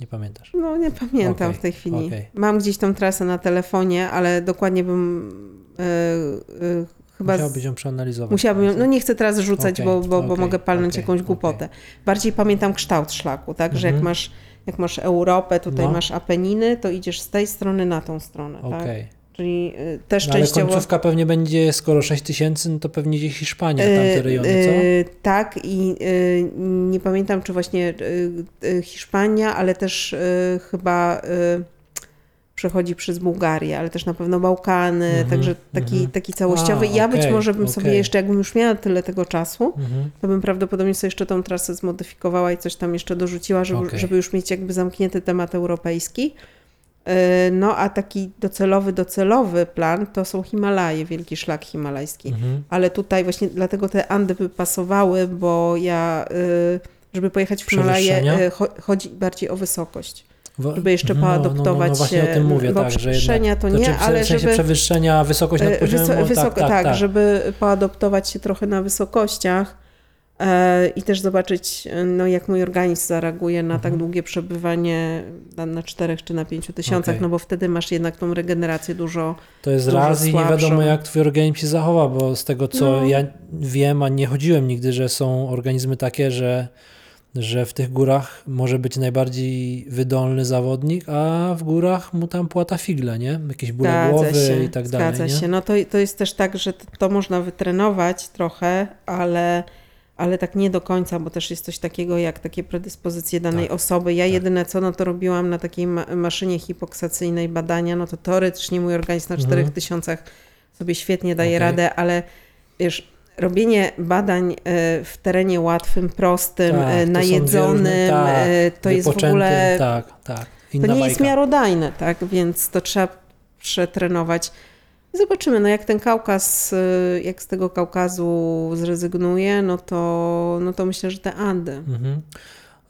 Speaker 1: Nie pamiętasz.
Speaker 3: No nie pamiętam
Speaker 1: Okej,
Speaker 3: w tej chwili.
Speaker 1: okej.
Speaker 3: Mam gdzieś tą trasę na telefonie, ale dokładnie bym e, e, chyba...
Speaker 1: Musiałbyś ją przeanalizować.
Speaker 3: Musiałabym, ją- no nie chcę teraz rzucać,
Speaker 1: Okej,
Speaker 3: bo, bo, bo mogę palnąć jakąś głupotę. Bardziej pamiętam kształt szlaku, tak, że jak
Speaker 1: Mhm.
Speaker 3: masz, jak masz Europę, tutaj
Speaker 1: No.
Speaker 3: masz Apeniny, to idziesz z tej strony na tą stronę, tak?
Speaker 1: Okej.
Speaker 3: Czyli y, też
Speaker 1: No, ale
Speaker 3: częściowo...
Speaker 1: końcówka pewnie będzie, skoro 6 tysięcy, no to pewnie gdzieś Hiszpania,
Speaker 3: Y,
Speaker 1: tamte rejony, co?
Speaker 3: y, tak i nie pamiętam, czy właśnie Hiszpania, ale też chyba przechodzi przez Bułgarię, ale też na pewno Bałkany,
Speaker 1: Mhm,
Speaker 3: także taki,
Speaker 1: mhm.
Speaker 3: taki całościowy.
Speaker 1: A,
Speaker 3: ja być
Speaker 1: okej,
Speaker 3: może bym sobie
Speaker 1: okej.
Speaker 3: jeszcze, jakbym już miała tyle tego czasu,
Speaker 1: Mhm.
Speaker 3: to bym prawdopodobnie sobie jeszcze tą trasę zmodyfikowała i coś tam jeszcze dorzuciła, żeby,
Speaker 1: Okej.
Speaker 3: żeby już mieć jakby zamknięty temat europejski. Y, No a taki docelowy, docelowy plan to są Himalaje, wielki szlak himalajski.
Speaker 1: Mhm.
Speaker 3: Ale tutaj właśnie dlatego te Andy by pasowały, bo ja, y, żeby pojechać w Himalaje, cho- chodzi bardziej o wysokość. Żeby jeszcze
Speaker 1: no, no, no,
Speaker 3: poadoptować
Speaker 1: no,
Speaker 3: się,
Speaker 1: o tym mówię,
Speaker 3: bo
Speaker 1: tak,
Speaker 3: przewyższenia to nie,
Speaker 1: czy w
Speaker 3: ale
Speaker 1: sensie
Speaker 3: żeby-
Speaker 1: przewyższenia, wysokość nad
Speaker 3: E,
Speaker 1: poziomem,
Speaker 3: wyso-
Speaker 1: no,
Speaker 3: wysoko,
Speaker 1: tak, tak, tak.
Speaker 3: żeby poadoptować się trochę na wysokościach e, i też zobaczyć, e, no, jak mój organizm zareaguje na tak
Speaker 1: Mhm.
Speaker 3: długie przebywanie na, czterech czy na pięciu tysiącach,
Speaker 1: Okej.
Speaker 3: no bo wtedy masz jednak tą regenerację dużo.
Speaker 1: To jest
Speaker 3: dużo
Speaker 1: raz i nie wiadomo
Speaker 3: słabszą.
Speaker 1: jak twój organizm się zachowa, bo z tego co
Speaker 3: No.
Speaker 1: ja wiem, a nie chodziłem nigdy, że są organizmy takie, że, że w tych górach może być najbardziej wydolny zawodnik, a w górach mu tam płata figle, nie? Jakieś bóle
Speaker 3: Zgadza
Speaker 1: głowy
Speaker 3: się,
Speaker 1: i tak
Speaker 3: zgadza
Speaker 1: dalej, nie?
Speaker 3: się. No to, to jest też tak, że to, to można wytrenować trochę, ale, ale tak nie do końca, bo też jest coś takiego jak takie predyspozycje danej
Speaker 1: Tak,
Speaker 3: osoby. Ja
Speaker 1: tak.
Speaker 3: jedyne co, no to robiłam na takiej ma- maszynie hipoksacyjnej badania, no to teoretycznie mój organizm na
Speaker 1: Mhm.
Speaker 3: 4000 sobie świetnie daje
Speaker 1: Okej.
Speaker 3: radę, ale wiesz, robienie badań e, w terenie łatwym, prostym,
Speaker 1: Tak,
Speaker 3: e,
Speaker 1: to
Speaker 3: najedzonym,
Speaker 1: różne- tak,
Speaker 3: e, to jest w ogóle
Speaker 1: Tak, tak.
Speaker 3: to
Speaker 1: Inna
Speaker 3: nie jest
Speaker 1: bajka.
Speaker 3: miarodajne, tak? Więc to trzeba przetrenować. I Zobaczymy, no jak ten Kaukaz, y, jak z tego Kaukazu zrezygnuje, no to, no to myślę, że te Andy.
Speaker 1: Mhm.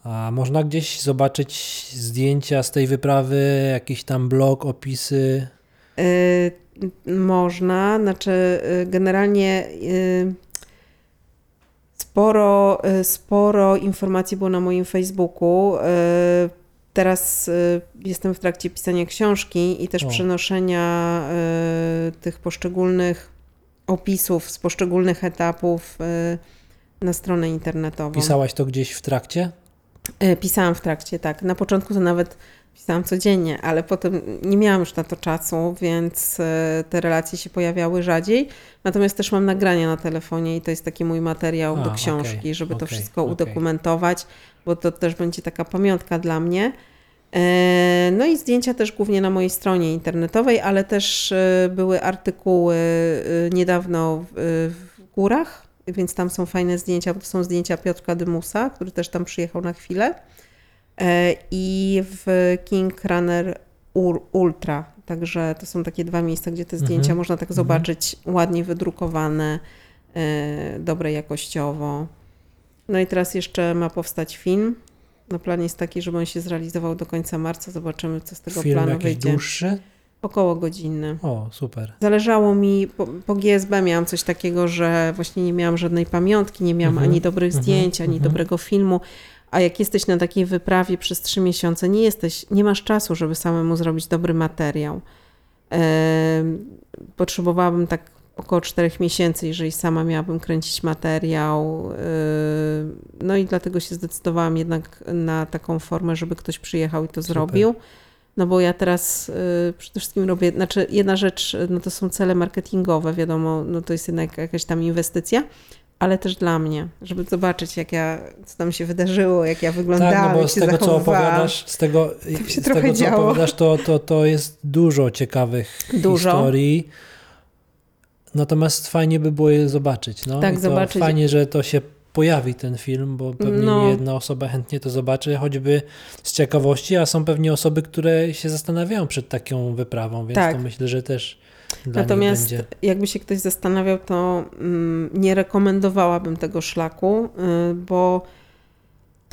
Speaker 1: A można gdzieś zobaczyć zdjęcia z tej wyprawy, jakiś tam blog, opisy.
Speaker 3: Y, można, znaczy y, generalnie y, sporo, y, sporo informacji było na moim Facebooku. Y, Teraz y, jestem w trakcie pisania książki i też
Speaker 1: O.
Speaker 3: przenoszenia y, tych poszczególnych opisów z poszczególnych etapów y, na stronę internetową.
Speaker 1: Pisałaś to gdzieś w trakcie?
Speaker 3: Pisałam w trakcie, tak. Na początku to nawet pisałam codziennie, ale potem nie miałam już na to czasu, więc te relacje się pojawiały rzadziej. Natomiast też mam nagrania na telefonie i to jest taki mój materiał
Speaker 1: A,
Speaker 3: do książki, żeby to
Speaker 1: okej,
Speaker 3: wszystko
Speaker 1: okej.
Speaker 3: udokumentować, bo to też będzie taka pamiątka dla mnie. E, No i zdjęcia też głównie na mojej stronie internetowej, ale też e, były artykuły e, niedawno w, górach, więc tam są fajne zdjęcia, bo to są zdjęcia Piotrka Dymusa, który też tam przyjechał na chwilę. I w King Runner Ultra. Także to są takie dwa miejsca, gdzie te zdjęcia
Speaker 1: Mhm,
Speaker 3: można tak
Speaker 1: mhm.
Speaker 3: zobaczyć, ładnie wydrukowane, dobre jakościowo. No i teraz jeszcze ma powstać film. No plan jest taki, żeby on się zrealizował do końca marca. Zobaczymy, co z tego
Speaker 1: Film
Speaker 3: planu wyjdzie.
Speaker 1: dłuższy?
Speaker 3: Około godzinny.
Speaker 1: O, super.
Speaker 3: Zależało mi, po, po GSB miałam coś takiego, że właśnie nie miałam żadnej pamiątki, nie miałam
Speaker 1: Mhm,
Speaker 3: ani dobrych
Speaker 1: mhm,
Speaker 3: zdjęć, ani
Speaker 1: mhm.
Speaker 3: dobrego filmu. A jak jesteś na takiej wyprawie przez trzy miesiące, nie jesteś, nie masz czasu, żeby samemu zrobić dobry materiał. Em, Potrzebowałabym tak około czterech miesięcy, jeżeli sama miałabym kręcić materiał. Em, No i dlatego się zdecydowałam jednak na taką formę, żeby ktoś przyjechał i to
Speaker 1: Super.
Speaker 3: zrobił. No bo ja teraz y, przede wszystkim robię, znaczy jedna rzecz, y, no to są cele marketingowe, wiadomo, no to jest jednak jakaś tam inwestycja, ale też dla mnie, żeby zobaczyć, jak ja, co tam się wydarzyło, jak ja wyglądałam,
Speaker 1: Tak, no bo z tego, co opowiadasz, z tego,
Speaker 3: się
Speaker 1: z tego co
Speaker 3: działo.
Speaker 1: opowiadasz, to, to, to jest dużo ciekawych
Speaker 3: Dużo.
Speaker 1: historii. Natomiast fajnie by było je zobaczyć. No.
Speaker 3: Tak, zobaczyć.
Speaker 1: Fajnie, że to się pojawi ten film, bo pewnie
Speaker 3: No.
Speaker 1: nie jedna osoba chętnie to zobaczy, choćby z ciekawości, a są pewnie osoby, które się zastanawiają przed taką wyprawą, więc
Speaker 3: Tak.
Speaker 1: to myślę, że też dla
Speaker 3: Natomiast
Speaker 1: będzie.
Speaker 3: jakby się ktoś zastanawiał, to mm, nie rekomendowałabym tego szlaku, y, bo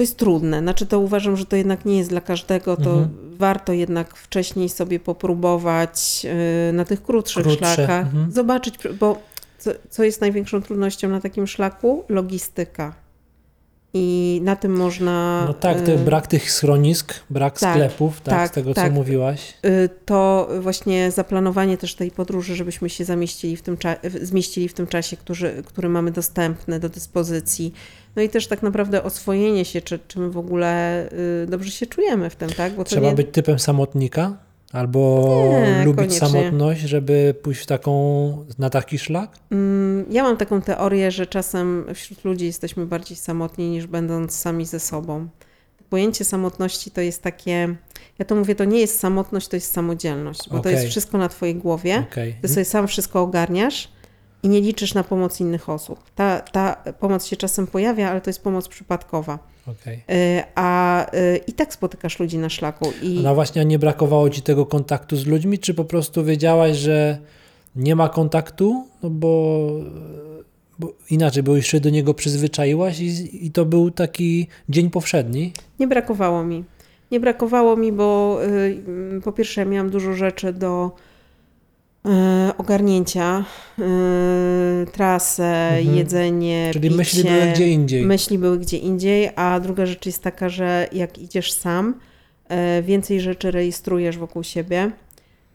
Speaker 3: to jest trudne. Znaczy to uważam, że to jednak nie jest dla każdego, to
Speaker 1: Mhm.
Speaker 3: warto jednak wcześniej sobie popróbować y, na tych krótszych
Speaker 1: Krótsze,
Speaker 3: szlakach,
Speaker 1: mhm.
Speaker 3: zobaczyć, bo co, co jest największą trudnością na takim szlaku? Logistyka. I na tym można...
Speaker 1: No tak,
Speaker 3: y,
Speaker 1: brak tych schronisk, brak
Speaker 3: tak,
Speaker 1: sklepów, tak,
Speaker 3: tak,
Speaker 1: z tego
Speaker 3: tak.
Speaker 1: co mówiłaś.
Speaker 3: y, to właśnie zaplanowanie też tej podróży, żebyśmy się zamieścili w tym, zmieścili w tym czasie, który, który mamy dostępny do dyspozycji. No i też tak naprawdę oswojenie się, czy, czy my w ogóle y, dobrze się czujemy w tym, tak?
Speaker 1: Trzeba
Speaker 3: nie...
Speaker 1: być typem samotnika albo
Speaker 3: Nie,
Speaker 1: lubić
Speaker 3: koniecznie.
Speaker 1: samotność, żeby pójść w taką, na taki szlak?
Speaker 3: Mm, Ja mam taką teorię, że czasem wśród ludzi jesteśmy bardziej samotni niż będąc sami ze sobą. Pojęcie samotności to jest takie, ja to mówię, to nie jest samotność, to jest samodzielność, bo to jest wszystko na twojej głowie.
Speaker 1: Okej.
Speaker 3: Ty sobie sam wszystko ogarniasz i nie liczysz na pomoc innych osób. Ta, ta pomoc się czasem pojawia, ale to jest pomoc przypadkowa.
Speaker 1: Okej.
Speaker 3: Y, A y, i tak spotykasz ludzi na szlaku. I
Speaker 1: No właśnie, a nie brakowało ci tego kontaktu z ludźmi, czy po prostu wiedziałaś, że nie ma kontaktu, no bo, bo inaczej, bo już się do niego przyzwyczaiłaś i, i to był taki dzień powszedni.
Speaker 3: Nie brakowało mi. Nie brakowało mi, bo y, po pierwsze miałam dużo rzeczy do ogarnięcia. Y, trasę,
Speaker 1: Mhm.
Speaker 3: jedzenie,
Speaker 1: Czyli
Speaker 3: picie.
Speaker 1: myśli były gdzie indziej.
Speaker 3: Myśli były gdzie indziej, a druga rzecz jest taka, że jak idziesz sam, e, więcej rzeczy rejestrujesz wokół siebie,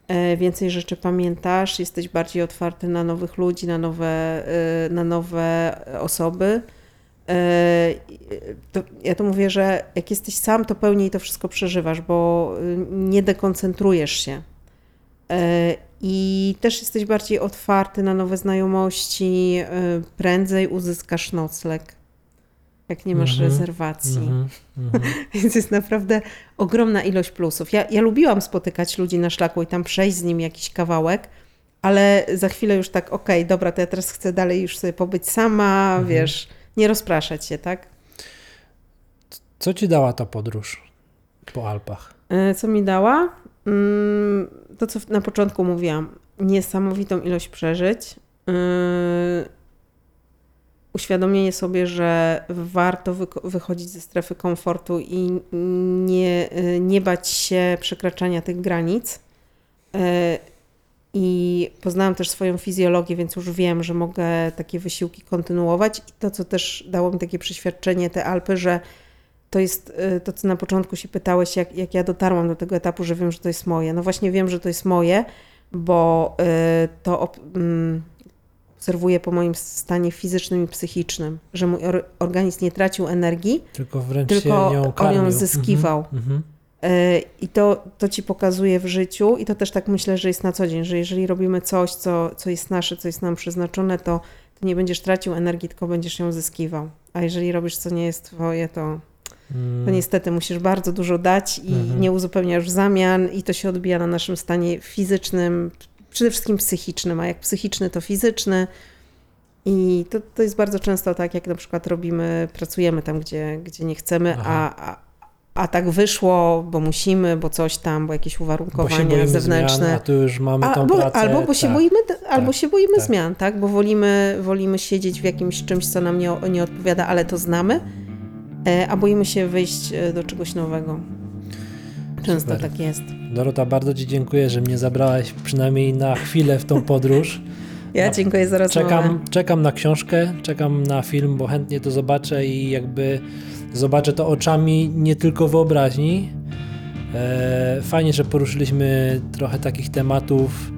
Speaker 3: e, więcej rzeczy pamiętasz, jesteś bardziej otwarty na nowych ludzi, na nowe, e, na nowe osoby. E, To, ja to mówię, że jak jesteś sam, to pełniej to wszystko przeżywasz, bo nie dekoncentrujesz się. I też jesteś bardziej otwarty na nowe znajomości, y, prędzej uzyskasz nocleg, jak nie masz
Speaker 1: Mhm,
Speaker 3: rezerwacji.
Speaker 1: Mhm, mhm.
Speaker 3: Więc jest naprawdę ogromna ilość plusów. Ja, ja lubiłam spotykać ludzi na szlaku i tam przejść z nim jakiś kawałek, ale za chwilę już tak, okej, dobra, to ja teraz chcę dalej już sobie pobyć sama,
Speaker 1: Mhm.
Speaker 3: wiesz, nie rozpraszać się, tak?
Speaker 1: Co ci dała ta podróż po Alpach?
Speaker 3: E, Co mi dała? Mm, To, co na początku mówiłam. Niesamowitą ilość przeżyć. Yy, Uświadomienie sobie, że warto wychodzić ze strefy komfortu i nie, yy, nie bać się przekraczania tych granic. Yy, I poznałam też swoją fizjologię, więc już wiem, że mogę takie wysiłki kontynuować. I to, co też dało mi takie przeświadczenie, te Alpy, że to jest y, to, co na początku się pytałeś, jak, jak ja dotarłam do tego etapu, że wiem, że to jest moje. No właśnie wiem, że to jest moje, bo y, to ob, mm, obserwuję po moim stanie fizycznym i psychicznym, że mój or, organizm nie tracił energii,
Speaker 1: Tylko wręcz
Speaker 3: Tylko
Speaker 1: się nią
Speaker 3: on ją zyskiwał.
Speaker 1: Mhm, mhm.
Speaker 3: Y, I to, to ci pokazuje w życiu, i to też tak myślę, że jest na co dzień, że jeżeli robimy coś, co, co jest nasze, co jest nam przeznaczone, to, to nie będziesz tracił energii, tylko będziesz ją zyskiwał. A jeżeli robisz, co nie jest twoje, to, to
Speaker 1: Mm,
Speaker 3: niestety musisz bardzo dużo dać i
Speaker 1: Mhm.
Speaker 3: nie uzupełniasz w zamian, i to się odbija na naszym stanie fizycznym, przede wszystkim psychicznym, a jak psychiczny, to fizyczny. I to, to jest bardzo często tak, jak na przykład robimy, pracujemy tam, gdzie, gdzie nie chcemy, a, a, a tak wyszło, bo musimy, bo coś tam, bo jakieś
Speaker 1: bo się
Speaker 3: uwarunkowania
Speaker 1: boimy
Speaker 3: zewnętrzne.
Speaker 1: zmian, a tu już mamy tą
Speaker 3: Albo,
Speaker 1: pracę.
Speaker 3: albo bo się
Speaker 1: tak.
Speaker 3: boimy, albo
Speaker 1: tak,
Speaker 3: się boimy
Speaker 1: tak.
Speaker 3: zmian, tak? Bo wolimy, wolimy siedzieć w jakimś czymś, co nam nie, nie odpowiada, ale to znamy, a boimy się wyjść e, do czegoś nowego. Często
Speaker 1: Super.
Speaker 3: tak jest.
Speaker 1: Dorota, bardzo Ci dziękuję, że mnie zabrałaś przynajmniej na chwilę w tą podróż.
Speaker 3: Ja dziękuję za rozmowę.
Speaker 1: Czekam, czekam na książkę, czekam na film, bo chętnie to zobaczę i jakby zobaczę to oczami, nie tylko wyobraźni. E, fajnie, że poruszyliśmy trochę takich tematów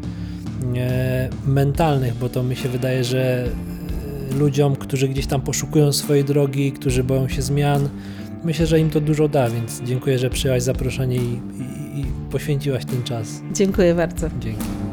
Speaker 1: e, mentalnych, bo to mi się wydaje, że e, ludziom, którzy gdzieś tam poszukują swojej drogi, którzy boją się zmian, myślę, że im to dużo da, więc dziękuję, że przyjęłaś zaproszenie i, i, i poświęciłaś ten czas.
Speaker 3: Dziękuję bardzo.
Speaker 1: Dzięki.